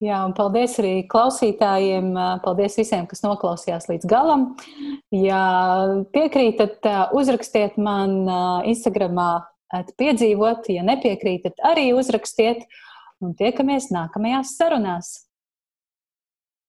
Jā, un paldies arī klausītājiem. Paldies visiem, kas noklausījās līdz galam. Ja piekrītat, uzrakstiet man Instagramā, piedzīvot. Ja nepiekrītat, arī uzrakstiet. Un tiekamies nākamajās sarunās.